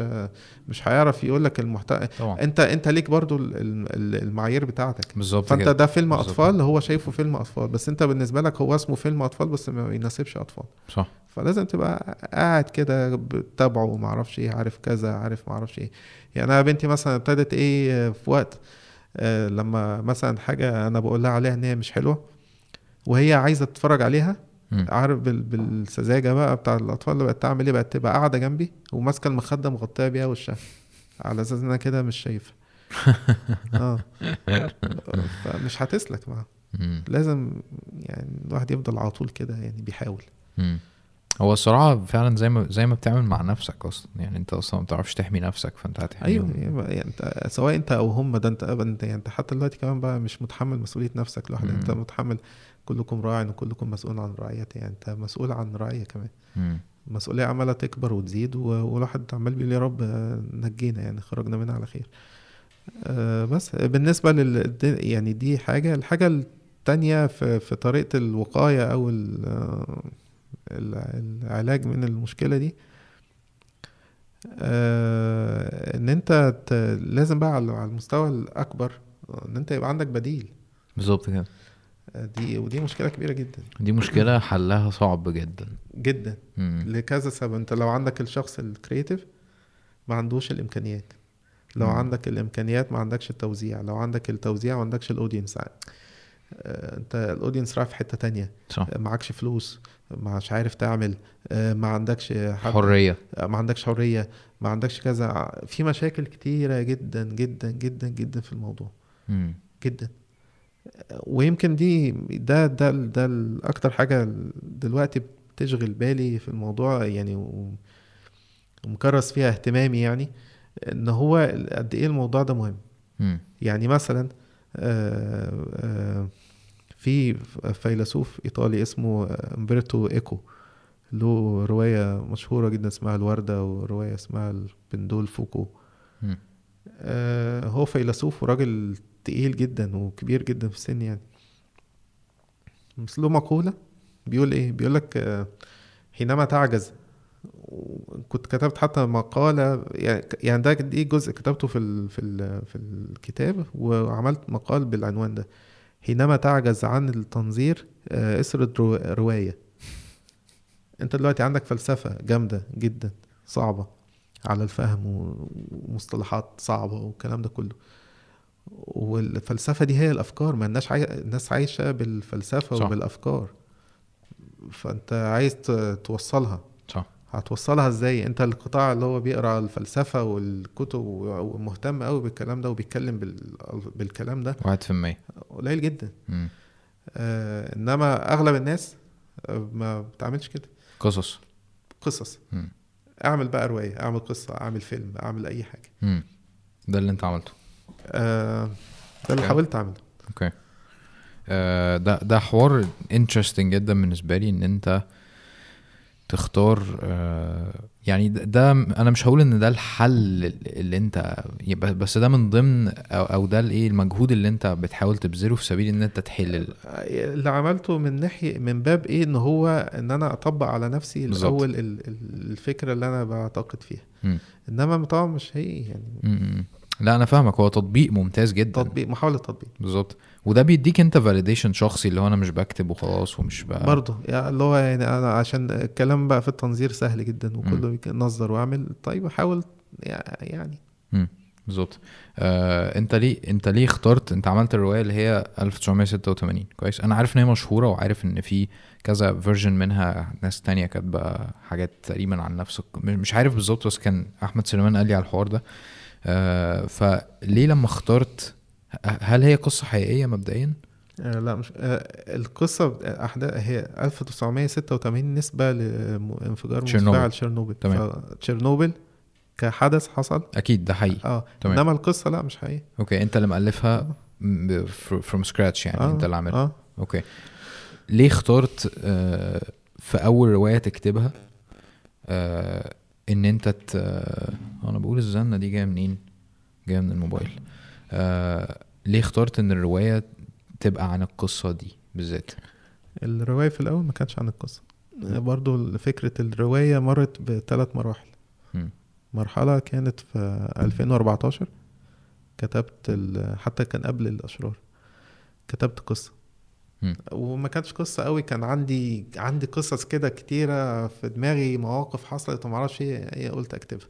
مش هيعرف يقول لك المحتوى أنت أنت ليك برضو ال- ال- المعايير بتاعتك. بالظبط فأنت ده فيلم بالظبط. أطفال هو شايفه فيلم أطفال بس أنت بالنسبة لك هو اسمه فيلم أطفال بس ما يناسبش أطفال. صح. فلازم تبقى قاعد كده بتتابعه وما أعرفش إيه عارف كذا عارف ما أعرفش إيه. يعني أنا بنتي مثلا ابتدت إيه في وقت آه، لما مثلا حاجة أنا بقول لها عليها إن هي مش حلوة وهي عايزة تتفرج عليها. عارف بال- بالسذاجة بقى بتاع الأطفال اللي بقت تعمل إيه بقت تبقى قاعدة جنبي وماسكة المخدة مغطية بيها وشها على أساس إن أنا كده مش شايفه آه فمش هتسلك معاها. لازم يعني الواحد يفضل على طول كده يعني بيحاول. هو الصراحة فعلا زي ما زي ما بتعمل مع نفسك أصلا يعني أنت أصلا ما بتعرفش تحمي نفسك فأنت هتحميهم أيوه يعني أنت سواء أنت أو هم ده أنت انت يعني أنت حتى دلوقتي كمان بقى مش متحمل مسؤولية نفسك لوحدك. أنت متحمل كلكم راع وكلكم مسؤول عن رعيته يعني أنت مسؤول عن رعيه كمان. المسؤوليه عمالة تكبر وتزيد والواحد عمال بيقول يا رب نجينا يعني خرجنا منها على خير آه، بس بالنسبة لل يعني دي حاجة الحاجة التانية في في طريقة الوقاية أو ال- ال- العلاج من المشكلة دي آه، إن أنت. لازم بقى على المستوى الأكبر إن أنت يبقى عندك بديل بالظبط كده دي ودي مشكلة كبيرة جدا. دي مشكلة حلها صعب جدا. جدا. مم. لكذا سبب. انت لو عندك الشخص ال creative ما عندوش الإمكانيات. لو مم. عندك الإمكانيات ما عندكش التوزيع. لو عندك التوزيع ما عندكش ال audience آه، انت الاودينس رايح في حتة تانية. صح. آه، معكش فلوس. مش عارف تعمل. آه، ما عندكش حد. حرية. ما عندكش حرية. ما عندكش كذا. في مشاكل كتيرة جدا جدا جدا جدا في الموضوع. مم. جدا. ويمكن دي ده ده ده الأكتر حاجة دلوقتي بتشغل بالي في الموضوع يعني ومكرس فيها اهتمامي يعني إن هو قد إيه الموضوع ده مهم. يعني مثلا آه، آه، في فيلسوف إيطالي اسمه أمبرتو إيكو له رواية مشهورة جدا اسمها الوردة ورواية اسمها البندول فوكو. آه، هو فيلسوف وراجل تقيل جدا وكبير جدا في السن يعني. بس له مقولة بيقول إيه؟ بيقول لك آه، حينما تعجز كنت كتبت حتى مقالة يعني يعني ده دي جزء كتبته في ال في ال في الكتاب وعملت مقال بالعنوان ده. حينما تعجز عن التنظير آه، اسرد رو- رواية. انت دلوقتي عندك فلسفة جامدة جدا صعبة على الفهم ومصطلحات صعبة والكلام ده كله. والفلسفة دي هي الأفكار ما الناس عاي... الناس عايشة بالفلسفة صح. وبالأفكار. فأنت عايز توصلها. صح. هتوصلها إزاي؟ أنت القطاع اللي هو بيقرأ الفلسفة والكتب ومهتم قوي بالكلام ده وبيتكلم بال... بالكلام ده واحد في المية. قليل جدا. آه إنما أغلب الناس آه، ما بتعملش كده. قصص. قصص. مم. أعمل بقى رواية أعمل قصة أعمل فيلم أعمل أي حاجة. مم. ده اللي أنت عملته. آه ده اللي. حاولت أعمله okay آه ده ده حوار interesting جدا بالنسبة لي إن أنت تختار آه يعني ده, أنا مش هقول إن ده الحل اللي أنت بس ده من ضمن أو, أو ده الإيه المجهود اللي أنت بتحاول تبذله في سبيل إن أنت تحل ال- اللي عملته من ناحية من باب إيه إن هو إن أنا أطبق على نفسي. الأول ال- ال- الفكرة اللي أنا بعتقد فيها. إنما طبعا مش هي يعني مم. لا أنا فاهمك. هو تطبيق ممتاز جدا. تطبيق محاولة تطبيق. بالظبط. وده بيديك أنت validation شخصي اللي هو أنا مش بكتب وخلاص ومش بقى برضه يعني اللي هو يعني أنا عشان الكلام بقى في التنظير سهل جدا وكله نظر وأعمل. طيب احاول يعني. بالظبط. آه أنت ليه أنت ليه اخترت أنت عملت الرواية اللي هي 1986 كويس. أنا عارف إن هي مشهورة وعارف إن في كذا version منها ناس تانية كاتبة حاجات تقريبا عن نفس الق- مش عارف بالظبط بس كان أحمد سليمان قال لي على الحوار ده. فليه لما اخترت هل هي قصة حقيقية مبدئيا آه لا مش آه القصة أحداث هي 1986 نسبة لانفجار. مفاعل تشيرنوبل تمام. تشيرنوبل كحدث حصل أكيد ده حقيقي آه تمام. إنما القصة لا مش حقيقيه okay أنت اللي مألفها from scratch يعني آه. أنت اللي عاملها آه أوكي ليه اخترت آه، في أول رواية تكتبها آه، إن أنت ت... آه، أنا بقول الزنة دي جاية منين؟ جاية من الموبايل. آه، ليه اخترت إن الرواية تبقى عن القصة دي بالذات؟ الرواية في الأول ما كانتش عن القصة. برضو فكرة الرواية مرت بثلاث مراحل. مرحلة كانت في 2014 كتبت ال- حتى كان قبل الأشرار. كتبت قصة. وما كانتش قصة قوي. كان عندي عندي قصص كده كتيرة في دماغي مواقف حصلت وما أعرفش إيه إيه قلت أكتبها.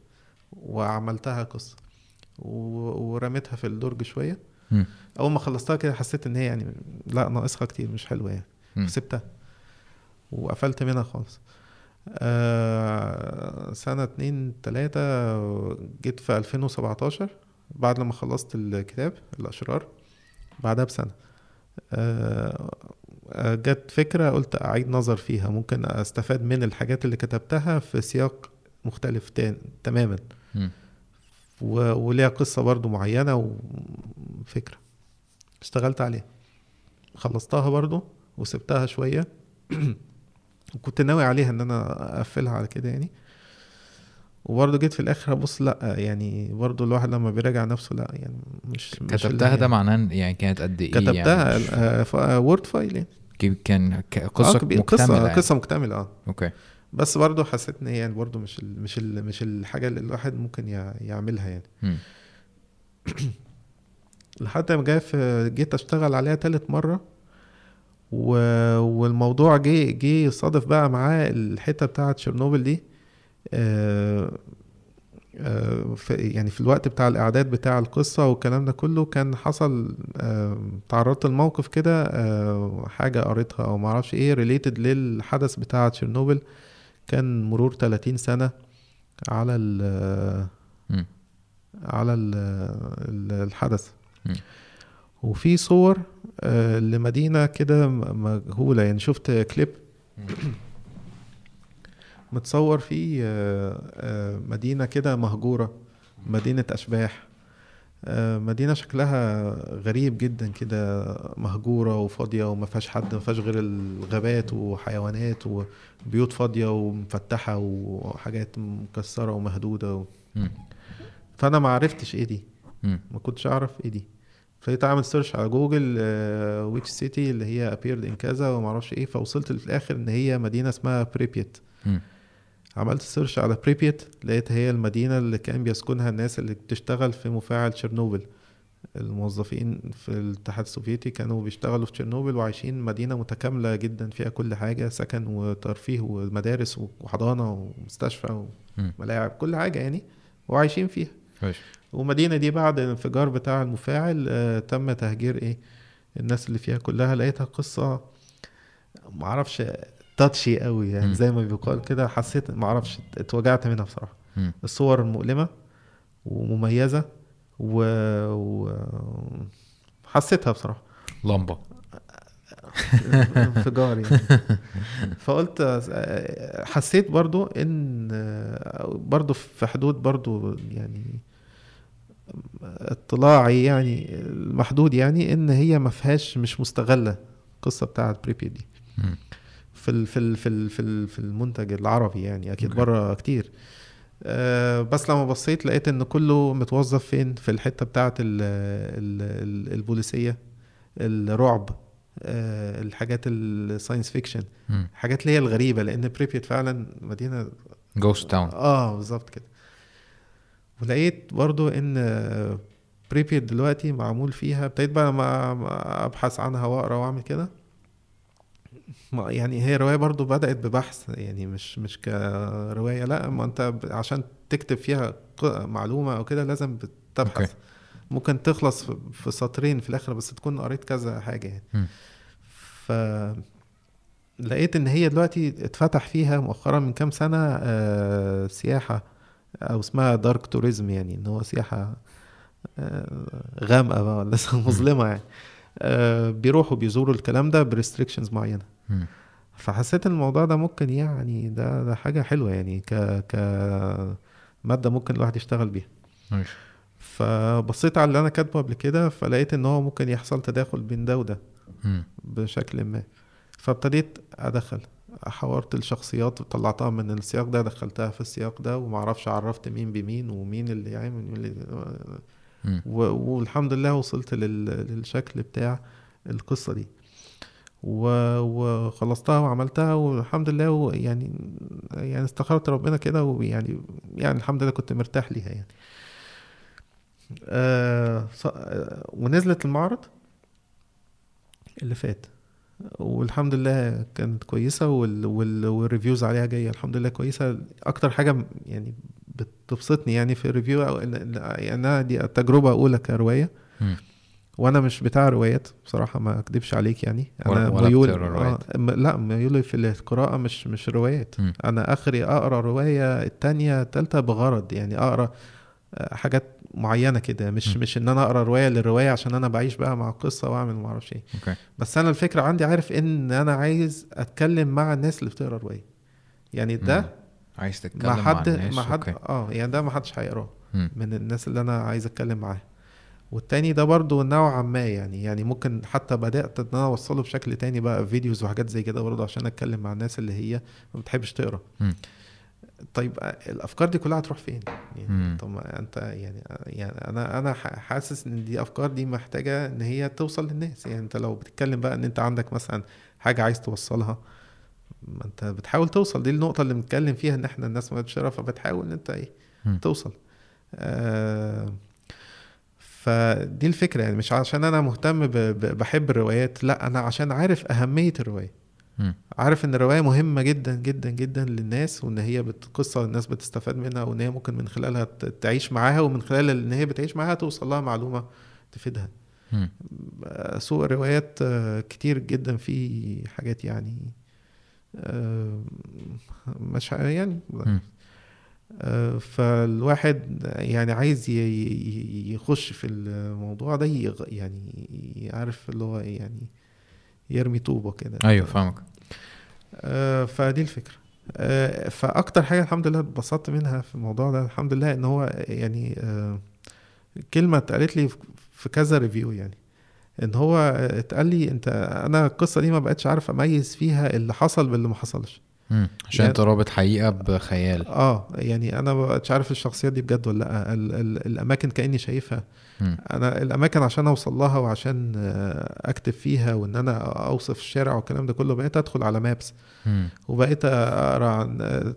وعملتها قصة. ورميتها في الدرج شوية. مم. أول ما خلصتها كده حسيت إن هي يعني لا ناقصها كتير مش حلوة يعني. سبتها وقفلت منها خالص. آه سنة اتنين تلاتة جيت في 2017 بعد لما خلصت الكتاب الأشرار بعدها بسنة. جت فكرة قلت أعيد نظر فيها. ممكن أستفاد من الحاجات اللي كتبتها في سياق مختلف تاني تماما. وليها قصة برضو معينة وفكرة اشتغلت عليها. خلصتها برضو وسبتها شوية. وكنت ناوي عليها إن أنا أقفلها على كده يعني. وبرضه جيت في الآخر ابص لأ يعني برضه الواحد لما بيراجع نفسه لأ يعني مش مش كتبتها هي- ده معناه يعني كانت قد إيه كتبتها يعني مش- آه، آه، Word file يعني. كان آه، قصة كبير- مكتمله قصة يعني. قصة مكتملة آه. okay. بس برضه حسيت إن هي يعني برضه مش ال مش ال مش الحاجة اللي الواحد ممكن يع- يعملها يعني. لحد ما جاي في جيت أشتغل عليها تالت مرة و... والموضوع جه جه صادف بقى معاه الحتة بتاعة تشيرنوبل دي. آه، آه، في يعني في الوقت بتاع الإعداد بتاع القصة والكلام ده كله كان حصل آه، تعرضت لموقف كده آه، حاجة قريتها أو معرفش إيه related للحدث بتاع تشيرنوبل كان مرور 30 سنة على ال مم. على ال ال الحدث. وفي صور آه، لمدينة كده م- مجهولة يعني شفت كليب متصور فيه آه، آه، مدينة كده مهجورة مدينة أشباح آه، مدينة شكلها غريب جدا كده مهجورة وفاضية وما فيهاش حد ما فيهاش غير الغابات وحيوانات وبيوت فاضية ومفتحة وحاجات مكسرة ومهدودة و... مم. فأنا ما عرفتش إيه دي. ما كنتش أعرف إيه دي فبقيت أعمل search على جوجل which city اللي هي appeared in كذا وما أعرفش إيه فوصلت في الآخر إن هي مدينة اسمها بريبيت. عملت search على بريبيت لقيت هي المدينة اللي كان بيسكنها الناس اللي بتشتغل في مفاعل تشيرنوبل. الموظفين في الاتحاد السوفيتي كانوا بيشتغلوا في تشيرنوبل وعايشين مدينة متكاملة جدا فيها كل حاجة سكن وترفيه ومدارس وحضانة ومستشفى. وملاعب كل حاجة يعني وعايشين فيها. كويس. والمدينة دي بعد الانفجار بتاع المفاعل آه، تم تهجير إيه؟ الناس اللي فيها كلها لقيتها قصة معرفش تاتشي قوي. يعني زي ما بيقال كده حسيت معرفش اتوجعت منها بصراحة مم. الصور المؤلمة ومميزة و... و... حسيتها بصراحة لمبة انفجار يعني فقلت حسيت برضو إن برضو في حدود برضو يعني اطلاعي يعني المحدود يعني إن هي ما فيهاش مش مستغلة القصة بتاعت بريبيت دي. في في في في, في المنتج العربي يعني أكيد. بره كتير آه، بس لما بصيت لقيت إن كله متوظف فين في الحتة بتاعت ال ال ال البوليسية الرعب آه، الحاجات ال science fiction. الحاجات اللي هي الغريبة لأن بريبيت فعلا مدينة ghost town آه بالظبط كده ولقيت برضو إن بريبيات دلوقتي معمول فيها ابتديت بقى ما أبحث عنها وأقرأ وأعمل كده ما- يعني هي رواية برضو بدأت ببحث يعني مش مش كرواية لأ ما أنت عشان تكتب فيها معلومة أو كده لازم بتبحث أوكي. ممكن تخلص في- سطرين في الآخر بس تكون قريت كذا حاجة يعني مم. ف لقيت إن هي دلوقتي اتفتح فيها مؤخرا من كام سنة آه، سياحة أو اسمها دارك توريزم يعني إن هو سياحة آه، غامقة بقى ولا مظلمة يعني بيروحوا بيزوروا الكلام ده بريستريكشنز معينة. فحسيت الموضوع ده ممكن يعني ده ده حاجة حلوة يعني ك ك مادة ممكن الواحد يشتغل بيها ماشي فبصيت على اللي أنا كاتبه قبل كده فلقيت إن هو ممكن يحصل تداخل بين ده وده. بشكل ما فابتديت أدخل حورت الشخصيات وطلعتها من السياق ده دخلتها في السياق ده ومعرفش عرفت مين بمين ومين اللي يعمل. و... والحمد لله وصلت لل... للشكل بتاع القصة دي. وخلصتها وعملتها والحمد لله. يعني يعني استخرت ربنا كده ويعني يعني الحمد لله كنت مرتاح ليها يعني آه... آه، ونزلت المعرض اللي فات والحمد لله كانت. وال... وال reviews عليها جاية الحمد لله كويسة أكتر حاجة م- يعني بتبسطني يعني في ال review إن- يعني أنا دي تجربة أولى كرواية مم. وأنا مش بتاع روايات بصراحة ما أكدبش عليك يعني أنا ولا- ولا ميول؟ آه م- لا ميولي في القراءة مش مش روايات مم. أنا آخري أقرأ رواية التانية التالتة بغرض يعني أقرأ آه، حاجات معينة كده مش م. مش إن أنا أقرأ رواية للرواية عشان أنا بعيش بقى مع القصة وأعمل ما أعرفش إيه بس أنا الفكرة عندي عارف إن أنا عايز أتكلم مع الناس اللي بتقرأ رواية يعني ده مم. عايز تتكلم مع مع حد مع حد. آه يعني ده ما حدش هيقراه. من الناس اللي أنا عايز أتكلم معاها والتاني ده برضو نوعا ما يعني يعني ممكن حتى بدأت إن أنا أوصله بشكل تاني بقى فيديوز وحاجات زي كده برضو عشان أتكلم مع الناس اللي هي ما بتحبش تقرا مم. طيب الأفكار دي كلها هتروح فين يعني. طب ما أنت يعني يعني أنا أنا حاسس إن دي أفكار دي محتاجة إن هي توصل للناس يعني أنت لو بتتكلم بقى إن أنت عندك مثلا حاجة عايز توصلها ما انت بتحاول توصل. دي النقطة اللي بنتكلم فيها إن إحنا الناس ما بتشرف فبتحاول إن أنت إيه. توصل. آه فدي الفكرة. يعني مش عشان أنا مهتم ب- ب- بحب الروايات لا أنا عشان عارف أهمية الرواية. مم. عارف إن الرواية مهمة جدا جدا جدا للناس وإن هي قصة الناس بتستفاد منها وإن هي ممكن من خلالها تعيش معاها ومن خلال إن هي بتعيش معاها توصل لها معلومة تفيدها. سوق الروايات آه، كتير جدا فيه حاجات يعني مش ع- يعني. آه، فالواحد يعني عايز يخش في الموضوع ده يعني يعرف اللي هو يعني يرمي طوبة كده. أيوه فاهمك. آه، فدي الفكرة. آه، فأكتر حاجة الحمد لله اتبسطت منها في الموضوع ده الحمد لله إن هو يعني آه، كلمة اتقالت لي في كذا ريفيو يعني. إن هو اتقال لي أنت أنا القصة دي ما بقتش عارف أميز فيها اللي حصل باللي ما حصلش مم. عشان يعني- أنت رابط حقيقة بخيال آه يعني أنا ما بقتش عارف الشخصيات دي بجد ولا لأ ال ال الأماكن كأني شايفها. أنا الأماكن عشان أوصل لها وعشان آه، أكتب فيها وإن أنا أوصف الشارع والكلام ده كله بقيت أدخل على مابس. وبقيت أقرأ عن آه،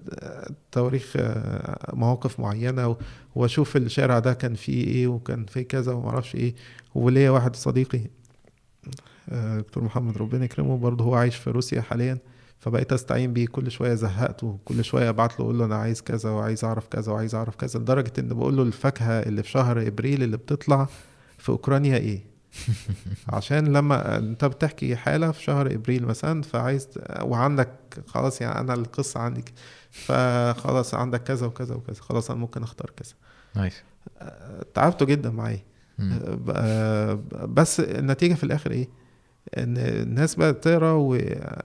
تواريخ آه، مواقف معينة وأشوف الشارع ده كان فيه إيه وكان فيه كذا وما أعرفش إيه. وليا واحد صديقي دكتور محمد ربنا يكرمه برضه هو عايش في روسيا حاليا. فبقيت أستعين بيه. كل شوية زهقته كل شوية أبعت له أقول له أنا عايز كذا وعايز أعرف كذا وعايز أعرف كذا لدرجة إن بقول له الفاكهة اللي في شهر إبريل اللي بتطلع في أوكرانيا إيه؟ عشان لما أنت بتحكي حالة في شهر إبريل مثلا فعايز وعندك خلاص يعني أنا القصة عندي فخلاص عندك كذا وكذا وكذا خلاص أنا ممكن أختار كذا. نايس. تعبته جدا معايا. بس النتيجة في الآخر إيه؟ إن الناس بقت تقرأ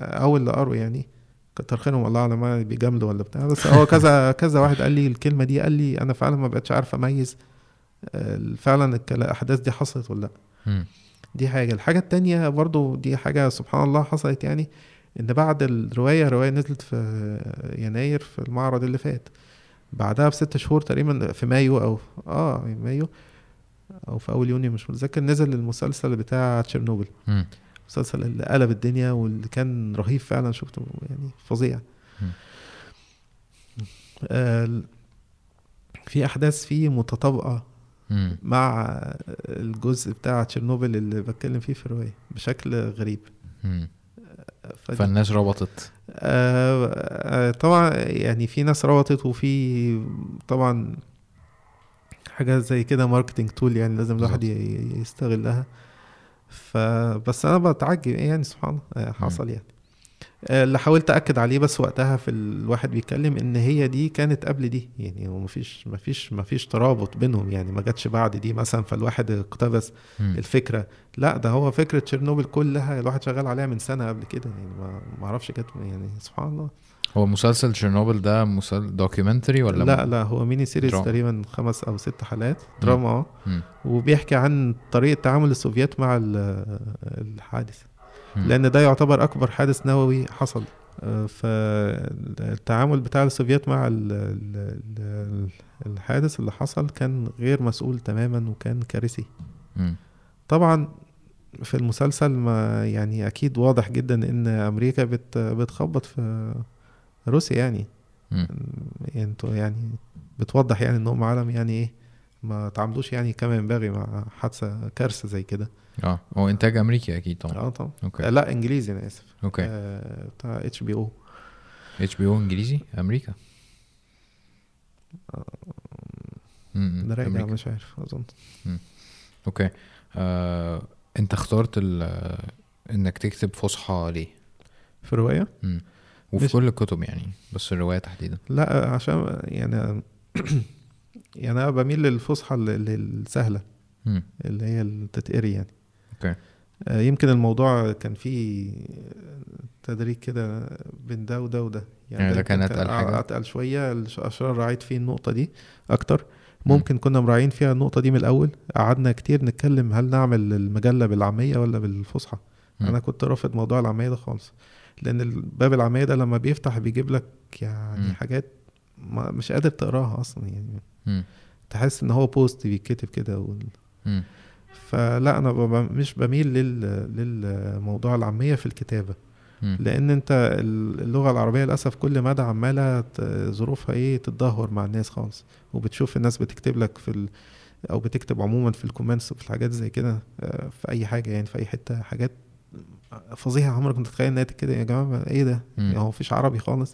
أو اللي قروا يعني كتر خيرهم الله اعلم ما بيجاملوا ولا بتاع. بس هو كذا كذا واحد قال لي الكلمة دي قال لي أنا فعلا ما بقتش عارف أميز آه، فعلا الأحداث دي حصلت ولا لأ. دي حاجة. الحاجة التانية برضو دي حاجة سبحان الله حصلت يعني إن بعد الرواية الرواية نزلت في يناير في المعرض اللي فات. بعدها بست شهور تقريبا في مايو أو آه مايو أو في أول يونيو مش متذكر نزل المسلسل بتاع تشيرنوبل. المسلسل اللي قلب الدنيا واللي كان رهيب فعلا شفته يعني فظيع. آه في أحداث فيه متطابقة. مع الجزء بتاع تشيرنوبل اللي بتكلم فيه في الرواية بشكل غريب. فدي- فالناس ربطت آه آه طبعا يعني في ناس ربطت وفي طبعا حاجات زي كده marketing tool يعني لازم الواحد يستغلها فبس أنا بتعجب يعني سبحان الله. آه، حصل يعني. آه، اللي حاولت أكد عليه بس وقتها في الواحد بيتكلم إن هي دي كانت قبل دي يعني هو مفيش مفيش ترابط بينهم يعني ما جاتش بعد دي مثلا فالواحد اقتبس. الفكرة. لا ده هو فكرة تشيرنوبل كلها الواحد شغال عليها من سنة قبل كده يعني ما ما أعرفش جت يعني سبحان الله. هو مسلسل تشيرنوبل ده مسلسل documentary ولا لا لا هو mini series دراما. تقريبا خمس أو ست حلقات دراما آه. وبيحكي عن طريقة تعامل السوفيات مع ال- الحادث مم. لأن ده يعتبر أكبر حادث نووي حصل آه، فالتعامل بتاع السوفيات مع ال- ال- ال- الحادث اللي حصل كان غير مسؤول تماما وكان كارثي. طبعا في المسلسل ما يعني أكيد واضح جدا إن أمريكا بت بتخبط في روسيا يعني. مم. يعني أنتوا يعني بتوضح يعني انهم عالم يعني إيه ما تعاملوش يعني كما ينبغي مع حادثة كارثة زي كده. آه هو إنتاج أمريكي أكيد طبعا. آه طبعا. أوكي. لا إنجليزي أنا آسف. أوكي. آه بتاع إتش بي أو. إتش بي أو إنجليزي؟ أمريكا؟ مم. ده راجع أمريكا. مش عارف أظن. أوكي. آه، أنت اخترت إنك تكتب فصحى ليه؟ في الروايه مم. وفي مش- كل الكتب يعني بس الرواية تحديدا. لا عشان يعني يعني أنا بميل للفصحى ال- ال- السهلة. اللي هي التتقري يعني. أوكي. آه، يمكن الموضوع كان فيه تدريج كده بين ده وده وده. يعني ده كان أتقل حاجة؟ أتقل شوية الاشرار راعيت فيه النقطة دي أكتر. ممكن كنا مراعين فيها النقطة دي من الأول. قعدنا كتير نتكلم هل نعمل المجلة بالعامية ولا بالفصحى. أنا كنت رافض موضوع العامية ده خالص. لأن الباب العاميه ده لما بيفتح بيجيب لك يعني مم. حاجات ما مش قادر تقراها أصلا يعني مم. تحس إن هو بوست بيتكتب كده وال... مم. فلا أنا مش بميل لل... للموضوع العامية في الكتابة مم. لأن أنت اللغة العربية للأسف كل مدى عمالة ظروفها إيه تتدهور مع الناس خالص وبتشوف الناس بتكتب لك في ال... أو بتكتب عموما في الكومنتس وفي الحاجات زي كده آه، في أي حاجة يعني في أي حتة حاجات فظيعه عمرك ما تتخيل انها كده يا جماعة إيه ده. يعني هو مفيش عربي خالص.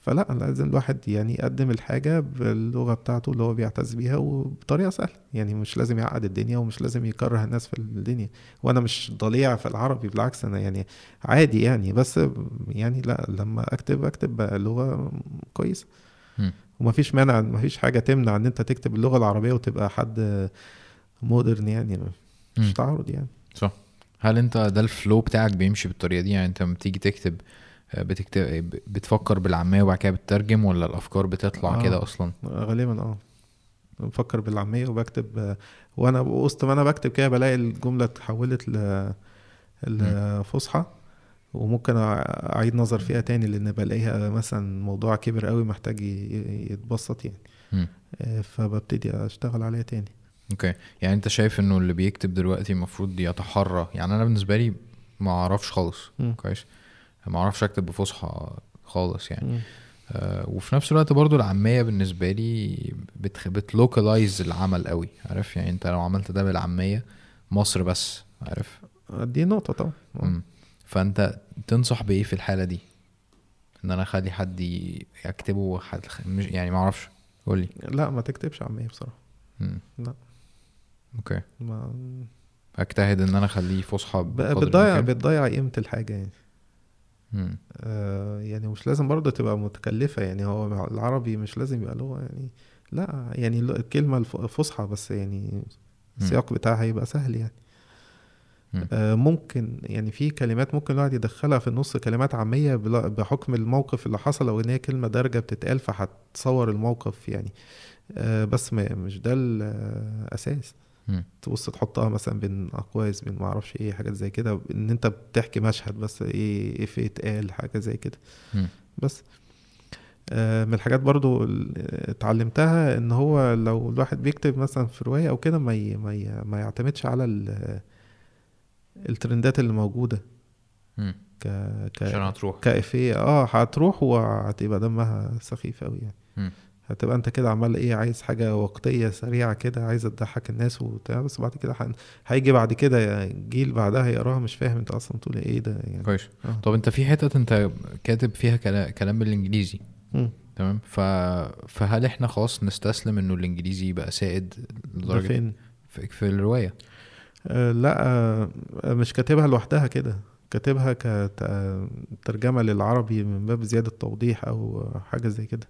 فلا لازم الواحد يعني يقدم الحاجة باللغة بتاعته اللي هو بيعتز بيها وبطريقة سهلة. يعني مش لازم يعقد الدنيا ومش لازم يكره الناس في الدنيا. وأنا مش ضليع في العربي بالعكس أنا يعني عادي يعني. بس يعني لا لما أكتب أكتب بلغه كويسة. ومفيش مانع مفيش حاجة تمنع إن أنت تكتب اللغة العربية وتبقى حد مودرن يعني. مش مم. تعارض يعني. صح. هل انت ده الفلو بتاعك بيمشي بالطريقة دي؟ يعني انت لما بتيجي تكتب آه، بتكتب بتفكر بالعامية وبعد كده بتترجم ولا الأفكار بتطلع آه. كده أصلا؟ غالبا آه. بفكر بالعامية وبكتب آه، وأنا وسط ما أنا بكتب كده بلاقي الجملة اتحولت ل الفصحى وممكن أعيد نظر فيها تاني لأن بلاقيها مثلا موضوع كبر قوي محتاج يتبسط يعني. آه، فببتدي أشتغل عليها تاني. أوكي. يعني أنت شايف إنه اللي بيكتب دلوقتي المفروض يتحرى. يعني أنا بالنسبة لي ما أعرفش خالص. كويس ما أعرفش أكتب بفصحى خالص يعني. آه وفي نفس الوقت برضو العامية بالنسبة لي بتخ... بت localize العمل قوي. عارف؟ يعني أنت لو عملت ده بالعامية مصر بس. عارف؟ دي نقطة طبعا. مم. فأنت تنصح بإيه في الحالة دي؟ إن أنا أخلي حد يكتبه حد يعني ما أعرفش. قول لي لا ما تكتبش عامية بصراحة. مم. لا. أوكي ما أجتهد إن أنا أخليه فصحى بتضيع. بتضيع قيمة الحاجة يعني مم. آه يعني مش لازم برضه تبقى متكلفة يعني هو العربي مش لازم يبقى لغة يعني لا يعني ال- الكلمة الف- الفصحى بس يعني السياق بتاعها يبقى سهل يعني. آه ممكن يعني في كلمات ممكن الواحد يدخلها في النص كلمات عامية بحكم الموقف اللي حصل أو إن هي كلمة دارجة بتتقال فهتصور الموقف يعني آه بس ما مش ده الاساس مم. تبص تحطها مثلا بين أقواس بين ما أعرفش إيه حاجات زي كده إن أنت بتحكي مشهد بس إيه إيه في اتقال حاجة زي كده. بس. آه، من الحاجات برضو اللي اتعلمتها إن هو لو الواحد بيكتب مثلا في رواية أو كده ما ي- ما ي- ما يعتمدش على ال- الترندات اللي موجودة. ك ك عشان هتروح. كإفيه. آه هتروح وهتبقى دمها سخيف قوي يعني. مم. هتبقى انت كده عمال إيه عايز حاجة وقتية سريعة كده عايز تضحك الناس وبتاع بس بعد كده هيجي بعد كده جيل بعدها يقراها مش فاهم انت أصلا تقول إيه ده يعني. كويس. آه. طب انت في حتت انت كاتب فيها كلا- كلام بالانجليزي. تمام. ف... فهل إحنا خلاص نستسلم انه الانجليزي يبقى سائد لدرجة فين؟ في, في الرواية؟ آه لا آه مش كاتبها لوحدها كده. كاتبها كترجمه للعربي من باب زيادة توضيح أو حاجة زي كده.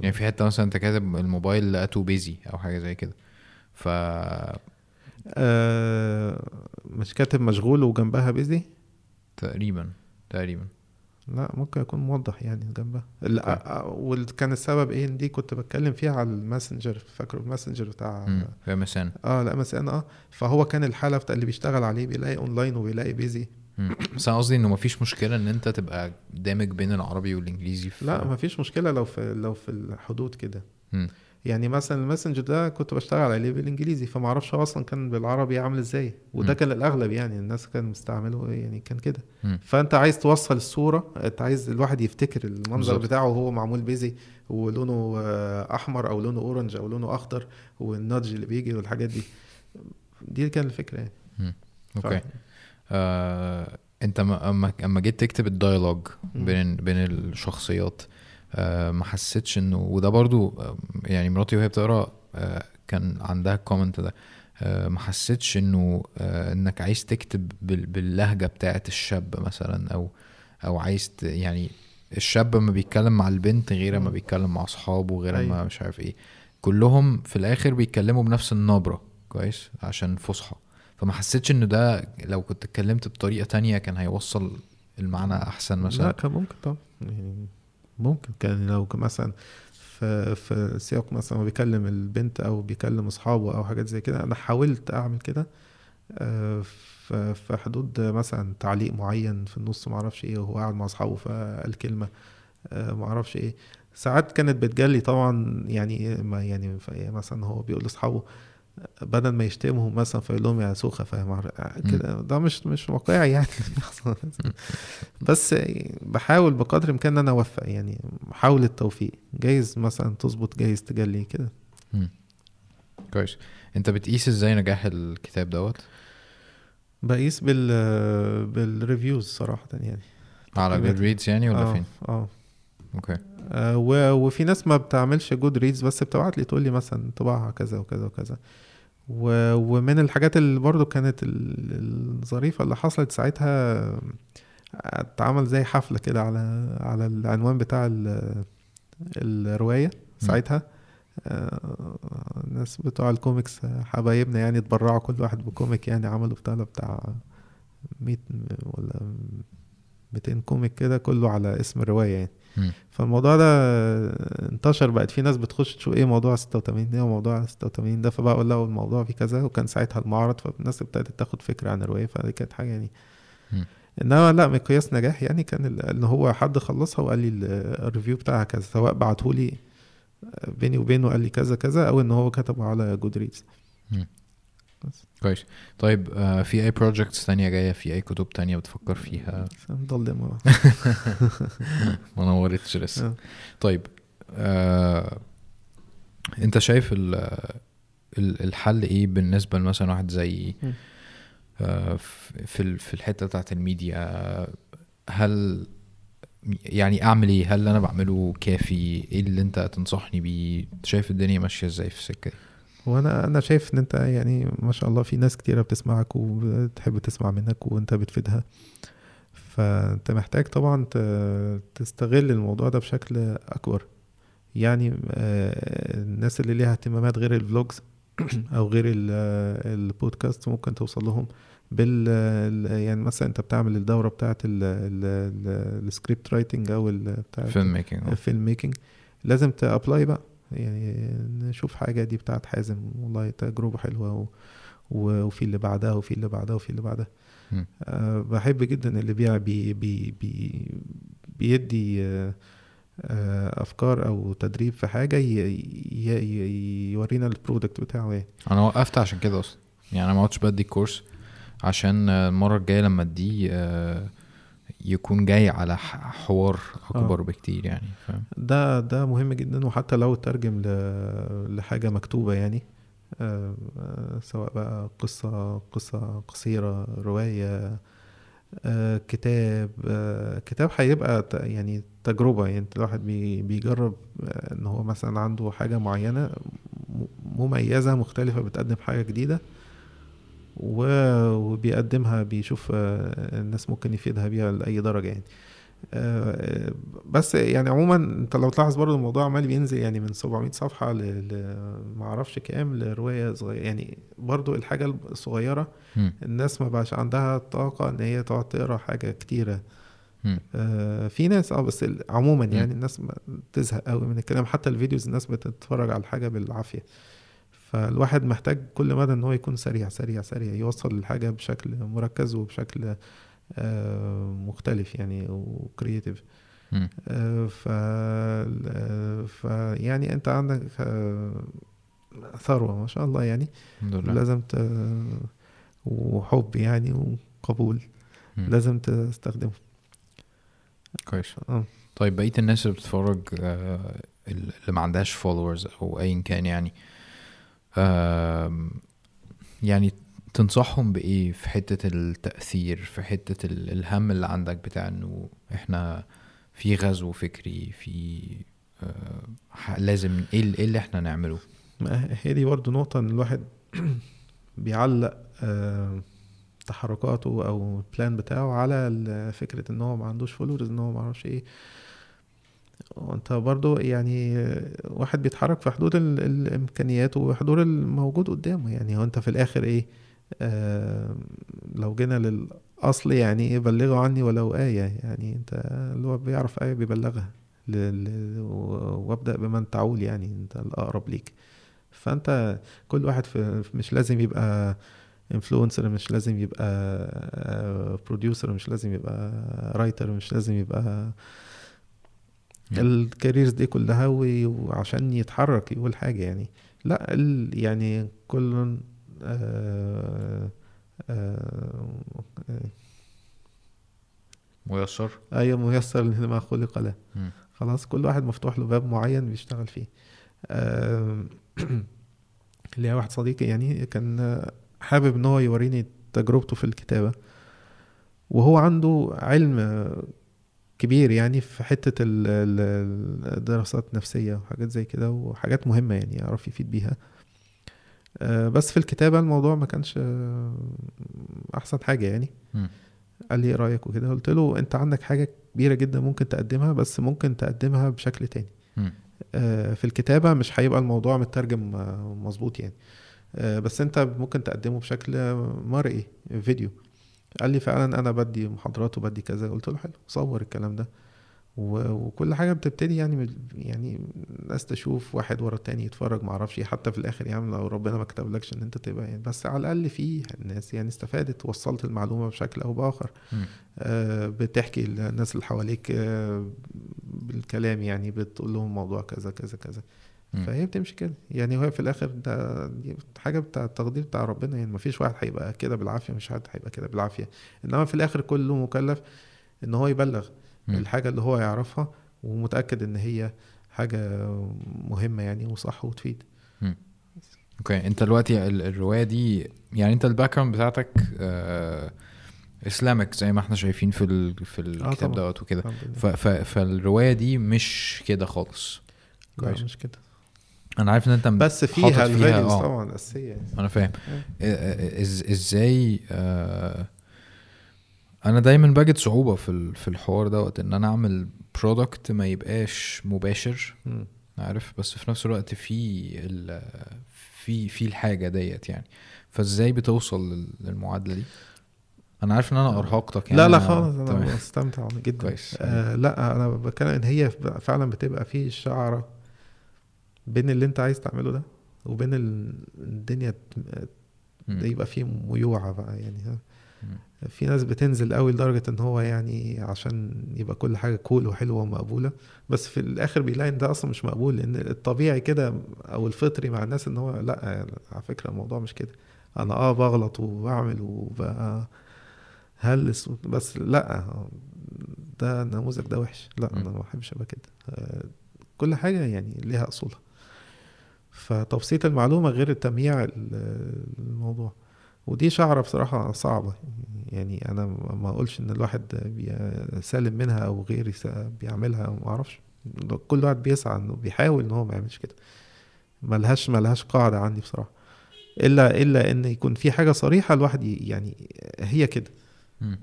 يعني في حتة مثلا أنت كاتب الموبايل لقيته بيزي أو حاجة زي كده. ف آه مش كاتب مشغول وجنبها busy؟ تقريبا تقريبا. لا ممكن يكون موضح يعني جنبها. لا وكان السبب إيه إن دي كنت بتكلم فيها على الماسنجر. فاكره الماسنجر بتاع. في مسان آه لا مثلا آه. فهو كان الحالة بتاع اللي بيشتغل عليه بيلاقي أونلاين وبيلاقي busy. بس أنا قصدي إنه مفيش مشكلة إن أنت تبقى دامج بين العربي والإنجليزي في لا ما فيش مشكلة لو في لو في الحدود كده. يعني مثلا الماسنجر ده كنت بشتغل عليه بالانجليزي فما أعرفش أصلا كان بالعربي عامل إزاي وده. كان الاغلب يعني الناس كان مستعمله يعني كان كده. فأنت عايز توصل الصورة أنت عايز الواحد يفتكر المنظر بالظبط. بتاعه وهو معمول busy ولونه آه، أحمر أو لونه orange أو لونه أخضر وال nudge اللي بيجي والحاجات دي دي كان الفكرة يعني أوكي آه، انت ما- اما اما جيت تكتب ال dialogue. بين بين الشخصيات آه، ما حسيتش انه وده برضو آه، يعني مراتي وهي بتقرأ آه، كان عندها الكومنت ده آه، ما حسيتش انه آه، انك عايز تكتب بال- باللهجة بتاعت الشاب مثلا أو أو عايز يعني الشاب ما بيتكلم مع البنت غير ما. بيتكلم مع اصحابه غير ما أيوة. مش عارف إيه كلهم في الآخر بيتكلموا بنفس النبرة كويس عشان فصحى فما حسيتش انه ده لو كنت اتكلمت بطريقة تانية كان هيوصل المعنى أحسن لا مثلا. كان ممكن طبعا. يعني ممكن. كان لو مثلا في في سياق مثلا هو بيكلم البنت أو بيكلم أصحابه أو حاجات زي كده أنا حاولت أعمل كده آه، في حدود مثلا تعليق معين في النص ما أعرفش إيه وهو قاعد مع أصحابه فقال كلمة آه، ما أعرفش إيه. ساعات كانت بتجلي طبعا يعني ما يعني ف- مثلا هو بيقول لأصحابه بدل ما يشتمهم مثلا فيقول لهم يا سوخة فاهم؟ كده. ده مش مش واقعي يعني. بس بحاول بقدر الإمكان إن أنا أوفق يعني حاول التوفيق. جايز مثلا تظبط جايز تخلي كده. كويس. أنت بتقيس إزاي نجاح الكتاب دوت؟ بقيس بال بال reviews صراحة يعني. على. Goodreads يعني ولا آه فين؟ آه. أوكي. آه، وفي ناس ما بتعملش Goodreads بس بتبعت لي تقول لي مثلا طباعها كذا وكذا وكذا. ومن الحاجات اللي برضو كانت ال- الظريفة اللي حصلت ساعتها اتعمل زي حفلة كده على على العنوان بتاع ال- الرواية ساعتها آه، الناس بتوع الكوميكس حبايبنا يعني اتبرعوا كل واحد ب comic يعني عملوا بتاع بتاع 100 ولا 200 comic كده كله على اسم الرواية يعني. فالموضوع ده انتشر بقت في ناس بتخش تشوف إيه موضوع 86 ده وموضوع 86 ده فبقى أقول لها الموضوع في كذا وكان ساعتها المعرض فالناس ابتدت تاخد فكرة عن الرواية فدي كانت حاجة يعني. إنما لا مقياس نجاح يعني كان إن هو حد خلصها وقال لي ال- ال review بتاعها كذا سواء بعته لي بيني وبينه قال لي كذا كذا أو إن هو كتبه على Goodreads كويس. طيب آه في أي projects تانية جاية؟ في أي كتب تانية بتفكر فيها؟ مضلم ما نورتش لسه. آه. طيب آه أنت شايف ال ال- الحل إيه بالنسبة لمثلا واحد زي. آه في في الحتة بتاعت الميديا؟ هل يعني أعمل إيه؟ هل أنا بعمله كافي؟ إيه اللي أنت تنصحني بيه؟ شايف الدنيا ماشية إزاي في السكة دي؟ وأنا أنا شايف ان انت يعني ما شاء الله في ناس كتيرة بتسمعك وبتحب تسمع منك وانت بتفيدها. فانت محتاج طبعا تستغل الموضوع ده بشكل أكبر. يعني آه، الناس اللي ليها اهتمامات غير ال vlogs أو غير ال- البودكاست ممكن توصل لهم بال ال- يعني مثلا أنت بتعمل الدورة بتاعه ال script writing أو ال- بتاعه film making ال film making لازم تابلاي بقى. يعني نشوف حاجة دي بتاعت حازم. والله تجربة حلوة و... وفي اللي بعدها وفي اللي بعدها وفي اللي بعدها. أه بحب جدا اللي بيع بي بي بي بيدي أه آه، أفكار أو تدريب في حاجة ي... ي... ي... يورينا ال product بتاعه يعني. أنا وقفت عشان كده أصلا. يعني أنا ما عدتش بدي course عشان آه، المرة الجاية لما أديه آه، يكون جاي على حوار أكبر بكتير يعني فاهم ده ده مهم جدا وحتى لو ترجم ل... لحاجة مكتوبة يعني آه، آه، سواء بقى قصة قصة قصيرة رواية آه، كتاب آه، كتاب هيبقى يعني تجربة يعني الواحد بي- بيجرب آه، إن هو مثلا عنده حاجة معينة م- مميزة مختلفة بتقدم حاجة جديدة و- وبيقدمها بيشوف آه، الناس ممكن يفيدها بيها لأي درجة يعني آه، بس يعني عموما أنت لو تلاحظ برضو الموضوع عمال بينزل يعني من 700 صفحة ل. معرفش كام لرواية صغيرة يعني برضو الحاجة الصغيرة مم. الناس ما بقاش عندها طاقة إن هي تقعد تقرأ حاجة كتيرة مم. آه، في ناس آه بس عموما. يعني الناس بتزهق قوي من الكلام حتى الفيديوز الناس بتتفرج على الحاجة بالعافية فالواحد محتاج كل مدى إن هو يكون سريع سريع سريع يوصل الحاجة بشكل مركز وبشكل آه، مختلف يعني و creative مم. ف آه، ف يعني أنت عندك آه، ثروة ما شاء الله يعني. لله. لازم ت... وحب يعني وقبول مم. لازم تستخدمه. كويس. آه. طيب بقية الناس اللي بتتفرج آه، اللي ما عندهاش followers أو ايا كان يعني يعني تنصحهم بإيه في حتة التأثير في حتة ال- الهم اللي عندك بتاع إنه إحنا في غزو فكري في آه، لازم إيه إيه اللي إحنا نعمله؟ هي دي برضه نقطة إن الواحد بيعلق آه، تحركاته أو ال plan بتاعه على فكرة إن هو ما عندوش followers إن هو ما أعرفش إيه وانت برضو يعني آه، واحد بيتحرك في حدود ال- الامكانيات وحدود الموجود قدامه. يعني هو انت في الآخر إيه؟ آه لو جينا للأصل يعني إيه؟ بلغوا عني ولو آية. يعني انت اللي هو بيعرف آية بيبلغها ل- ل- و- وابدأ بمن تعول يعني انت الأقرب ليك. فانت كل واحد في مش لازم يبقى influencer مش لازم يبقى producer مش لازم يبقى writer مش لازم يبقى ال careers دي كلها وعشان يتحرك يقول حاجة يعني. لا ال يعني كل آه آه ميسر. أي ميسر لما خلق له. خلاص كل واحد مفتوح له باب معين بيشتغل فيه. آه، ليا واحد صديقي يعني كان حابب إن هو يوريني تجربته في الكتابة. وهو عنده علم كبير يعني في ال- الدراسات النفسية وحاجات زي كده وحاجات مهمة يعني يعرف يفيد بيها. آه، بس في الكتابة الموضوع ما كانش أحسن حاجة يعني. قال لي إيه رأيك وكده؟ قلت له أنت عندك حاجة كبيرة جدا ممكن تقدمها بس ممكن تقدمها بشكل تاني. آه، في الكتابة مش هيبقى الموضوع مترجم مظبوط يعني. آه، بس أنت ممكن تقدمه بشكل مرئي فيديو. قال لي فعلا أنا بدي محاضرات وبدي كذا قلت له حلو صور الكلام ده وكل حاجة بتبتدي يعني يعني الناس تشوف واحد ورا التاني يتفرج معرفش إيه حتى في الآخر يعني لو ربنا ما كتبلكش إن أنت تبقى يعني بس على الأقل في الناس يعني استفادت وصلت المعلومة بشكل أو بآخر. آه، بتحكي للناس اللي حواليك آه، بالكلام يعني بتقول لهم موضوع كذا كذا كذا. فهي بتمشي كده. يعني هو في الآخر ده دي حاجة بتاع التقدير بتاع ربنا يعني مفيش واحد هيبقى كده بالعافية مش حد هيبقى كده بالعافية. إنما في الآخر كله مكلف إن هو يبلغ مم. الحاجة اللي هو يعرفها ومتأكد إن هي حاجة مهمة يعني وصح وتفيد. okay. أنت دلوقتي ال- الرواية دي يعني أنت ال background بتاعتك آه Islamic زي ما إحنا شايفين في ال... في الكتاب طبعا. دوت وكده. ف... ف... فالرواية دي مش كده خالص. لا كويس. مش كده. أنا عارف إن أنت بس فيها فيها، ال values آه. طبعا اساسيه يعني أنا فاهم. إز... إزاي آه أنا دايما بجد صعوبة في. في الحوار دوت إن أنا أعمل product ما يبقاش مباشر. عارف بس في نفس الوقت في ال... في في الحاجة ديت يعني فإزاي بتوصل لل- للمعادلة دي أنا عارف إن أنا أرهقتك يعني لا لا خالص أنا تمام. بستمتع جدا كويس. آه لا أنا بتكلم إن هي فعلا بتبقى في الشعره بين اللي انت عايز تعمله ده وبين ال- الدنيا. يبقى فيه ميوعة بقى يعني ها. في ناس بتنزل قوي لدرجة إن هو يعني عشان يبقى كل حاجة كول وحلوة ومقبولة بس في الآخر بيلاقي إن ده أصلا مش مقبول لأن الطبيعي كده أو الفطري مع الناس إن هو لأ يعني على فكرة الموضوع مش كده أنا آه بغلط وبعمل وبقى هلس بس لأ ده النموذج ده وحش لأ أنا. ما بحبش أبقى كده آه، كل حاجة يعني ليها أصولها فتبسيط المعلومة غير التمييع ال- الموضوع. ودي شعرة بصراحة صعبة. يعني أنا ما ما أقولش إن الواحد سالم منها أو غيري بيعملها ما أعرفش. كل واحد بيسعى إنه بيحاول إن هو ما يعملش كده. ملهاش ملهاش قاعدة عندي بصراحة. الا إلا إن يكون في حاجة صريحة الواحد يعني هي كده.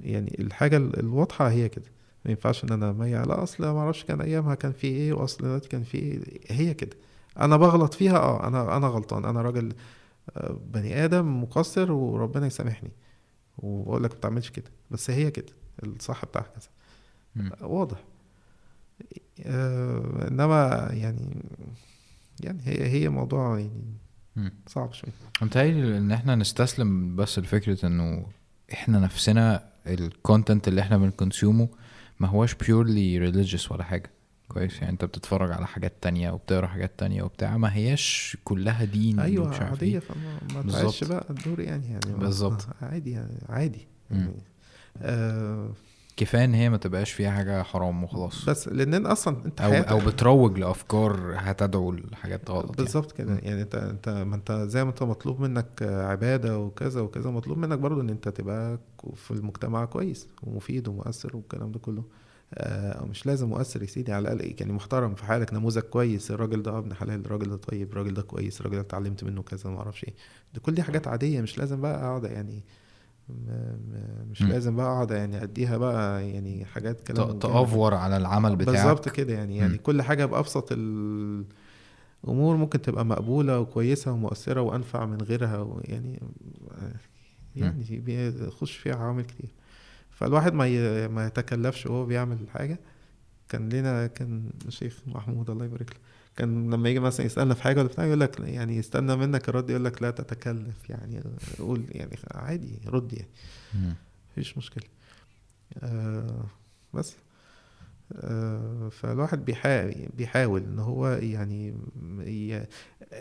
يعني الحاجة ال- الواضحة هي كده. ما ينفعش إن أنا ميع لا أصل ما أعرفش كان أيامها كان في إيه وأصل دلوقتي كان في إيه. هي كده. أنا بغلط فيها آه أنا أنا غلطان. أنا راجل آه، بني آدم مقصر وربنا يسامحني. وبقول لك ما تعملش كده. بس هي كده. الصح بتاعها كذا. واضح. آه إنما يعني يعني هي هي موضوع يعني. صعب شوية. متهيألي إن إحنا نستسلم بس لفكرة إنه إحنا نفسنا الكونتنت اللي إحنا بنكونسيومه ما هواش purely religious ولا حاجة. كويس يعني انت بتتفرج على حاجات تانية وبتقرأ حاجات تانية وبتاع ما هياش كلها دين أيوه ومش عارف عادية إيه. فما. تعيش بقى الدور يعني يعني بالظبط. عادي يعني عادي. يعني آه كفاية إن هي ما تبقاش فيها حاجة حرام وخلاص بس لأن أصلا أنت أو أو بتروج لأفكار هتدعو لحاجات غلط يعني. بالظبط كده مم. يعني انت انت ما أنت زي ما أنت مطلوب منك عبادة وكذا وكذا مطلوب منك برضو إن أنت تبقى في المجتمع كويس ومفيد ومؤثر والكلام ده كله آه مش لازم مؤثر يا سيدي على الأقل يعني محترم في حالك نموذج كويس الراجل ده ابن حلال الراجل ده طيب الراجل ده كويس الراجل ده اتعلمت منه كذا ما أعرفش إيه. دي كل دي حاجات عادية مش لازم بقى أقعد يعني م- م- مش مم. لازم بقى أقعد يعني أديها بقى يعني حاجات كلام تأفور على العمل بتاعك. بالظبط كده يعني يعني مم. كل حاجة بأبسط الأمور ممكن تبقى مقبولة وكويسة ومؤثرة وأنفع من غيرها ويعني يعني بيخش فيها عوامل كتير. فالواحد ما ي- ما يتكلفش وهو بيعمل حاجة كان لنا كان الشيخ محمود الله يبارك له كان لما يجي مثلا يسألنا في حاجة ولا بتاع يقول لك يعني يستنى منك الرد يقول لك لا تتكلف يعني قول يعني عادي رد يعني. مفيش مشكلة آه بس آه فالواحد بيحاول بيحاول إن هو يعني.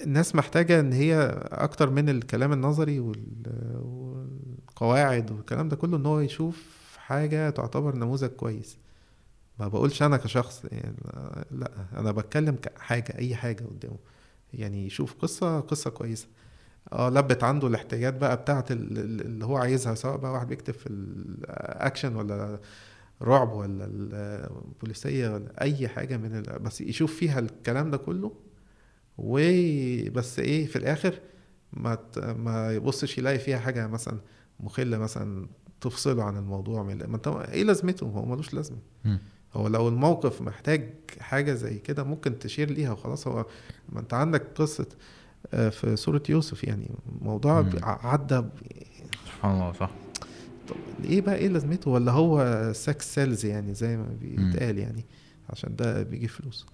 الناس محتاجة إن هي أكتر من الكلام النظري وال... والقواعد والكلام ده كله إن هو يشوف حاجة تعتبر نموذج كويس. ما بقولش أنا كشخص يعني لأ أنا بتكلم كحاجة أي حاجة قدامه. يعني يشوف قصة قصة كويسة. آه لبت عنده الاحتياجات بقى ال- اللي هو عايزها سواء بقى واحد بيكتب في الأكشن ولا رعب ولا البوليسية ولا أي حاجة من ال... بس يشوف فيها الكلام ده كله وبس إيه في الآخر ما ت... ما يبصش يلاقي فيها حاجة مثلا مخلة مثلا تفصله عن الموضوع من... ما انت إيه لازمته هو ملوش لازمة. مم. هو لو الموقف محتاج حاجة زي كده ممكن تشير ليها وخلاص هو ما انت عندك قصة آه، في سورة يوسف يعني موضوع عدى سبحان الله صح. طب إيه بقى إيه لازمته؟ ولا هو sex sells يعني زي ما بيتقال يعني عشان ده بيجيب فلوس.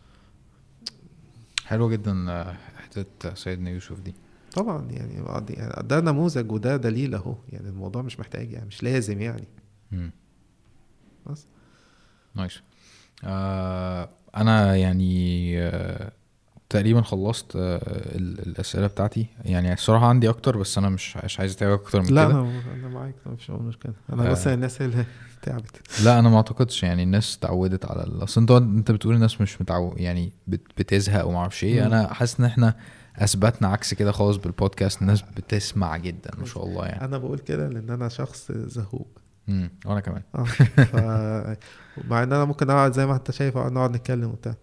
حلوة جدا آه، حتة سيدنا يوسف دي. طبعا يعني يعني ده نموذج وده دليل أهو يعني الموضوع مش محتاج يعني مش لازم يعني. مم. بس. نايس. آه أنا يعني آه تقريبا خلصت آه ال- الأسئلة بتاعتي. يعني الصراحة عندي أكتر بس أنا مش مش عايز أتابع أكتر من لا كده. أنا أنا معاك مفيش أي مشكله أنا بس آه. الناس اللي تعبت. لا أنا ما أعتقدش يعني الناس اتعودت على أصل أنت أنت بتقول الناس مش متعود يعني بت- بتزهق وما أعرفش إيه. أنا حاسس إن إحنا أثبتنا عكس كده خالص بالبودكاست. الناس بتسمع جدا ما شاء الله يعني. أنا بقول كده لأن أنا شخص زهوق. امم وأنا كمان. آه. ف... مع إن أنا ممكن أقعد زي ما أنت شايف اقعد نقعد نتكلم وبتاع.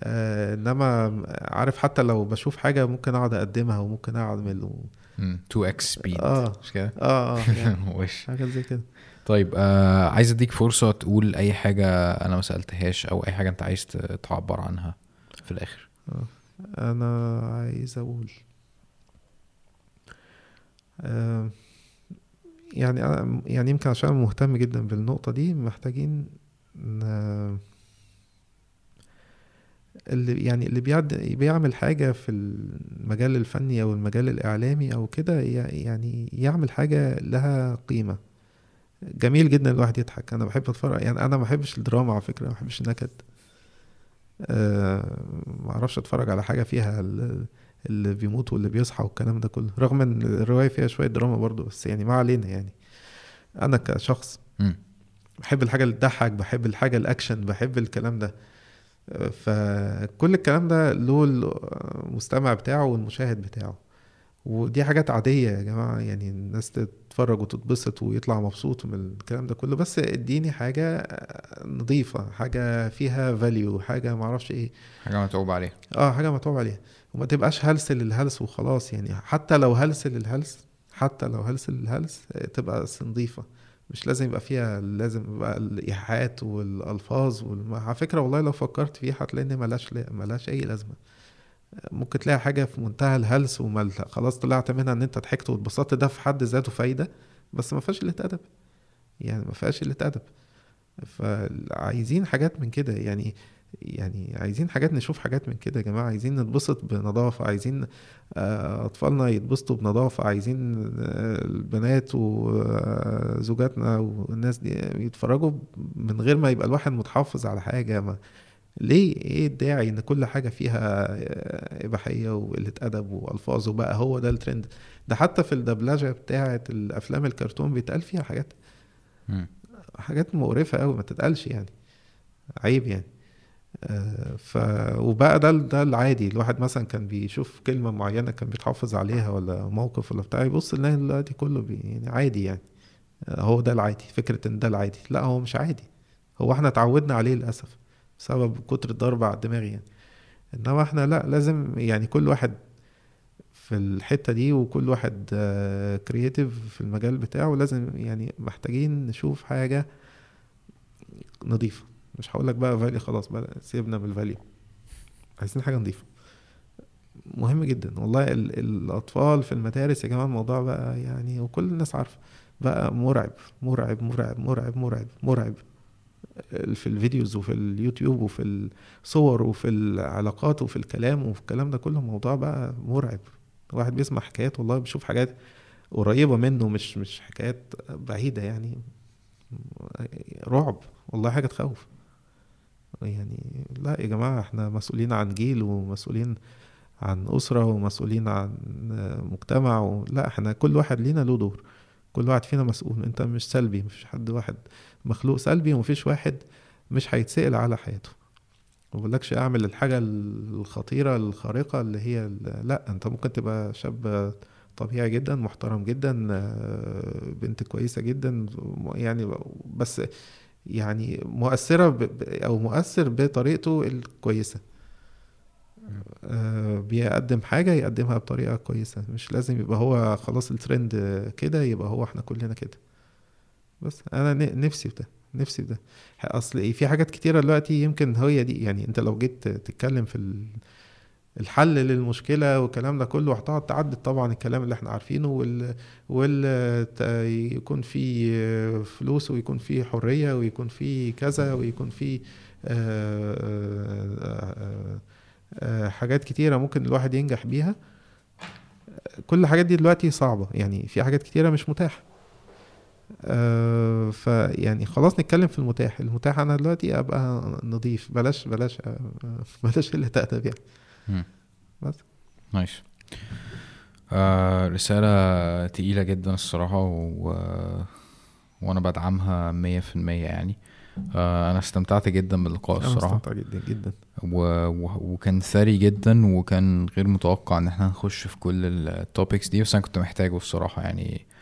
آه إنما عارف حتى لو بشوف حاجة ممكن أقعد أقدمها وممكن اعمل و... 2 إكس سبيد آه. مش كده؟ آه آه يعني وش. حاجة زي كده. طيب آه عايز أديك فرصة تقول أي حاجة أنا ما سألتهاش أو أي حاجة أنت عايز تعبر عنها في الآخر. أنا عايز أقول آه، يعني أنا يعني يمكن عشان مهتم جدا بالنقطة دي محتاجين اللي يعني اللي بيعمل حاجة في المجال الفني أو المجال الإعلامي أو كده يعني يعمل حاجة لها قيمة. جميل جدا الواحد يضحك. أنا بحب أتفرج يعني أنا ما بحبش الدراما على فكرة ما بحبش النكد ما أعرفش اتفرج على حاجة فيها ال- اللي بيموت واللي بيصحى والكلام ده كله رغم إن الرواية فيها شوية دراما برضو بس يعني ما علينا يعني. أنا كشخص بحب الحاجة اللي تضحك بحب الحاجة الأكشن بحب الكلام ده. أه، فكل الكلام ده له المستمع بتاعه والمشاهد بتاعه. ودي حاجات عادية يا جماعة يعني الناس تتفرج وتتبسط ويطلع مبسوط من الكلام ده كله بس اديني حاجة نظيفة حاجة فيها فاليو حاجة معرفش إيه. حاجة متعوب عليها. آه حاجة متعوب عليها. وما تبقاش هلس للهلس وخلاص يعني. حتى لو هلس للهلس حتى لو هلس للهلس آه، تبقى بس نظيفة. مش لازم يبقى فيها لازم يبقى الإيحاءات والألفاظ والم... على فكرة والله لو فكرت فيها هتلاقي إن ملاش ملاش أي لازمة. ممكن تلاقي حاجة في منتهى الهلس ومال خلاص طلعت منها إن أنت ضحكت واتبسطت ده في حد ذاته فايدة بس ما فيهاش قله ادب يعني ما فيهاش قله ادب فعايزين حاجات من كده. يعني يعني عايزين حاجات نشوف حاجات من كده يا جماعة. عايزين نتبسط بنظافة. عايزين آه، أطفالنا يتبسطوا بنظافة. عايزين آه، البنات وزوجاتنا والناس دي يتفرجوا من غير ما يبقى الواحد متحفظ على حاجة. ما ليه؟ إيه الداعي إن كل حاجة فيها آه، إباحية وقلة أدب وألفاظ وبقى هو ده الترند ده حتى في الدبلجة بتاعة الأفلام الكرتون بيتقال فيها حاجات. حاجات مقرفة قوي ما تتقالش يعني. عيب يعني. آه، ف وبقى ده ده العادي. الواحد مثلا كان بيشوف كلمة معينة كان بيتحافظ عليها ولا موقف ولا بتاع يبص يلاقي دلوقتي كله بي يعني عادي يعني. هو ده العادي فكرة إن ده العادي. لا هو مش عادي. هو إحنا اتعودنا عليه للأسف. بسبب كتر الضرب على الدماغ يعني. إنما إحنا لا لازم يعني كل واحد في الحتة دي وكل واحد كرييتيف في المجال بتاعه لازم يعني محتاجين نشوف حاجة نظيفة مش هقول لك بقى فالي خلاص بقى سيبنا من عايزين حاجة نظيفة مهم جدا. والله ال- الأطفال في المدارس يا جماعة الموضوع بقى يعني وكل الناس عارفة بقى مرعب مرعب مرعب مرعب مرعب مرعب. في الفيديوز وفي اليوتيوب وفي الصور وفي العلاقات وفي الكلام وفي الكلام ده كله موضوع بقى مرعب. الواحد بيسمع حكايات والله بيشوف حاجات قريبة منه مش مش حكايات بعيدة يعني. رعب والله حاجة تخوف. يعني لا يا جماعة إحنا مسؤولين عن جيل ومسؤولين عن أسرة ومسؤولين عن مجتمع. لا إحنا كل واحد لينا له دور. كل واحد فينا مسؤول. انت مش سلبي مفيش حد واحد مخلوق سلبي ومفيش واحد مش هيتسأل على حياته. ما بقولكش أعمل الحاجة الخطيرة الخارقة اللي هي لأ أنت ممكن تبقى شاب طبيعي جدا محترم جدا بنت كويسة جدا يعني بس يعني مؤثرة أو مؤثر بطريقته الكويسة. آه، بيقدم حاجة يقدمها بطريقة كويسة. مش لازم يبقى هو خلاص الترند كده يبقى هو إحنا كلنا كده. بس أنا نفسي في ده نفسي في ده. أصل في حاجات كتيرة دلوقتي يمكن هي دي يعني أنت لو جيت تتكلم في ال- الحل للمشكلة والكلام ده كله هتقعد تعدد طبعا الكلام اللي إحنا عارفينه وال, وال... يكون في فلوس ويكون في حرية ويكون في كذا ويكون في آه، آه، آه، حاجات كتيرة ممكن الواحد ينجح بيها. كل الحاجات دي دلوقتي صعبة يعني في حاجات كتيرة مش متاحة. آه فيعني خلاص نتكلم في المتاح. المتاح أنا دلوقتي أبقى نضيف. بلاش بلاش آه بلاش اللي تأدب يعني. بس. نايس آه رسالة تقيلة جدا الصراحة و... وأنا بدعمها مية في المية يعني. آه أنا استمتعت جدا باللقاء الصراحة. مستمتع جدا جدا. و... و... وكان ثري جدا وكان غير متوقع إن إحنا نخش في كل ال topics دي بس أنا كنت محتاجه الصراحة يعني. آه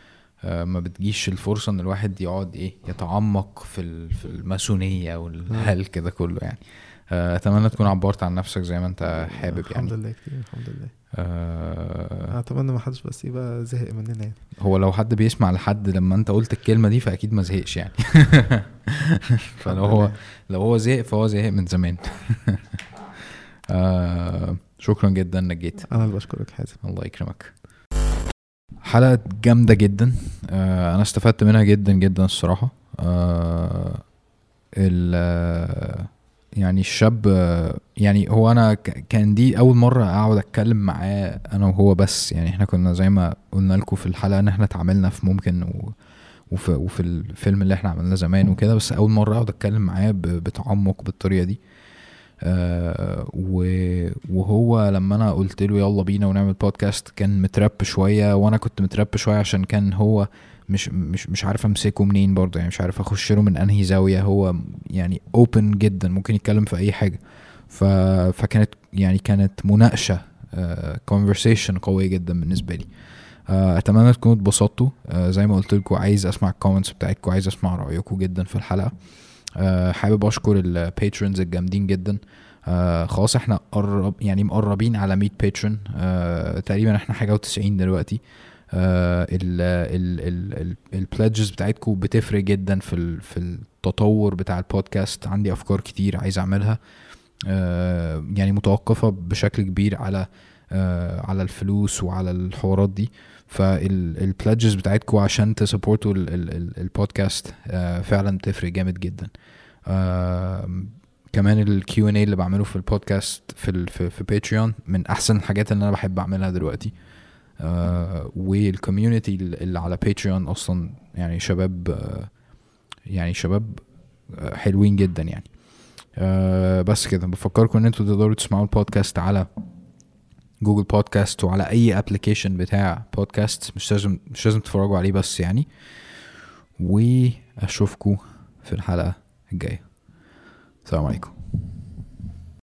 ما بتجيش الفرصة إن الواحد يقعد إيه يتعمق في. في الماسونية والهلك ده كله يعني. آه، أتمنى تكون عبرت عن نفسك زي ما أنت حابب الحمد يعني. لله كتير الحمد لله. آه، أتمنى ما حدش بس يبقى زهق مننا يعني. هو لو حد بيسمع لحد لما أنت قلت الكلمة دي فأكيد ما زهقش يعني. فلو هو لو هو زهق فهو زهق من زمان. آه شكرا جدا انك جيت أنا اللي بشكرك حازم. الله يكرمك. حلقة جامدة جدا. آه أنا استفدت منها جدا جدا الصراحة. آه ال آه، يعني الشاب يعني هو أنا كان دي أول مرة أقعد أتكلم معاه أنا وهو بس. يعني إحنا كنا زي ما قلنا لكم في الحلقة إن إحنا اتعاملنا في ممكن و وفي, وفي الفيلم اللي إحنا عملناه زمان وكده بس أول مرة أقعد أتكلم معاه بتعمق بالطريقة دي. آه وهو لما أنا قلت له يلا بينا ونعمل بودكاست كان مترب شوية وأنا كنت مترب شوية عشان كان هو مش مش مش عارف أمسكه منين برضه يعني مش عارف أخش له من أنهي زاوية هو يعني open جدا ممكن يتكلم في أي حاجة. ف فكانت يعني كانت مناقشة conversation قوية جدا بالنسبة لي. آه، أتمنى تكونوا اتبسطتوا. آه، زي ما قلت لكم عايز أسمع ال comments بتاعتكم عايز أسمع رأيكم جدا في الحلقة. آه، حابب أشكر ال patrons الجامدين جدا. آه خلاص إحنا قرب يعني مقربين على 100 patron آه تقريبا إحنا حاجة و90 دلوقتي. آه ال pledges بتاعتكم بتفرق جدا في ال- في التطور بتاع البودكاست عندي أفكار كتير عايز أعملها. آه يعني متوقفة بشكل كبير على آه على الفلوس وعلى الحوارات دي. فال pledges بتاعتكم عشان ت support وا ال- ال- ال- البودكاست آه فعلا بتفرق جامد جدا. كمان ال Q&A اللي بعمله في البودكاست في ال في, في Patreon من أحسن الحاجات اللي أنا بحب أعملها دلوقتي. آه وال community اللي على Patreon أصلا يعني شباب آه يعني شباب حلوين جدا يعني. بس كده بفكركم إن أنتوا تقدروا تسمعوا البودكاست على Google Podcast وعلى أي application بتاع بودكاست مش لازم مش لازم تتفرجوا عليه بس يعني. واشوفكم في الحلقة الجاية. السلام عليكم.